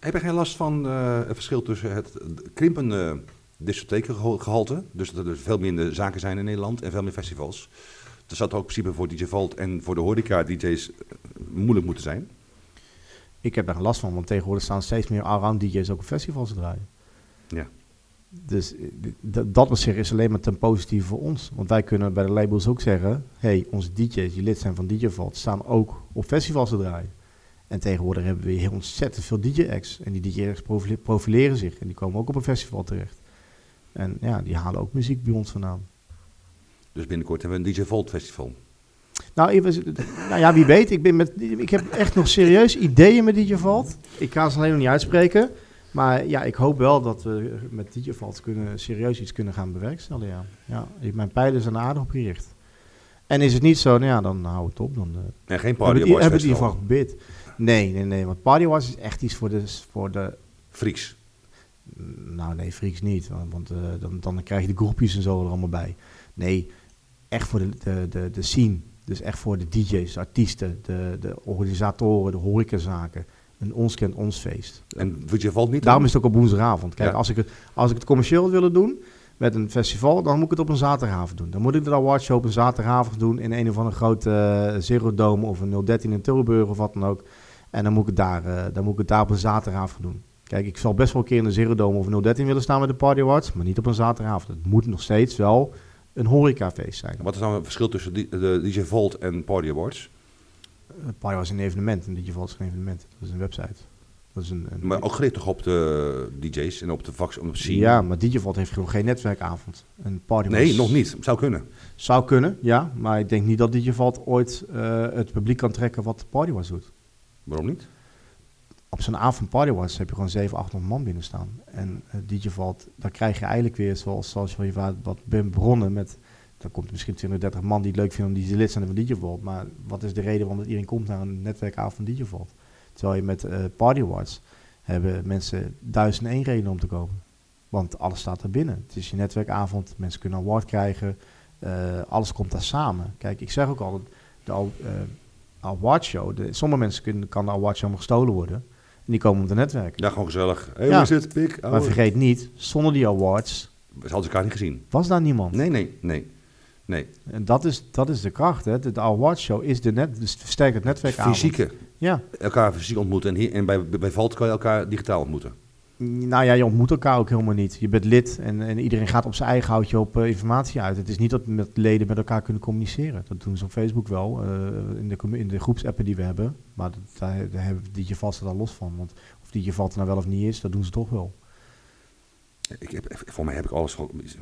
Heb je geen last van eh, het verschil tussen het krimpende discotheekgehalte, dus dat er veel minder zaken zijn in Nederland en veel meer festivals? Dat zou toch ook in principe voor DJ Vault en voor de horeca DJ's eh, moeilijk moeten zijn? Ik heb daar geen last van, want tegenwoordig staan steeds meer allround DJ's ook op festivals te draaien. Ja. Dus eh, dat op zich is alleen maar ten positieve voor ons. Want wij kunnen bij de labels ook zeggen... hey, onze DJ's die lid zijn van DJ Vault staan ook op festivals te draaien. En tegenwoordig hebben we heel ontzettend veel DJ-acts. En die DJ-acts profile- profileren zich. En die komen ook op een festival terecht. En ja, die halen ook muziek bij ons vandaan. Dus binnenkort hebben we een DJ Vault festival. Nou, was- nou ja, wie weet. Ik, ben met, ik heb echt nog serieus ideeën met DJ Vault. Ik ga ze alleen nog niet uitspreken. Maar ja, ik hoop wel dat we met DJ Vault kunnen, serieus iets kunnen gaan bewerkstelligen. Ja. Ja, ik- mijn pijlen zijn aardig op gericht. En is het niet zo, nou ja, dan hou het op. Dan, En geen hebben Party Awards hebben we het in Nee, nee, nee. Want Party Awards is echt iets voor de, voor de Freaks. nou nee, freaks niet. Want, want, eh, dan, dan krijg je de groepjes en zo er allemaal bij. Nee, echt voor de, de, de, de scene. Dus echt voor de DJ's, artiesten, de, de organisatoren, de horecazaken. Een ons kent ons feest. En DJ Vault niet? Daarom is het ook op woensdagavond. Kijk, Ja. als, ik het, als ik het commercieel wil willen doen met een festival, dan moet ik het op een zaterdagavond doen. Dan moet ik de awardshow op een zaterdagavond doen in een of andere grote eh, Zero Dome of een 013 in Tilburg of wat dan ook. En dan moet ik het daar, eh, dan moet ik het daar op een zaterdagavond doen. Kijk, ik zal best wel een keer in de Zero Dome of een 013 willen staan met de Party Awards, maar niet op een zaterdagavond. Het moet nog steeds wel een horecafeest zijn. Wat is nou het verschil tussen die- de DJ Vault en Party Awards? Een Party Awards is een evenement, en DJ is geen evenement. Dat is een website. Dat is een, een- Maar ook gericht toch op de DJ's en op de vax, op de scene? ja, maar Digivault heeft gewoon geen netwerkavond. Een party Nee, was- nog niet. Zou kunnen. Zou kunnen, ja. Maar ik denk niet dat Digivault ooit eh, het publiek kan trekken wat Party was doet. Waarom niet? Op zo'n avond Party was heb je gewoon 700, 800 man binnen staan. En uh, Digivault, dan krijg je eigenlijk weer zoals, zoals je van wat bent begonnen met... Dan komt er misschien 20, 30 man die het leuk vinden om die lid zijn van Digivault. Maar wat is de reden waarom iedereen komt naar een netwerkavond van Digivault? Terwijl je met uh, Party Awards hebben mensen duizend één reden om te komen. Want alles staat er binnen. Het is je netwerkavond, mensen kunnen award krijgen. Uh, alles komt daar samen. Kijk, ik zeg ook al, de uh, awardshow, de, sommige mensen kunnen, kan de awardshow nog gestolen worden. En die komen om te netwerken. Ja, gewoon gezellig. Hey, Ja. hoe is het, pik? Oh. Maar vergeet niet, zonder die awards We hadden elkaar niet gezien. was daar niemand. Nee, nee, nee. Nee, En dat is, dat is de kracht. Hè. De, de awardshow is de net, dus versterkt het netwerkavond. fysieke. Ja. Elkaar fysiek ontmoeten. En, hier, en bij, bij Valt kan je elkaar digitaal ontmoeten. Nou ja, je ontmoet elkaar ook helemaal niet. Je bent lid en, en iedereen gaat op zijn eigen houtje op uh, informatie uit. Het is niet dat met leden met elkaar kunnen communiceren. Dat doen ze op Facebook wel, uh, in, de, in de groepsappen die we hebben. Maar dat, daar, daar hebben die je vast er al los van. Want of die je valt er nou wel of niet is, dat doen ze toch wel. Ik heb, voor mij heb ik alles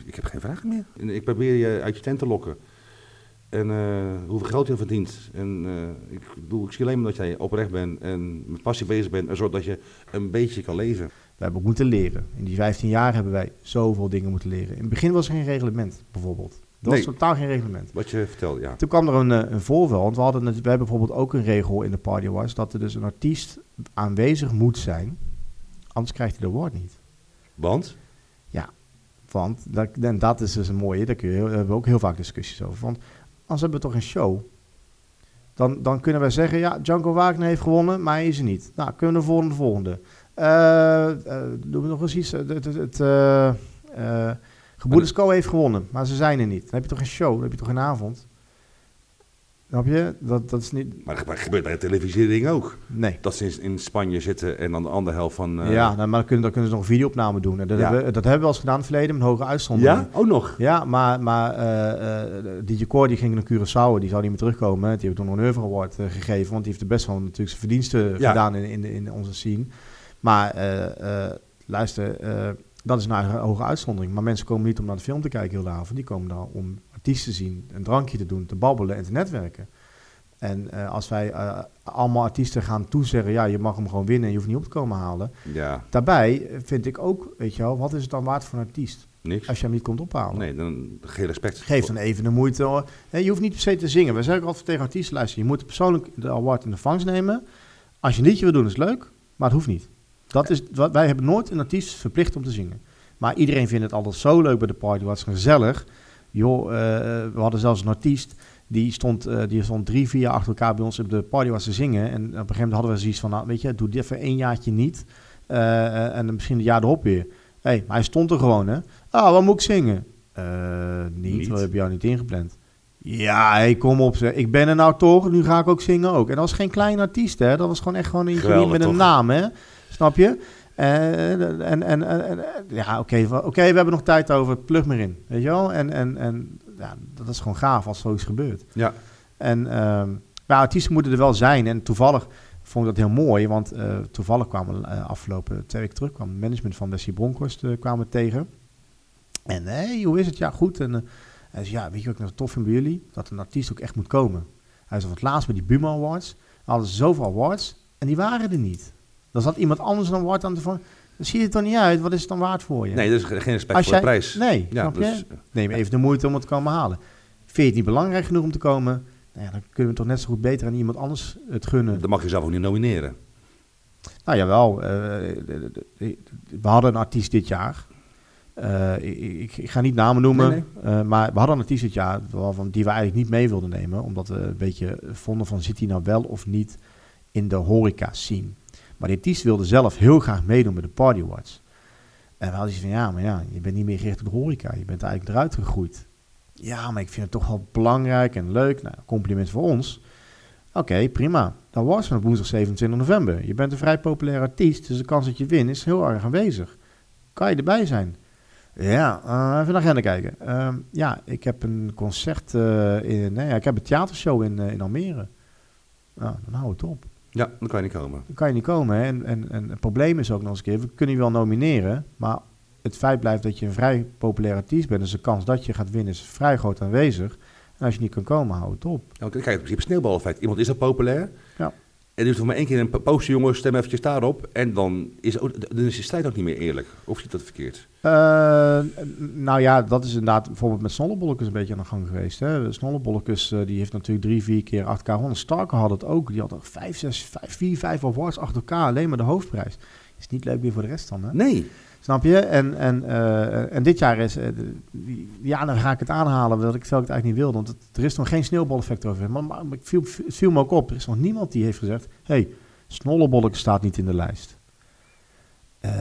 ik heb geen vragen meer. Ik probeer je uit je tent te lokken. En uh, hoeveel geld je verdient. En uh, ik, bedoel, ik zie alleen maar dat jij oprecht bent en met passie bezig bent. En zodat je een beetje kan leven. We hebben ook moeten leren. In die 15 jaar hebben wij zoveel dingen moeten leren. In het begin was er geen reglement, bijvoorbeeld. Er was Nee. totaal geen reglement. Wat je vertelde, ja. Toen kwam er een, eh, een voorval, want we, hadden we hebben bijvoorbeeld ook een regel in de Party Awards... dat er dus een artiest aanwezig moet zijn, anders krijgt hij de award niet. Want? Want, dat, en dat is dus een mooie, daar, kun je, daar hebben we ook heel vaak discussies over. Want als hebben we toch een show, dan, dan kunnen wij zeggen... ja, Django Wagner heeft gewonnen, maar hij is er niet. Nou, kunnen we de volgende, de volgende. Eh, eh, doen we nog eens iets. Het, het, het, eh, eh, heeft gewonnen, maar ze zijn er niet. Dan heb je toch een show, dan heb je toch een avond. Snap je? Dat, dat is niet... Maar gebeurt bij de televisiering ook. Nee. Dat ze in, in Spanje zitten en dan de andere helft van... eh, ja, nou, maar dan kunnen, dan kunnen ze nog een videoopname doen. En dat, Ja. hebben, we- dat hebben we al eens gedaan in het verleden, met hoge uitzondering. Ja? Ook nog? Ja, maar, maar eh, eh, die Jacor die ging naar Curaçao, die zou niet meer terugkomen. Die heeft toen nog een Euro Award eh, gegeven, want die heeft er best wel natuurlijk zijn verdiensten Ja. gedaan in, in, in onze scene. Maar eh, eh, luister, eh, dat is nou een hoge uitzondering. Maar mensen komen niet om naar de film te kijken heel de avond. Die komen daar om artiesten te zien, een drankje te doen, te babbelen en te netwerken. En als wij allemaal artiesten gaan toezeggen, ja, je mag hem gewoon winnen en je hoeft niet op te komen halen. Ja, Daarbij vind ik ook, weet je wel, wat is het dan waard voor een artiest niks. als je hem niet komt ophalen? Nee, dan geen respect. Geef dan even de moeite. hoor. Hè, je hoeft niet per se te zingen. We zeggen ook altijd tegen artiesten, luister, je moet persoonlijk de award in de vangst nemen. Als je een liedje wil doen, is leuk, maar het hoeft niet. Dat is, wat- wij hebben nooit een artiest verplicht om te zingen. Maar iedereen vindt het altijd zo leuk bij de party, wat gezellig. Joh, eh, we hadden zelfs een artiest, die stond, eh, die stond drie, vier jaar achter elkaar bij ons op de party was te zingen. En op een gegeven moment hadden we zoiets van, nou, weet je, doe dit even één jaartje niet. Eh, en misschien het jaar erop weer. hey, maar hij stond er gewoon, hè. Ah, wat moet ik zingen? Niet, Niet. we hebben jou niet ingepland. Ja, hey, kom op, zeg. ik ben er nou toch, nu ga ik ook zingen ook. En dat was geen klein artiest, hè. Dat was gewoon echt gewoon een met een naam, hè. Snap je? Eh, en, en, en, ja, oké, oké, we hebben nog tijd over, plug me in, weet je wel? En, en, en ja, dat is gewoon gaaf als zoiets gebeurt. Ja, En ehm ja, artiesten moeten er wel zijn. En toevallig vond ik dat heel mooi, want eh, toevallig kwamen eh, afgelopen twee weken terug, kwam het management van Wesley Bronkhorst kwamen tegen. En hey, hoe is het? Ja, goed. En hij zei, ja, weet je wat ik nou tof vind bij jullie? Dat een artiest ook echt moet komen. Hij zei, van het laatst bij die Buma Awards, hadden ze zoveel awards en die waren er niet. Dan zat iemand anders een award aan te van. Dan zie je het er niet uit. Wat is het dan waard voor je? nee, dat is geen respect Als voor de prijs. Nee, Ja, snap je? dus, Neem even de moeite om het te komen halen. Vind je het niet belangrijk genoeg om te komen? Nou ja, dan kunnen we toch net zo goed beter aan iemand anders het gunnen. dan mag je zelf ook niet nomineren. Nou jawel, eh, de- de- de- we hadden een artiest dit jaar. Eh, ik, ik, ga niet namen noemen, Nee, eh, maar we hadden een artiest dit jaar waarvan, die we eigenlijk niet mee wilden nemen. Omdat we een beetje vonden van zit hij nou wel of niet in de horeca scene. Maar die artiest wilde zelf heel graag meedoen met de Party Awards. En we hadden van ja, maar ja, je bent niet meer gericht op de horeca. Je bent eigenlijk eruit gegroeid. Ja, maar ik vind het toch wel belangrijk en leuk. Nou, compliment voor ons. Oké, prima. Dan was het woensdag 27 november. Je bent een vrij populair artiest, dus de kans dat je wint is heel erg aanwezig. Kan je erbij zijn? Ja, eh, even naar agenda kijken. Ehm, ja, ik heb een concert eh, in... Nee, ik heb een theatershow in, eh, in Almere. Nou, dan hou het op. Ja, dan kan je niet komen. Dan kan je niet komen. Hè? En, en, en het probleem is ook nog eens een keer, we kunnen je wel nomineren, maar het feit blijft dat je een vrij populair artiest bent, dus de kans dat je gaat winnen is vrij groot aanwezig. En als je niet kan komen, hou het op. Ja, kijk, in principe sneeuwbaleffect. Iemand is al populair. Ja. En dus voor maar één keer een poster, jongens, stem eventjes daarop. En dan is, dan is de strijd ook niet meer eerlijk. Of zit dat verkeerd? Uh, nou ja, dat is inderdaad bijvoorbeeld met Snollebolletjes een beetje aan de gang geweest. Hè. Snollebolletjes uh, die heeft natuurlijk drie, vier keer achter elkaar gewonnen. Starker had het ook. Die had er vijf, zes, vijf, vier, vijf awards achter elkaar. Alleen maar de hoofdprijs. Is niet leuk meer voor de rest dan, hè? Nee. Snap je? En, en, uh, en dit jaar is, uh, ja, dan ga ik het aanhalen, wat ik, ik het eigenlijk niet wilde. Want het, er is nog geen sneeuwbaleffect over. Maar, maar, maar viel, viel me ook op, er is nog niemand die heeft gezegd... hey, Snollebollek staat niet in de lijst. Uh,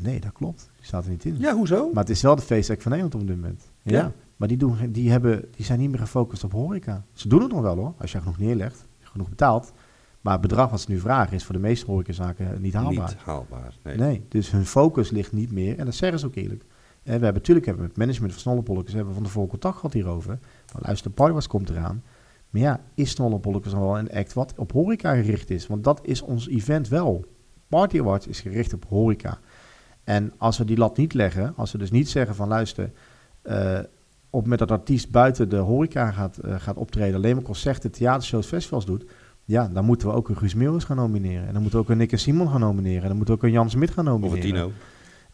nee, dat klopt. Die staat er niet in. Ja, hoezo? Maar het is wel de feestdag van Nederland op dit moment. Ja. ja. Maar die, doen, die, hebben, die zijn niet meer gefocust op horeca. Ze doen het nog wel hoor, als je genoeg neerlegt, genoeg betaalt. Maar het bedrag wat ze nu vragen is voor de meeste horecazaken niet haalbaar. Niet haalbaar, nee. nee. Dus hun focus ligt niet meer, en dat zeggen ze ook eerlijk. En we hebben natuurlijk hebben we met management van Snollebolletjes hebben we van tevoren contact gehad hierover. Maar luister, de Parwas komt eraan. Maar ja, is Snollebolletjes dan wel een act wat op horeca gericht is? Want dat is ons event wel. Party Awards is gericht op horeca. En als we die lat niet leggen, als we dus niet zeggen van luister, uh, op met dat artiest buiten de horeca gaat, uh, gaat optreden, alleen maar concerten, theatershows, festivals doet, ja, dan moeten we ook een Guus Meeuwis gaan nomineren. En dan moeten we ook een Nick en Simon gaan nomineren. En dan moeten we ook een Jan Smit gaan nomineren. Of een Tino.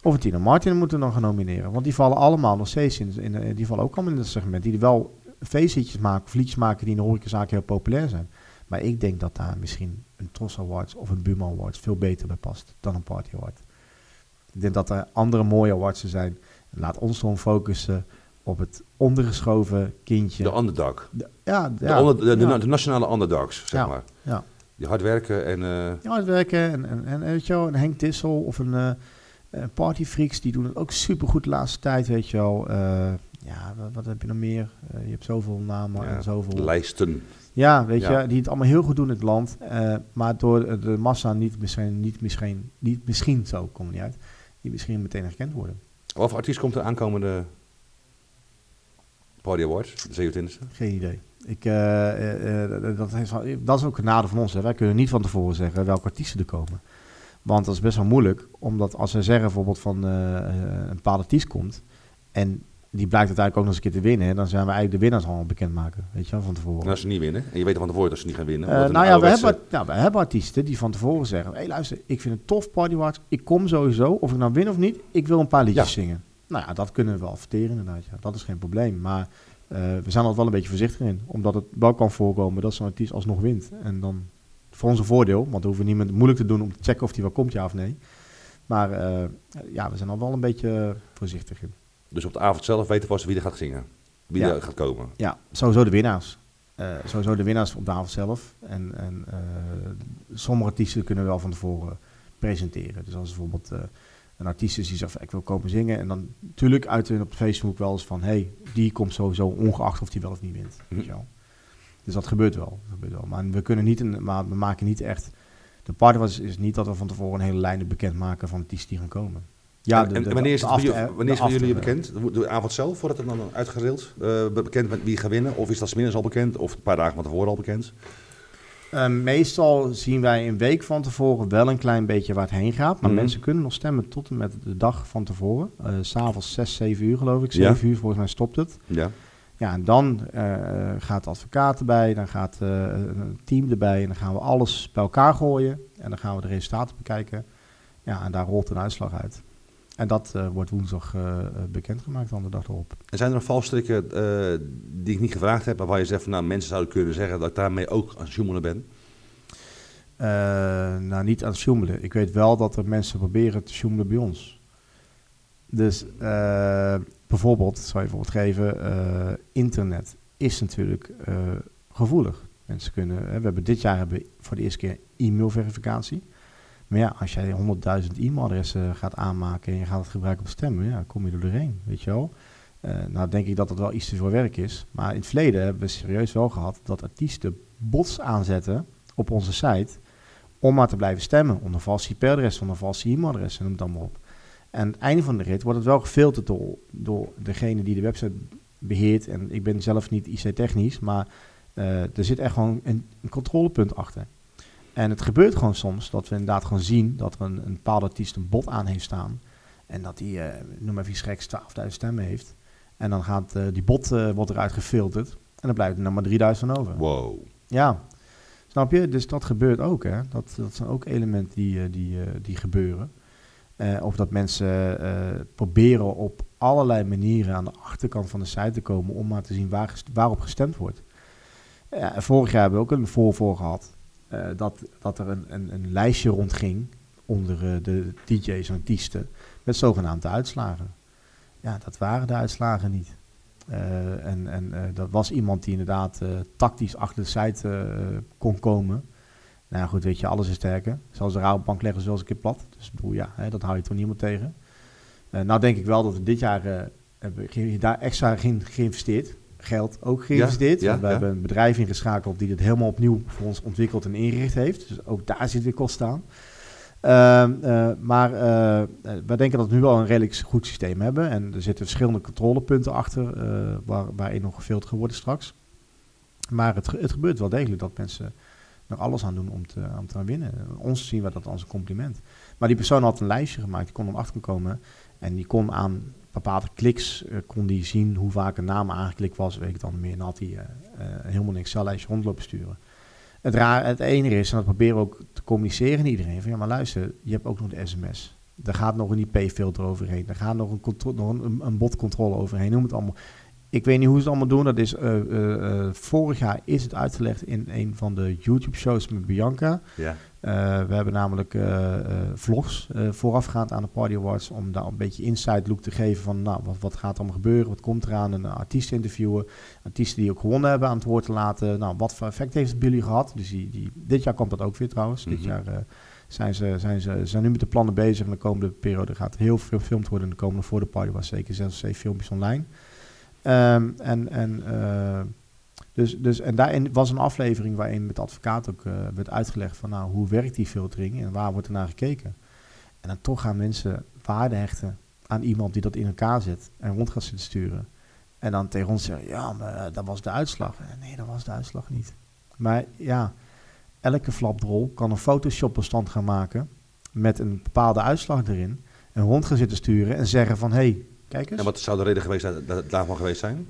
Of een Tino Martin moeten we dan gaan nomineren. Want die vallen allemaal nog steeds in, in die vallen ook allemaal in het segment. Die wel feestliedjes maken of liedjes maken die in de horecazaak heel populair zijn. Maar ik denk dat daar misschien een Tros Awards of een Buma Awards veel beter bij past dan een Party Award. Ik denk dat er andere mooie awards zijn. Laat ons dan focussen op het ondergeschoven kindje. De underdog. De, ja, de, ja, onder, de, de, ja. de nationale underdogs, zeg Ja. maar. Ja. Die hard werken en... Ja, hard werken en, en, en weet je wel, een Henk Tissel of een eh een Party Freaks, die doen het ook supergoed de laatste tijd, weet je wel. Eh, ja, wat, wat heb je nog meer? Je hebt zoveel namen en zoveel... lijsten. Ja, weet je, die het allemaal heel goed doen in het land, maar door de massa niet misschien, niet misschien, niet misschien zo, komt niet uit, die misschien meteen herkend worden. Voor artiest komt er aankomende Party Awards, de 27e? Geen idee. Ik, eh, eh, eh, dat, heeft, dat is ook een nadeel van ons. Hè. Wij kunnen niet van tevoren zeggen welke artiesten er komen. Want dat is best wel moeilijk. Omdat als we zeggen bijvoorbeeld van een bepaalde artiest komt. En die blijkt uiteindelijk ook nog eens een keer te winnen. Dan zijn we eigenlijk de winnaars al bekendmaken. Weet je wel, van tevoren. En als ze niet winnen, en je weet van tevoren dat ze niet gaan winnen. Nou ja, we hebben, we hebben artiesten die van tevoren zeggen... hé hey, luister, ik vind het tof Party Awards. Ik kom sowieso, of ik nou win of niet. Ik wil een paar liedjes Ja. zingen. Nou ja, dat kunnen we wel verteren inderdaad. Ja. Dat is geen probleem. Maar eh, we zijn er wel een beetje voorzichtig in. Omdat het wel kan voorkomen dat zo'n artiest alsnog wint. En dan voor onze voordeel. Want dan hoeven we niemand moeilijk te doen om te checken of die wel komt, ja of nee. Maar eh, ja, we zijn er wel een beetje voorzichtig in. Dus op de avond zelf weten we pas wie er gaat zingen. Wie Ja. er gaat komen. Ja, sowieso de winnaars. Eh, sowieso de winnaars op de avond zelf. En, en sommige artiesten kunnen we wel van tevoren presenteren. Dus als bijvoorbeeld een artiest is die zegt, ik wil komen zingen. En dan natuurlijk uit op Facebook wel eens van, hey, die komt sowieso ongeacht of die wel of niet wint. Wel. Dus dat gebeurt wel. Dat gebeurt wel. Maar we kunnen niet, een, maar we maken niet echt. De party was is niet dat we van tevoren een hele lijnen bekendmaken van artiesten die gaan komen. Ja, en, de- en wanneer is het voor after- jullie, wanneer voor jullie bekend? De, avond zelf, wordt het dan uitgedeeld? Eh, bekend met wie gaat winnen? Of is dat 's middags al bekend? Of een paar dagen van tevoren al bekend? Eh, meestal zien wij een week van tevoren wel een klein beetje waar het heen gaat. Maar Mhm. mensen kunnen nog stemmen tot en met de dag van tevoren. Eh, S S'avonds 6, 7 uur geloof ik. Ja. 7 uur volgens mij stopt het. Ja. Ja, en dan eh, gaat de advocaat erbij. Dan gaat eh, een team erbij. En dan gaan we alles bij elkaar gooien. En dan gaan we de resultaten bekijken. Ja, en daar rolt een uitslag uit. En dat eh, wordt woensdag eh, bekendgemaakt dan de dag erop. En zijn er nog valstrikken eh, die ik niet gevraagd heb, waar je zegt van nou mensen zouden kunnen zeggen dat ik daarmee ook aan het joemelen ben? Eh, nou, niet aan het. Ik weet wel dat er mensen proberen te sjoemelen bij ons. Dus bijvoorbeeld, zal je bijvoorbeeld geven, internet is natuurlijk gevoelig. Mensen kunnen, hè, we hebben dit jaar hebben we voor de eerste keer e-mailverificatie. Maar ja, als jij 100.000 e-mailadressen gaat aanmaken en je gaat het gebruiken op stemmen, ja, kom je er doorheen, weet je wel. Eh, nou denk ik dat dat wel iets te veel werk is. Maar in het verleden hebben we serieus wel gehad dat artiesten bots aanzetten op onze site om maar te blijven stemmen. Onder valse IP-adres, onder valse e-mailadres noem het allemaal op. En aan het einde van de rit wordt het wel gefilterd door, door degene die de website beheert. En ik ben zelf niet IC-technisch, maar eh, er zit echt gewoon een, een controlepunt achter. En het gebeurt gewoon soms dat we inderdaad gewoon zien dat er een, een bepaalde artiest een bot aan heeft staan. En dat die, eh, noem maar even iets geks, 12.000 stemmen heeft. En dan gaat eh, die bot eh, wordt eruit gefilterd. En dan blijft er nog maar 3000 van over. Wow. Ja, snap je? Dus dat gebeurt ook, hè. Dat, dat zijn ook elementen die, die, die gebeuren. Of dat mensen proberen op allerlei manieren aan de achterkant van de site te komen om maar te zien waar waarop gestemd wordt. Vorig jaar hebben we ook een voorvol gehad eh, dat, dat er een, een, een lijstje rondging onder eh, de DJ's en artiesten met zogenaamde uitslagen. Ja, dat waren de uitslagen niet. Eh, en en dat was iemand die inderdaad tactisch achter de site kon komen. Nou goed, weet je, alles is sterker. Zelfs de Rabobank leggen eens een keer plat. Dus bedoel, ja, hè, dat hou je toch niemand tegen. Nou denk ik wel dat we dit jaar hebben daar extra in geïnvesteerd. Geld ook geïnvesteerd. ja, we ja. hebben een bedrijf ingeschakeld die dit helemaal opnieuw voor ons ontwikkeld en ingericht heeft. Dus ook daar zit weer kosten aan. Ehm, eh, maar eh, wij denken dat we nu wel een redelijk goed systeem hebben. En er zitten verschillende controlepunten achter waar, waarin nog gefilterd wordt straks. Maar het, het gebeurt wel degelijk dat mensen er alles aan doen om te, om te winnen. Ons zien we dat als een compliment. Maar die persoon had een lijstje gemaakt, die kon om achter komen. En die kon aan bepaalde kliks, eh, kon die zien hoe vaak een naam aangeklikt was, weet ik dan meer. En had hij eh, eh, helemaal een Excel-lijstje rondlopen sturen. Het, raar, het enige is, en dat proberen we ook te communiceren naar iedereen, van ja, maar luister, je hebt ook nog de sms. Er gaat nog een IP-filter overheen. Er gaat nog een, nog een, een, botcontrole overheen. Noem het allemaal. Ik weet niet hoe ze het allemaal doen. Dat is, vorig jaar is het uitgelegd in een van de YouTube-shows met Bianca. Ja. Eh, we hebben namelijk eh, eh, vlogs voorafgaand aan de Party Awards om daar een beetje inside look te geven van nou, wat, wat gaat er allemaal gebeuren, wat komt eraan, een artiest interviewen, artiesten die ook gewonnen hebben aan het woord te laten. Nou, wat voor effect heeft het bij jullie gehad? Dus die, die, dit jaar komt dat ook weer trouwens. Dit Mhm. jaar zijn ze, zijn ze zijn nu met de plannen bezig en de komende periode gaat er heel veel gefilmd worden en de komende voor de Party was zeker zes of zeven filmpjes online. Ehm, en en dus, dus, en daarin was een aflevering waarin met advocaat ook eh, werd uitgelegd van nou, hoe werkt die filtering en waar wordt er naar gekeken. En dan toch gaan mensen waarde hechten aan iemand die dat in elkaar zet en rond gaat zitten sturen. En dan tegen ons zeggen, ja, maar eh, dat was de uitslag. Eh, Nee, dat was de uitslag niet. Maar ja, elke flapdrol kan een Photoshop-bestand gaan maken met een bepaalde uitslag erin. En rond gaan zitten sturen en zeggen van, hé, hey, kijk eens. En wat zou de reden geweest zijn daarvan geweest zijn?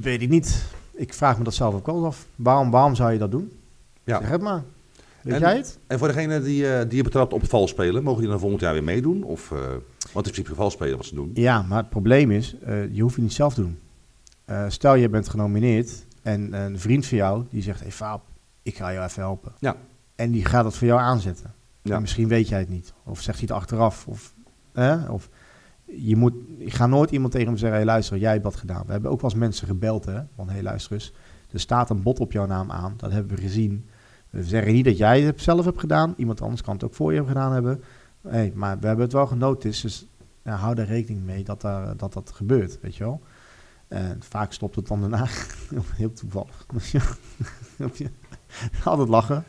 Weet ik niet. Ik vraag me dat zelf ook wel eens af. Waarom, waarom zou je dat doen? Ja. Zeg het maar. Weet En- jij het? En voor degene die, eh, die je betrapt op vals spelen, mogen die dan volgend jaar weer meedoen? Of, eh, want in principe vals spelen wat ze doen. Ja, maar het probleem is, eh, je hoeft het niet zelf te doen. Eh, stel, je bent genomineerd en een vriend van jou die zegt, hey Faap, ik ga jou even helpen. Ja. En die gaat het voor jou aanzetten. Ja. En misschien weet jij het niet. Of zegt hij het achteraf. Of, hè? of je moet, ik ga nooit iemand tegen hem zeggen, hey, luister, jij hebt dat gedaan. We hebben ook wel eens mensen gebeld, hè. Van, hey, luister eens, er staat een bot op jouw naam aan. Dat hebben we gezien. We zeggen niet dat jij het zelf hebt gedaan. Iemand anders kan het ook voor je hebben gedaan hebben. Hey, maar we hebben het wel genoteerd. Dus hou daar rekening mee dat, daar, dat dat gebeurt, weet je wel. En vaak stopt het dan daarna. Heel toevallig. Altijd lachen.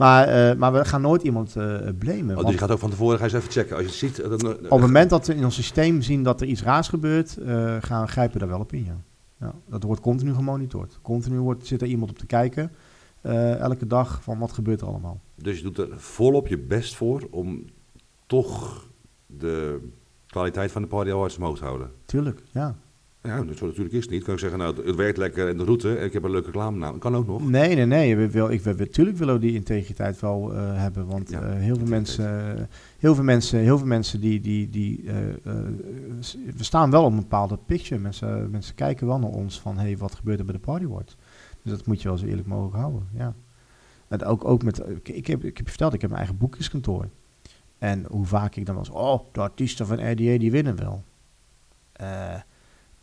Maar, eh, maar we gaan nooit iemand eh blamen. Oh, dus want je gaat ook van tevoren eens even checken. Als je ziet, eh, dan, op het moment dat we in ons systeem zien dat er iets raars gebeurt, gaan, grijpen we daar wel op in. Ja. Ja, dat wordt continu gemonitord. Continu wordt, zit er iemand op te kijken. elke dag van wat gebeurt er allemaal. Dus je doet er volop je best voor om toch de kwaliteit van de Party omhoog te houden. Tuurlijk, ja. Ja, dat zo natuurlijk is het niet. Kan ik zeggen, nou, het- werkt lekker in de route en ik heb een leuke reclame naam. Kan ook nog. Nee, nee, nee. We wil, ik, we, natuurlijk willen we die integriteit wel eh, hebben. Want Ja, eh, heel, veel mensen, heel veel mensen, heel veel mensen die, die, die eh, we staan wel op een bepaalde picture. Mensen, mensen kijken wel naar ons van, hey, wat gebeurt er bij de Party Awards? Dus dat moet je wel zo eerlijk mogelijk houden, ja. En ook, ook met, ik, ik, heb, ik heb je verteld, ik heb mijn eigen boekjeskantoor. En hoe vaak ik dan was, oh, de artiesten van RDA die winnen wel. Eh,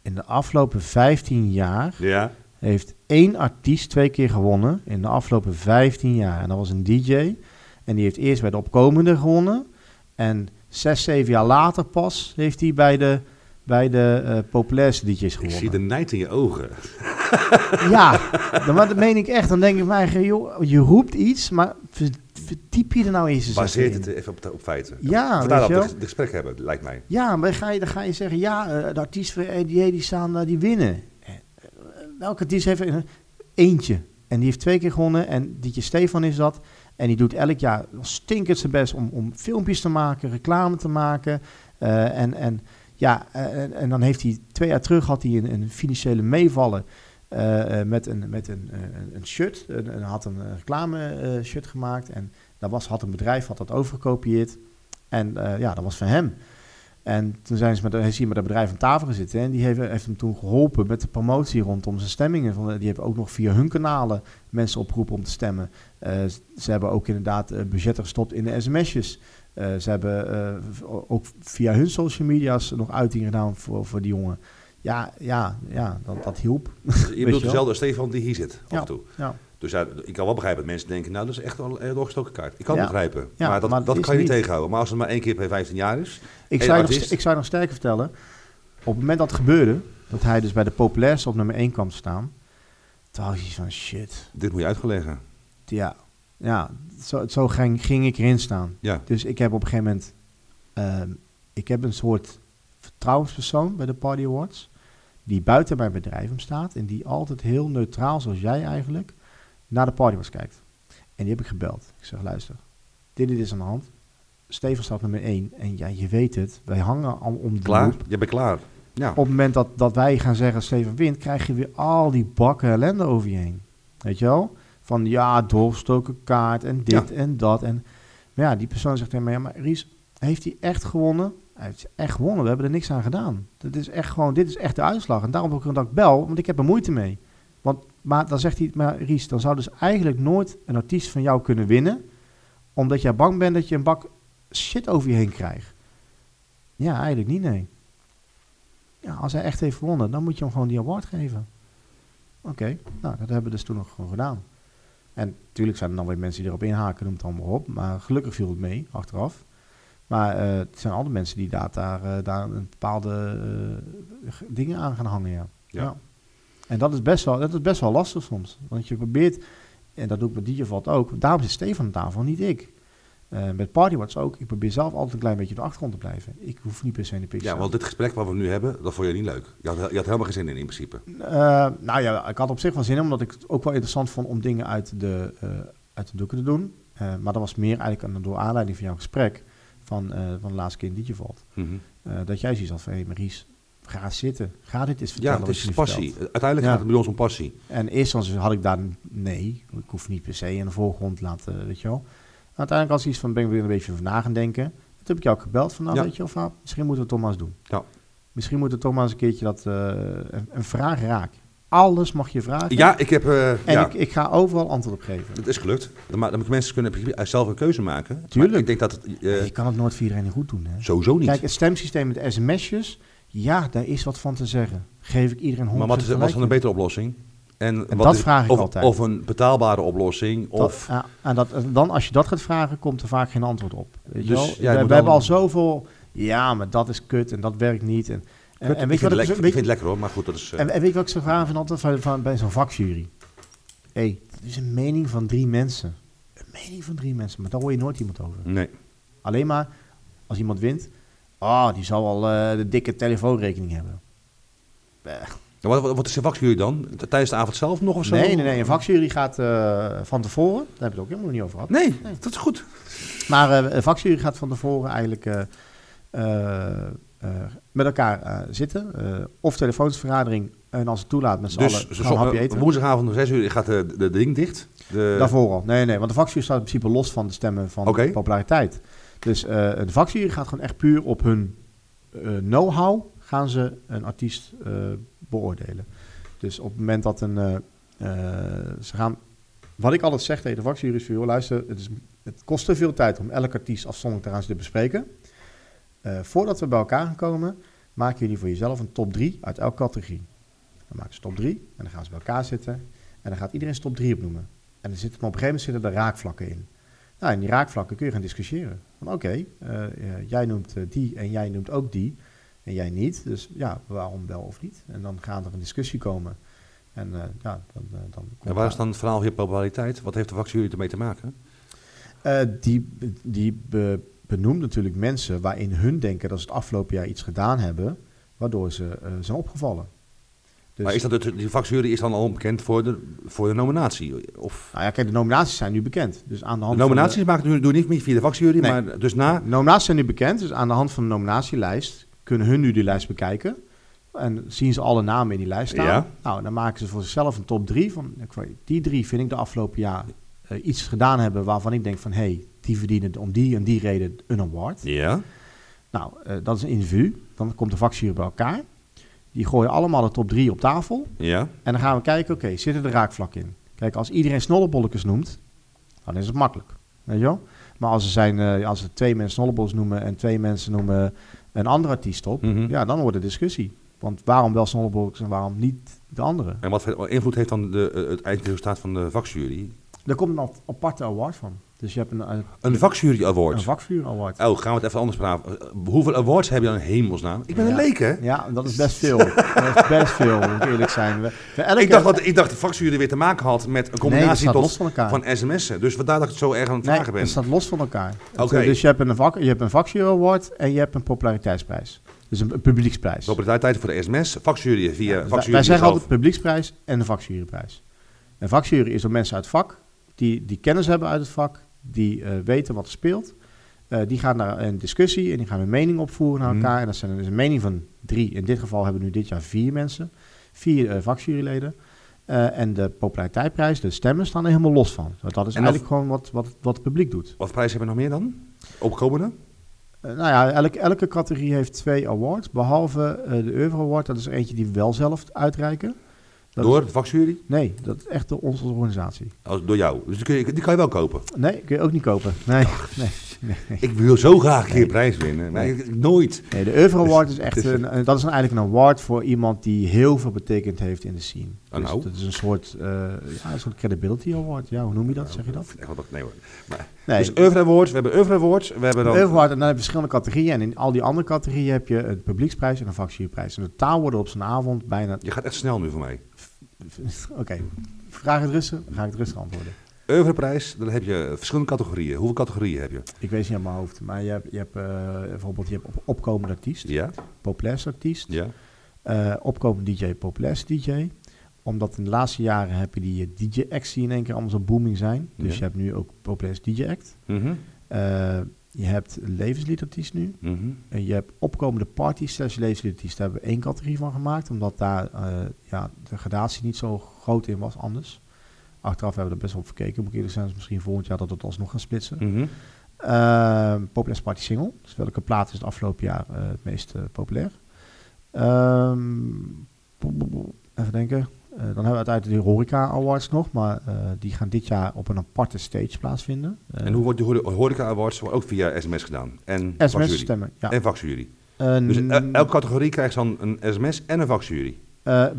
in de afgelopen 15 jaar Ja, heeft één artiest twee keer gewonnen in de afgelopen 15 jaar. En dat was een DJ. En die heeft eerst bij de opkomende gewonnen. En zes, zeven jaar later pas heeft hij bij de, bij de eh, populairste DJ's ik gewonnen. zie de nijd in je ogen. Ja, dan, maar dat meen ik echt. Dan denk ik mij, joh, je roept iets, maar ver- verdiep je er nou eens eens Baseert het even op, op feiten. Ja, Vandaar dat we het gesprek hebben, lijkt mij. Ja, maar dan ga je, dan ga je zeggen, ja, eh, de artiesten van RDA die staan, eh, die winnen. Welke artiest heeft er- Eentje. En die heeft twee keer gewonnen. En Dietje Stefan is dat. En die doet elk jaar stinkend zijn best om, om filmpjes te maken, reclame te maken. En, en, ja, eh, en, dan heeft hij twee jaar terug had hij een, een financiële meevallen. eh, eh, met een, met een, een, shirt. Had een reclame eh, shirt gemaakt. En daar was, had een bedrijf had dat overgekopieerd. En ja, dat was van hem. En toen zijn ze met, is hij met dat bedrijf aan tafel gezeten. En die heeft, hem toen geholpen met de promotie rondom zijn stemmingen. Van, die hebben ook nog via hun kanalen mensen opgeroepen om te stemmen. Ze hebben ook inderdaad budgetten gestopt in de sms'jes. Eh, ze hebben eh, ook via hun social media's nog uitingen gedaan voor, voor die jongen. Ja, ja, ja dat, dat hielp. Je je bedoelt dezelfde Stefan die hier zit, af Ja. en toe. Ja. Dus ja, ik kan wel begrijpen dat mensen denken, nou dat is echt wel een doorgestoken kaart. Ik kan het begrijpen, Ja, maar dat, maar dat kan je niet tegenhouden. Maar als het maar één keer per 15 jaar is, Ik zou, je nog, artiest. st- ik zou je nog sterker vertellen. Op het moment dat het gebeurde, dat hij dus bij de populairste op nummer 1 kwam te staan. Toen had zoiets van shit. dit moet je uitgeleggen. Ja, ja zo, zo ging, ging ik erin staan. Ja, Dus ik heb op een gegeven moment... ehm, ik heb een soort vertrouwenspersoon bij de Party Awards. Die buiten mijn bedrijf om staat. En die altijd heel neutraal, zoals jij eigenlijk, naar de Party Awards kijkt. En die heb ik gebeld. Ik zeg, luister, dit, dit is aan de hand. Steven staat nummer 1. En ja, je weet het. Wij hangen al om de klaar? loop. Je bent klaar. Ja, Op het moment dat, dat wij gaan zeggen Steven wint, krijg je weer al die bakken ellende over je heen. Weet je wel? Van ja, doorgestoken kaart en dit en dat. En, maar ja, die persoon zegt tegen mij, ja, maar Ries, heeft hij echt gewonnen? Hij heeft echt gewonnen, we hebben er niks aan gedaan. Dit is echt gewoon, dit is echt de uitslag. En daarom ook dat ik bel, want ik heb er moeite mee. Want, maar dan zegt hij, maar Ries, dan zou dus eigenlijk nooit een artiest van jou kunnen winnen, omdat jij bang bent dat je een bak shit over je heen krijgt. Ja, eigenlijk niet, nee. Ja, als hij echt heeft gewonnen, dan moet je hem gewoon die award geven. Oké, nou, dat hebben we dus toen nog gewoon gedaan. En natuurlijk zijn er dan weer mensen die erop inhaken, noem het allemaal op. Maar gelukkig viel het mee, achteraf. Maar eh, het zijn andere mensen die daar, daar, eh, daar een bepaalde eh, dingen aan gaan hangen, ja. Ja. En dat is, best wel, dat is best wel lastig soms. Want je probeert, en dat doe ik met DJ Valt ook, daarom zit Stefan aan tafel, niet ik. Eh, met Partywatch ook. Ik probeer zelf altijd een klein beetje op de achtergrond te blijven. Ik hoef niet per se in de te ja, want dit gesprek wat we nu hebben, dat vond je niet leuk. Je had, je had helemaal geen zin in, in principe. Eh, nou ja, ik had op zich wel zin in, omdat ik het ook wel interessant vond om dingen uit de, eh, uit de doeken te doen. Maar dat was meer eigenlijk aan- door aanleiding van jouw gesprek van, van de laatste keer in Digivalt. Mhm. Eh dat jij zoiets had van, hé Maries, ga zitten. Ga dit eens Ja, vertellen. het wat is je passie. vertelt. Uiteindelijk Ja. gaat het bij ons om passie. En eerst had ik daar, nee, ik hoef niet per se in de voorgrond te laten, weet je wel. Uiteindelijk als iets van, ben ik weer een beetje van na gaan denken. Toen heb ik jou ook gebeld van, nou Ja. weet je Vaap, misschien moeten we eens doen. Ja. Misschien moeten we eens een keertje dat, eh, een, een vraag raken. Alles mag je vragen. Ja, ik heb... eh, En ja, ik, ik ga overal antwoord op geven. het is gelukt. Dan, dan moeten mensen kunnen principe zelf een keuze maken. Maar Tuurlijk. ik denk dat het eh, je kan het nooit voor iedereen goed doen. Hè? sowieso niet. Kijk, het stemsysteem met sms'jes, ja, daar is wat van te zeggen. Geef ik iedereen 100% maar wat is, wat is dan een betere oplossing? En, En wat dat is- vraag ik of, altijd. Of een betaalbare oplossing. Dat- Of, ja, en dat, dan, als je dat gaat vragen, komt er vaak geen antwoord op. Weet je Dus wel? we hebben al zoveel, ja, maar dat is kut en dat werkt niet. En, en, weet je vind het wat ik, vind het lekker hoor, maar goed, dat is... eh, en, en weet je wat ik zo vraag vind altijd van, van, bij zo'n vakjury? Hé, hey, het is een mening van drie mensen. Een mening van drie mensen, maar daar hoor je nooit iemand over. nee. Alleen maar als iemand wint, ah, die zal wel eh, de dikke telefoonrekening hebben. Eh, Wat, wat, is de vakjury dan? Tijdens de avond zelf nog of zo? Nee, nee, nee. Een vakjury gaat eh, van tevoren, daar hebben we het ook helemaal niet over gehad. Nee, dat is goed. Maar eh, een vakjury gaat van tevoren eigenlijk eh, met elkaar zitten. of telefoonsvergadering en als het toelaat met z'n Dus allen gaan hapje eten. woensdagavond om 6 uur gaat de, de, de ding dicht. De, Daarvoor al. Nee, nee, want de vakjury staat in principe los van de stemmen van Oké. populariteit. Dus de vakjury gaat gewoon echt puur op hun know-how gaan ze een artiest beoordelen. Dus op het moment dat een... eh, eh, ze gaan... Wat ik altijd zeg tegen de vakjury is luister, het, is, het kost te veel tijd om elke artiest afzonderlijk te gaan bespreken. Eh, voordat we bij elkaar komen, maken jullie voor jezelf een top 3 uit elke categorie. Dan maken ze top 3 en dan gaan ze bij elkaar zitten en dan gaat iedereen zijn top 3 opnoemen. En er zitten, op een gegeven moment zitten er raakvlakken in. Nou, in die raakvlakken kun je gaan discussiëren. Van oké, jij noemt die en jij noemt ook die en jij niet. Dus ja, waarom wel of niet? En dan gaat er een discussie komen. En eh, ja, dan, eh, dan komt En waar is dan het verhaal hier populariteit? Wat heeft de vakjury ermee te maken? Eh, die die be- benoemt natuurlijk mensen waarin hun denken dat ze het afgelopen jaar iets gedaan hebben, waardoor ze zijn opgevallen. Dus, Maar is dat het, die vakjury is dan al bekend voor de, voor de nominatie? Of Nou ja, kijk, de nominaties zijn nu bekend. Dus aan de de hand van nominaties maken doe, doe niet meer via de vakjury, Nee. maar dus na... De nominaties zijn nu bekend, dus aan de hand van de nominatielijst kunnen hun nu die lijst bekijken. En zien ze alle namen in die lijst staan. Ja. Nou, dan maken ze voor zichzelf een top drie. Van, die drie vind ik de afgelopen jaar eh, iets gedaan hebben waarvan ik denk van... hé, hey, die verdienen om die en die reden een award. Ja. Nou, eh, dat is een individu. Dan komt de vakjury bij elkaar. Die gooien allemaal de top drie op tafel. Ja. En dan gaan we kijken, oké, zitten er raakvlakken in? Kijk, als iedereen snollebolletjes noemt, dan is het makkelijk. Weet je wel? Maar als er, zijn, eh, als er twee mensen snollebolletjes noemen en twee mensen noemen een andere artiest op, Mhm. ja, dan wordt het discussie. Want waarom wel snollebolletjes en waarom niet de andere? En wat voor invloed heeft dan de, eh, het eindresultaat van de vakjury? Er komt een ap- aparte award van. Dus je hebt een, een, Een vakjury een award. vakvuur award. Oh, gaan we het even anders praten. Eh, Hoeveel awards heb je dan in hemelsnaam? Ik ben een leek, hè? Ja, dat is best veel. dat is best veel, moet ik eerlijk zijn. We, elke, Ik dacht, dat, ik dacht de vakjury weer te maken had met een combinatie tot, los van sms'en. Dus vandaar dat ik het zo erg aan het Nee, vragen ben. het staat los van elkaar. Oké. eh, Dus je hebt een, vak, je hebt een vakjury award en je hebt een populariteitsprijs. Dus een, een publieksprijs. Populariteit voor de sms, vakjury via Ja, wij, vakjury wij zeggen altijd publieksprijs en een vakjuryprijs. Een vakjury is door mensen uit het vak, die, die kennis hebben uit het vak, die eh, weten wat er speelt. Eh, die gaan naar een discussie en die gaan een mening opvoeren naar Mhm. elkaar. En dat zijn dus een mening van drie. In dit geval hebben we nu dit jaar vier mensen. Vier eh, vakjuryleden. En de populariteitsprijs, de stemmen, staan er helemaal los van. Want dat is En eigenlijk gewoon wat, wat, wat het publiek doet. Wat prijs hebben we nog meer dan? Opkomende? Nou ja, elke, elke categorie heeft twee awards. Behalve eh, de Euro Award, dat is eentje die we wel zelf uitreiken. Dat door de vakjury? nee, dat is echt door onze organisatie. Oh, door jou. Dus die, kun je, die kan je wel kopen. Nee, kun je ook niet kopen. Nee, nee, nee. Ik wil zo graag een keer prijs winnen. Maar ik- nooit. nee de Euro Award is echt is- een, dat is eigenlijk een award voor iemand die heel veel betekend heeft in de scene. Oh, nou. Dus dat is een soort, eh, ja, een soort credibility award. Ja, hoe noem je dat? Zeg je dat? Nee hoor. Maar, Nee, Dus Oeuvre Awards, we hebben Oeuvre Awards, we hebben de dan... Euro Award en dan heb je verschillende categorieën. En in al die andere categorieën heb je een publieksprijs en een vakjuryprijs. En in totaal worden op zo'n avond bijna... Je gaat echt snel nu voor mij. Oké, vraag het rustig, ga ik het rustig antwoorden. Oeuvreprijs, dan heb je verschillende categorieën. Hoeveel categorieën heb je? Ik weet het niet uit mijn hoofd, maar je hebt, je hebt eh, bijvoorbeeld je hebt op, opkomende artiest, Ja, populair artiest, ja. eh opkomend DJ, populair DJ. Omdat in de laatste jaren heb je die eh, DJ-acts die in één keer allemaal zo booming zijn. Dus Ja. je hebt nu ook populair DJ-act. Mhm, Eh, je hebt levensliederartiest nu. mhm. En je hebt opkomende party slash levensliederartiest. Daar hebben we één categorie van gemaakt. Omdat daar eh, ja, de gradatie niet zo groot in was anders. Achteraf hebben we er best wel op gekeken. Moet ik eerlijk zijn, misschien volgend jaar dat we het alsnog gaan splitsen. mhm. Ehm populair Party Single. Dus welke plaat is het afgelopen jaar eh, het meest eh, populair? Ehm, even denken. Eh, dan hebben we uiteindelijk de Horeca Awards nog. Maar eh, die gaan dit jaar op een aparte stage plaatsvinden. Eh, En hoe wordt de Hore- Horeca Awards ook via sms gedaan? En SMS stemmen, ja. En vakjury. Dus el- elke categorie krijgt dan een sms en een vakjury.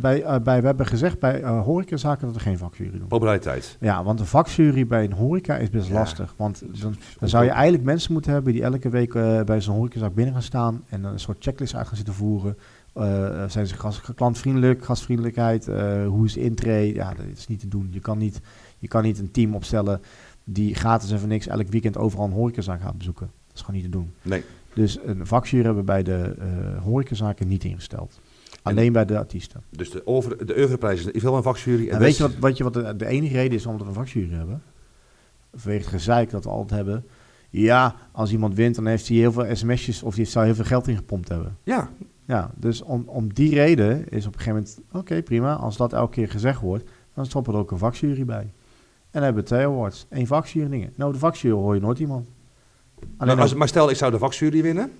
bij, bij, we hebben gezegd bij eh horecazaken dat we geen vakjury doen. Populariteit. Ja, want een vakjury bij een horeca is best Ja. lastig. Want dan, dan zou je eigenlijk mensen moeten hebben die elke week bij zo'n horecazaak binnen gaan staan en dan een soort checklist uit gaan zitten voeren. Eh, zijn ze gast, klantvriendelijk, gastvriendelijkheid, eh, hoe is intree? Ja, dat is niet te doen. Je kan niet, je kan niet een team opstellen die gratis en voor niks elk weekend overal een horecazaak gaat bezoeken. Dat is gewoon niet te doen. Nee. Dus een vakjury hebben we bij de eh horecazaken niet ingesteld. Alleen bij de artiesten. Dus de, over, de Oeuvreprijs is wel een vakjury. En En de weet je wat, wat, je, wat de, de enige reden is omdat we een vakjury hebben? Vanwege het gezeik dat we altijd hebben. Ja, als iemand wint, dan heeft hij heel veel sms'jes of die zou heel veel geld ingepompt hebben. Ja, Ja, dus om, om die reden is op een gegeven moment, oké prima, als dat elke keer gezegd wordt, dan stoppen er ook een vakjury bij. En dan hebben we twee awards. Eén vakjury dingen. Nou, de vakjury hoor je nooit iemand. Alleen Nou, als, maar stel ik zou de vakjury winnen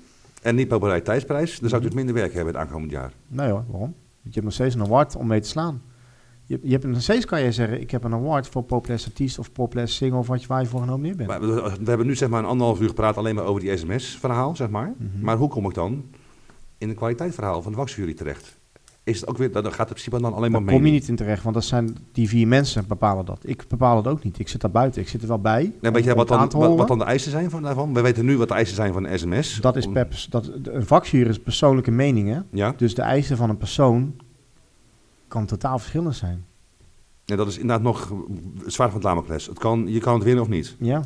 en niet populariteitsprijs, dan zou ik Mhm. dus minder werk hebben het aankomend jaar. Nee hoor, waarom? Want je hebt nog steeds een award om mee te slaan. Je, je hebt nog steeds kan je zeggen, ik heb een award voor populair artiest of populair single of wat je, waar je voor genomineerd bent. Maar we, we hebben nu zeg maar een anderhalf uur gepraat alleen maar over die sms-verhaal, zeg maar. Mhm. Maar hoe kom ik dan in het kwaliteitsverhaal van de vakjury terecht? Is het ook weer, dan gaat het in principe dan alleen maar mee. kom je niet in terecht, want dat zijn die vier mensen bepalen dat. Ik bepaal het ook niet. Ik zit daar buiten. Ik zit er wel bij. Weet jij wat dan, wat, wat dan de eisen zijn van daarvan? We weten nu wat de eisen zijn van de sms. Dat is peps. Dat, een vakjury is persoonlijke meningen. Ja, Dus de eisen van een persoon kan totaal verschillend zijn. en dat is inderdaad nog het zwaard van het Damocles. Het kan, je kan het winnen of niet. Ja.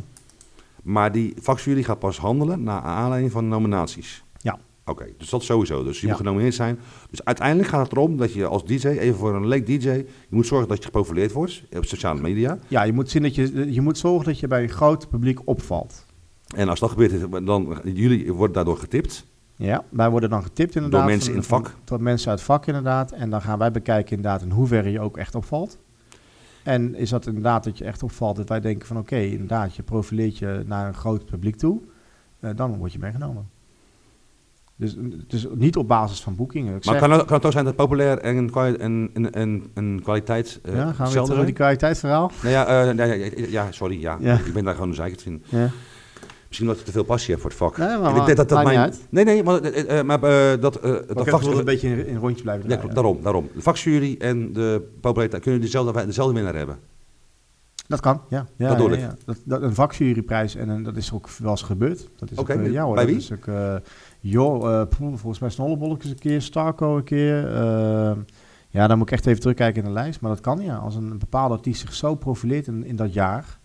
Maar die vakjury gaat pas handelen naar aanleiding van nominaties. Oké, dus dat sowieso. Dus je Ja. moet genomineerd zijn. Dus uiteindelijk gaat het erom dat je als DJ, even voor een leek DJ, je moet zorgen dat je geprofileerd wordt op sociale media. Ja, je moet, zien dat je, je moet zorgen dat je bij een groot publiek opvalt. En als dat gebeurt, dan jullie worden daardoor getipt. Ja, wij worden dan getipt inderdaad. Door mensen in het vak? Door mensen uit het vak inderdaad. En dan gaan wij bekijken inderdaad in hoeverre je ook echt opvalt. En is dat inderdaad dat je echt opvalt, dat wij denken van oké, inderdaad, je profileert je naar een groot publiek toe. eh, dan word je meegenomen. Dus, dus niet op basis van boekingen. Maar kan het, kan het ook zijn dat populair en, en, en, en, en kwaliteit eh ja, gaan we weer terug naar die kwaliteitsverhaal? Nou ja, eh, nee, ja, ja, sorry, ja. Ja. Ik ben daar gewoon een zeikert in. Ja. Misschien dat ik te veel passie heb voor het vak. Nee, maar En ik denk dat dat niet uit. Nee, nee, maar, eh, maar dat, dat vak... een beetje in, in rondjes blijven Ja, draaien. daarom, daarom. De vakjury en de populariteit kunnen dezelfde, dezelfde winnaar hebben. Dat kan, ja. ja Dat ik. ja. Dat, dat, een vakjuryprijs, en een, dat is ook wel eens gebeurd. Dat is Oké, ook, eh, ja, hoor, bij wie? Is ook, joh, eh, poeh, volgens mij Snollebolletjes een keer, Starco een keer. eh, ja, dan moet ik echt even terugkijken in de lijst. Maar dat kan, ja. Als een bepaalde artiest zich zo profileert in, in dat jaar...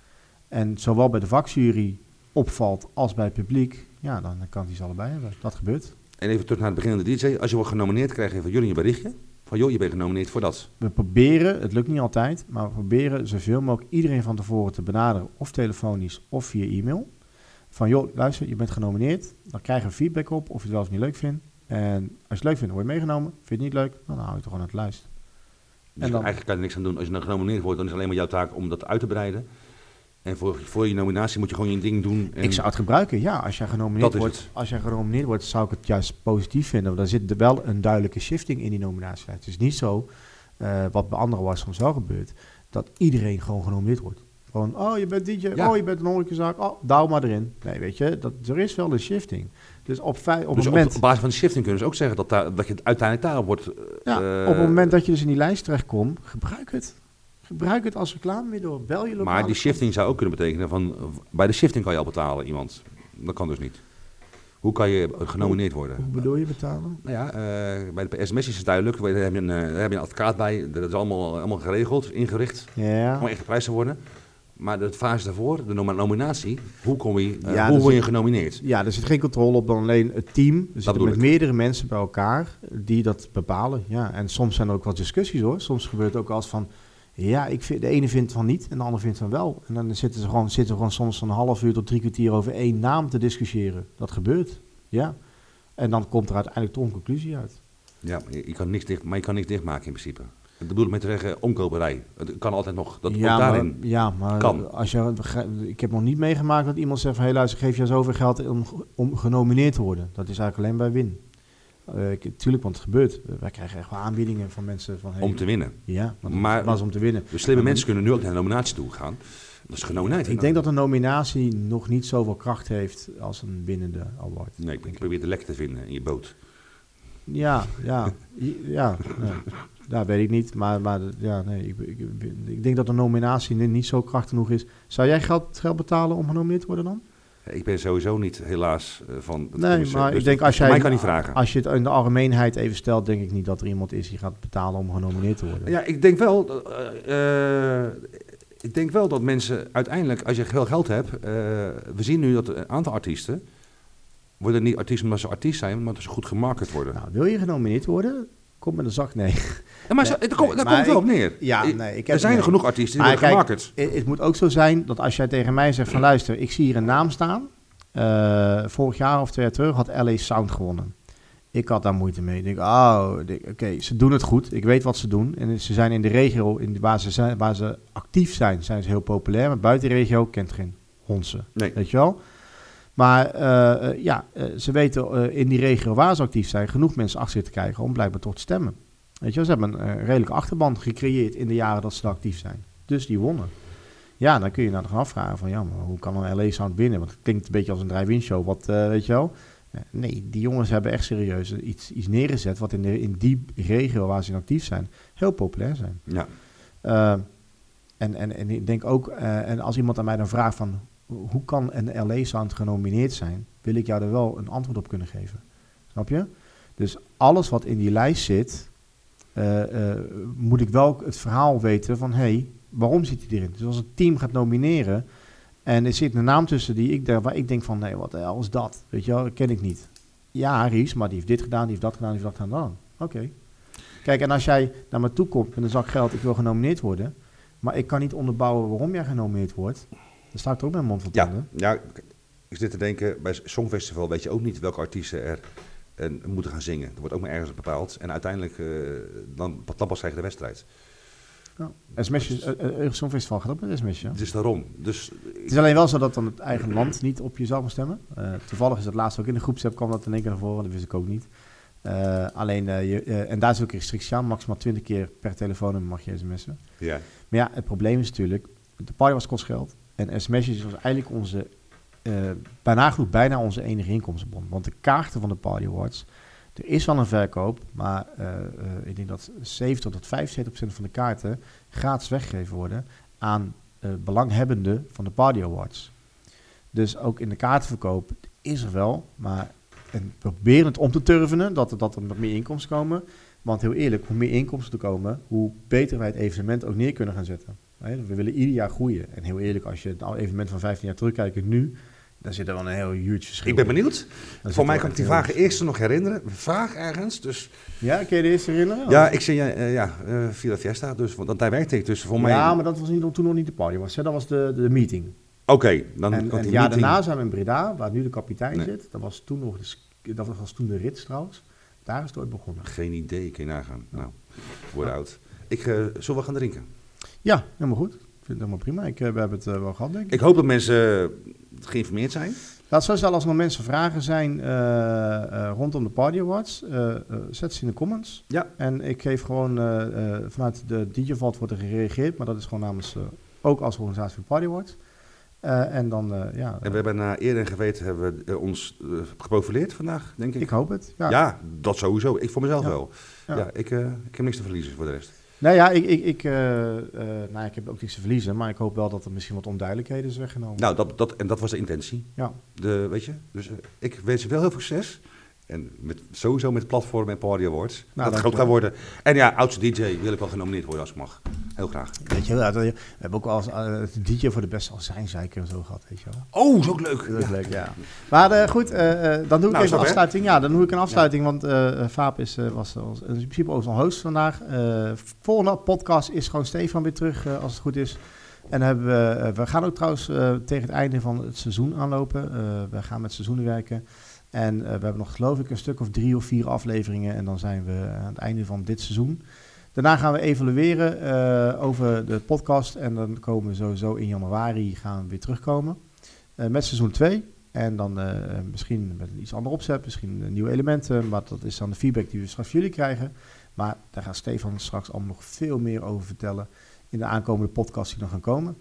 en zowel bij de vakjury opvalt als bij het publiek... ja, dan kan hij ze allebei hebben. Dat gebeurt. En even terug naar het beginnende DJ. Als je wordt genomineerd, krijg je van jullie een berichtje. Van joh, je bent genomineerd voor dat. We proberen, het lukt niet altijd, maar we proberen zoveel mogelijk iedereen van tevoren te benaderen, of telefonisch of via e-mail. Van joh, luister, je bent genomineerd, dan krijgen we feedback op of je het wel of niet leuk vindt. En als je het leuk vindt, word je meegenomen. Vind je het niet leuk, dan hou je toch gewoon aan het luisteren. Dus En dan- eigenlijk kan je er niks aan doen. Als je dan genomineerd wordt, dan is het alleen maar jouw taak om dat uit te breiden. En voor, voor je nominatie moet je gewoon je ding doen. En Ik zou het gebruiken, ja. Als jij genomineerd Dat wordt, als jij genomineerd wordt, zou ik het juist positief vinden. Want daar zit er wel een duidelijke shifting in die nominatie. Het is niet zo, eh, wat bij anderen was soms wel gebeurd, dat iedereen gewoon genomineerd wordt. Gewoon, oh, je bent DJ, Ja. oh, je bent een horecazaak, oh, douw maar erin. Nee, weet je, dat, er is wel een shifting. Dus op, op dus het op, moment... op basis van de shifting kunnen ze ook zeggen dat, daar, dat je uiteindelijk daarop wordt... Ja, eh, op het moment dat je dus in die lijst terechtkomt, gebruik het. Gebruik het als reclamemiddel. Bel je lokale Maar die shifting zou ook kunnen betekenen van... Bij de shifting kan je al betalen, iemand. Dat kan dus niet. Hoe kan je genomineerd worden? Hoe bedoel je betalen? Nou ja, eh, bij de sms is het duidelijk. Daar heb je een, eh, daar heb je een advocaat bij. Dat is allemaal, allemaal geregeld, ingericht. Ja. Om echt geprijsd te worden. Maar de fase daarvoor, de nom- nominatie, hoe, kom je, eh, Ja, hoe word je genomineerd? Ja, er zit geen controle op dan alleen het team. Er zitten met ik. meerdere mensen bij elkaar die dat bepalen. Ja, en soms zijn er ook wel discussies hoor. Soms gebeurt het ook als van, ja, ik vind, de ene vindt van niet en de ander vindt van wel. En dan zitten ze gewoon, zitten gewoon soms een half uur tot drie kwartier over één naam te discussiëren. Dat gebeurt, ja. En dan komt er uiteindelijk toch een conclusie uit. Ja, je, je kan niks dicht, maar je kan niks dichtmaken in principe. Ik bedoel met te zeggen, omkoperij. Het kan altijd nog. Dat ja, ook daarin. maar, ja, maar kan. Als je, ik heb nog niet meegemaakt dat iemand zegt van... hé luister, geef je zoveel geld om, om genomineerd te worden. Dat is eigenlijk alleen bij win. Ik- tuurlijk, want het gebeurt. Wij krijgen echt wel aanbiedingen van mensen van... Hey, om te winnen. Ja, Maar- maar, was om te winnen. Dus slimme mensen kunnen nu ook naar de nominatie toe gaan. Dat is genomineerd. Ik denk dat een nominatie nog niet zoveel kracht heeft als een winnende award. Nee, ik probeer de lek te vinden in je boot. Ja, ja, i- ja. Nee. Ja, weet ik niet. Maar, maar ja, nee, ik, ik, ik denk dat een nominatie niet zo krachtig genoeg is. Zou jij geld, geld betalen om genomineerd te worden dan? Ik ben sowieso niet, helaas, eh, van het Nee, maar Dus ik denk dat- als jij, mij kan niet vragen. als je het in de algemeenheid even stelt, denk ik niet dat er iemand is die gaat betalen om genomineerd te worden. Ja, ik denk wel. eh, eh, ik denk wel dat mensen uiteindelijk, als je veel geld hebt. we zien nu dat een aantal artiesten. worden niet artiesten omdat ze artiest zijn, maar omdat ze goed gemarket worden. Nou, wil je genomineerd worden? Kom met een zak, nee. Ja, maar Nee, daar komt- nee, daar maar komt het wel op neer. Ja, nee, ik er heb- zijn nee. genoeg artiesten die worden gemarket. Het, het moet ook zo zijn dat als jij tegen mij zegt van luister, ik zie hier een naam staan. Eh, vorig jaar of twee jaar terug had LA Sound gewonnen. Ik had daar moeite mee. Ik denk, oh, oké, ze doen het goed. Ik weet wat ze doen. En ze zijn in de regio in de, waar, ze zijn, waar ze actief zijn, zijn ze heel populair. Maar buiten de regio kent geen hondse. Nee. Weet je wel? Maar eh, eh, ja, eh, ze weten in die regio waar ze actief zijn, genoeg mensen achter zich te krijgen om blijkbaar toch te stemmen. Weet je ze hebben een redelijke achterban gecreëerd in de jaren dat ze actief zijn. Dus die wonnen. Ja, dan kun je nou gaan afvragen van, ja, maar hoe kan een LA Sound winnen? Want het klinkt een beetje als een drive-in show, wat, weet je wel. Nee, die jongens hebben echt serieus iets, iets neergezet wat in, de, in die regio waar ze in actief zijn, heel populair zijn. Ja. En, en, en ik denk ook, en als iemand aan mij dan vraagt van hoe kan een LA Sound genomineerd zijn, wil ik jou er wel een antwoord op kunnen geven. Snap je? Dus alles wat in die lijst zit, eh, eh, moet ik wel het verhaal weten van hé, hey, waarom zit hij erin? Dus als een team gaat nomineren en er zit een naam tussen die ik, denk- waar ik denk van nee, wat de is dat? Weet je wel, ken ik niet. ja, Ries, maar die heeft dit gedaan, die heeft dat gedaan, die heeft dat gedaan. Oké. Kijk, en als jij naar me toe komt met een zak geld, ik wil genomineerd worden, maar ik kan niet onderbouwen waarom jij genomineerd wordt, dan sta ik er ook met mijn mond van Ja, ja, ik zit te denken, bij Songfestival weet je ook niet welke artiesten er eh, moeten gaan zingen. Dat wordt ook maar ergens bepaald. En uiteindelijk, eh, dan, dan pas krijg je de wedstrijd. Ja. Smashje, eh, eh, Eurovisie Songfestival gaat ook met Smashje. Het is daarom. Dus Het is alleen wel zo dat dan het eigen land niet op jezelf mag stemmen. Eh, toevallig is het laatst ook in de groepsapp kwam dat in één keer naar voren, dat wist ik ook niet. Eh, alleen, eh, je, eh, en daar is ook een restrictie aan, maximaal 20 keer per telefoonnummer mag je sms'en. ja, Maar ja, het probleem is natuurlijk, de party was kost geld. En sms'jes was eigenlijk onze, eh bijna genoeg bijna onze enige inkomstenbron. Want de kaarten van de Party Awards, er is wel een verkoop, maar eh, eh, ik denk dat 70 tot 75 procent van de kaarten gratis weggegeven worden aan belanghebbenden van de Party Awards. Dus ook in de kaartenverkoop is er wel, maar en proberen het om te turvenen dat er, dat er met meer inkomsten komen. Want heel eerlijk, hoe meer inkomsten er komen, hoe beter wij het evenement ook neer kunnen gaan zetten. We willen ieder jaar groeien. En heel eerlijk, als je het evenement van 15 jaar terugkijkt nu, dan zit er wel een heel huge verschil. ik ben benieuwd. Dan Voor mij kan ik die vragen eerst nog herinneren. Vraag ergens. Dus Ja, kun je de eerste herinneren? ja, ik zie je eh, ja, via de Fiesta. Dus, want daar werkte ik. Dus voor mij. Ja, maar dat was niet, toen nog niet de party was. Hè? Dat was de, de meeting. Oké, dan en kan en meeting- daarna zijn we in Breda, waar nu de kapitein Nee. zit. Dat was toen nog de, dat was toen de rits trouwens. Daar is het ooit begonnen. Geen idee, kun je nagaan. Nou, word oud. Ik, eh zullen we gaan drinken? Ja, helemaal goed. Ik vind het helemaal prima. Ik, eh, we hebben het eh, wel gehad, denk ik. Ik hoop dat mensen eh, geïnformeerd zijn. Laat zo stellen, als er nog mensen vragen zijn rondom de Party Awards, zet ze in de comments. Ja. En ik geef gewoon, vanuit de DJ Vault wordt er gereageerd, maar dat is gewoon namens, ook als organisatie van Party Awards. En dan, ja, En we hebben na eer en geweten hebben we ons geprofileerd vandaag, denk ik. ik hoop het. Ja. Ja. dat sowieso. Ik voor mezelf Ja. wel. Ja. Ja. ik, ik heb niks te verliezen voor de rest. Nou ja, ik, ik, ik, eh, eh, nou, ik heb ook niks te verliezen, maar ik hoop wel dat er misschien wat onduidelijkheden is weggenomen. Nou, dat, dat, en dat was de intentie. Ja. De, weet je? Dus eh, ik wens je wel heel veel succes. En met, sowieso met platform en Party Awards. dat het groot gaat worden. En ja, oudste DJ wil ik wel genomineerd worden als ik mag. Heel graag. Weet je wel, we hebben ook wel eens eh, DJ voor de beste azijnzeiker en zo gehad, weet je wel. Oh, is ook leuk. Dat is leuk, ja. Maar eh, goed, eh, dan doe ik Nou, even een afsluiting. Ja, dan doe ik een afsluiting, want Vaap is, was, was in principe ook zo'n host vandaag. Volgende podcast is gewoon Stefan weer terug, als het goed is. En hebben we, we gaan ook trouwens tegen het einde van het seizoen aanlopen. We gaan met seizoenen werken. En eh, we hebben nog geloof ik een stuk of drie of vier afleveringen. En dan zijn we aan het einde van dit seizoen. Daarna gaan we evalueren eh, over de podcast. En dan komen we sowieso in januari gaan we weer terugkomen. eh, met seizoen 2. En dan misschien met een iets ander opzet, misschien nieuwe elementen. Maar dat is dan de feedback die we straks jullie krijgen. Maar daar gaat Stefan straks allemaal nog veel meer over vertellen in de aankomende podcasts die nog gaan komen.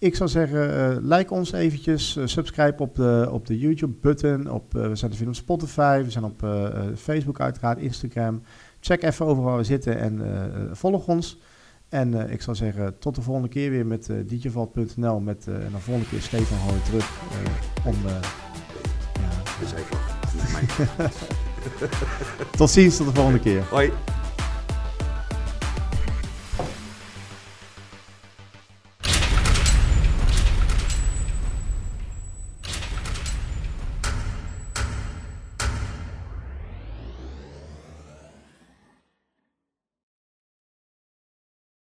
Ik zou zeggen, eh, like ons eventjes, eh, subscribe op de, op de YouTube-button. Op, eh, we zijn te vinden op Spotify, we zijn op Facebook uiteraard, Instagram. Check even over waar we zitten en volg ons. En ik zou zeggen, tot de volgende keer weer met uh. Met, eh, en dan volgende keer Stefan gewoon terug om... ja. Tot ziens, tot de volgende keer. Hoi.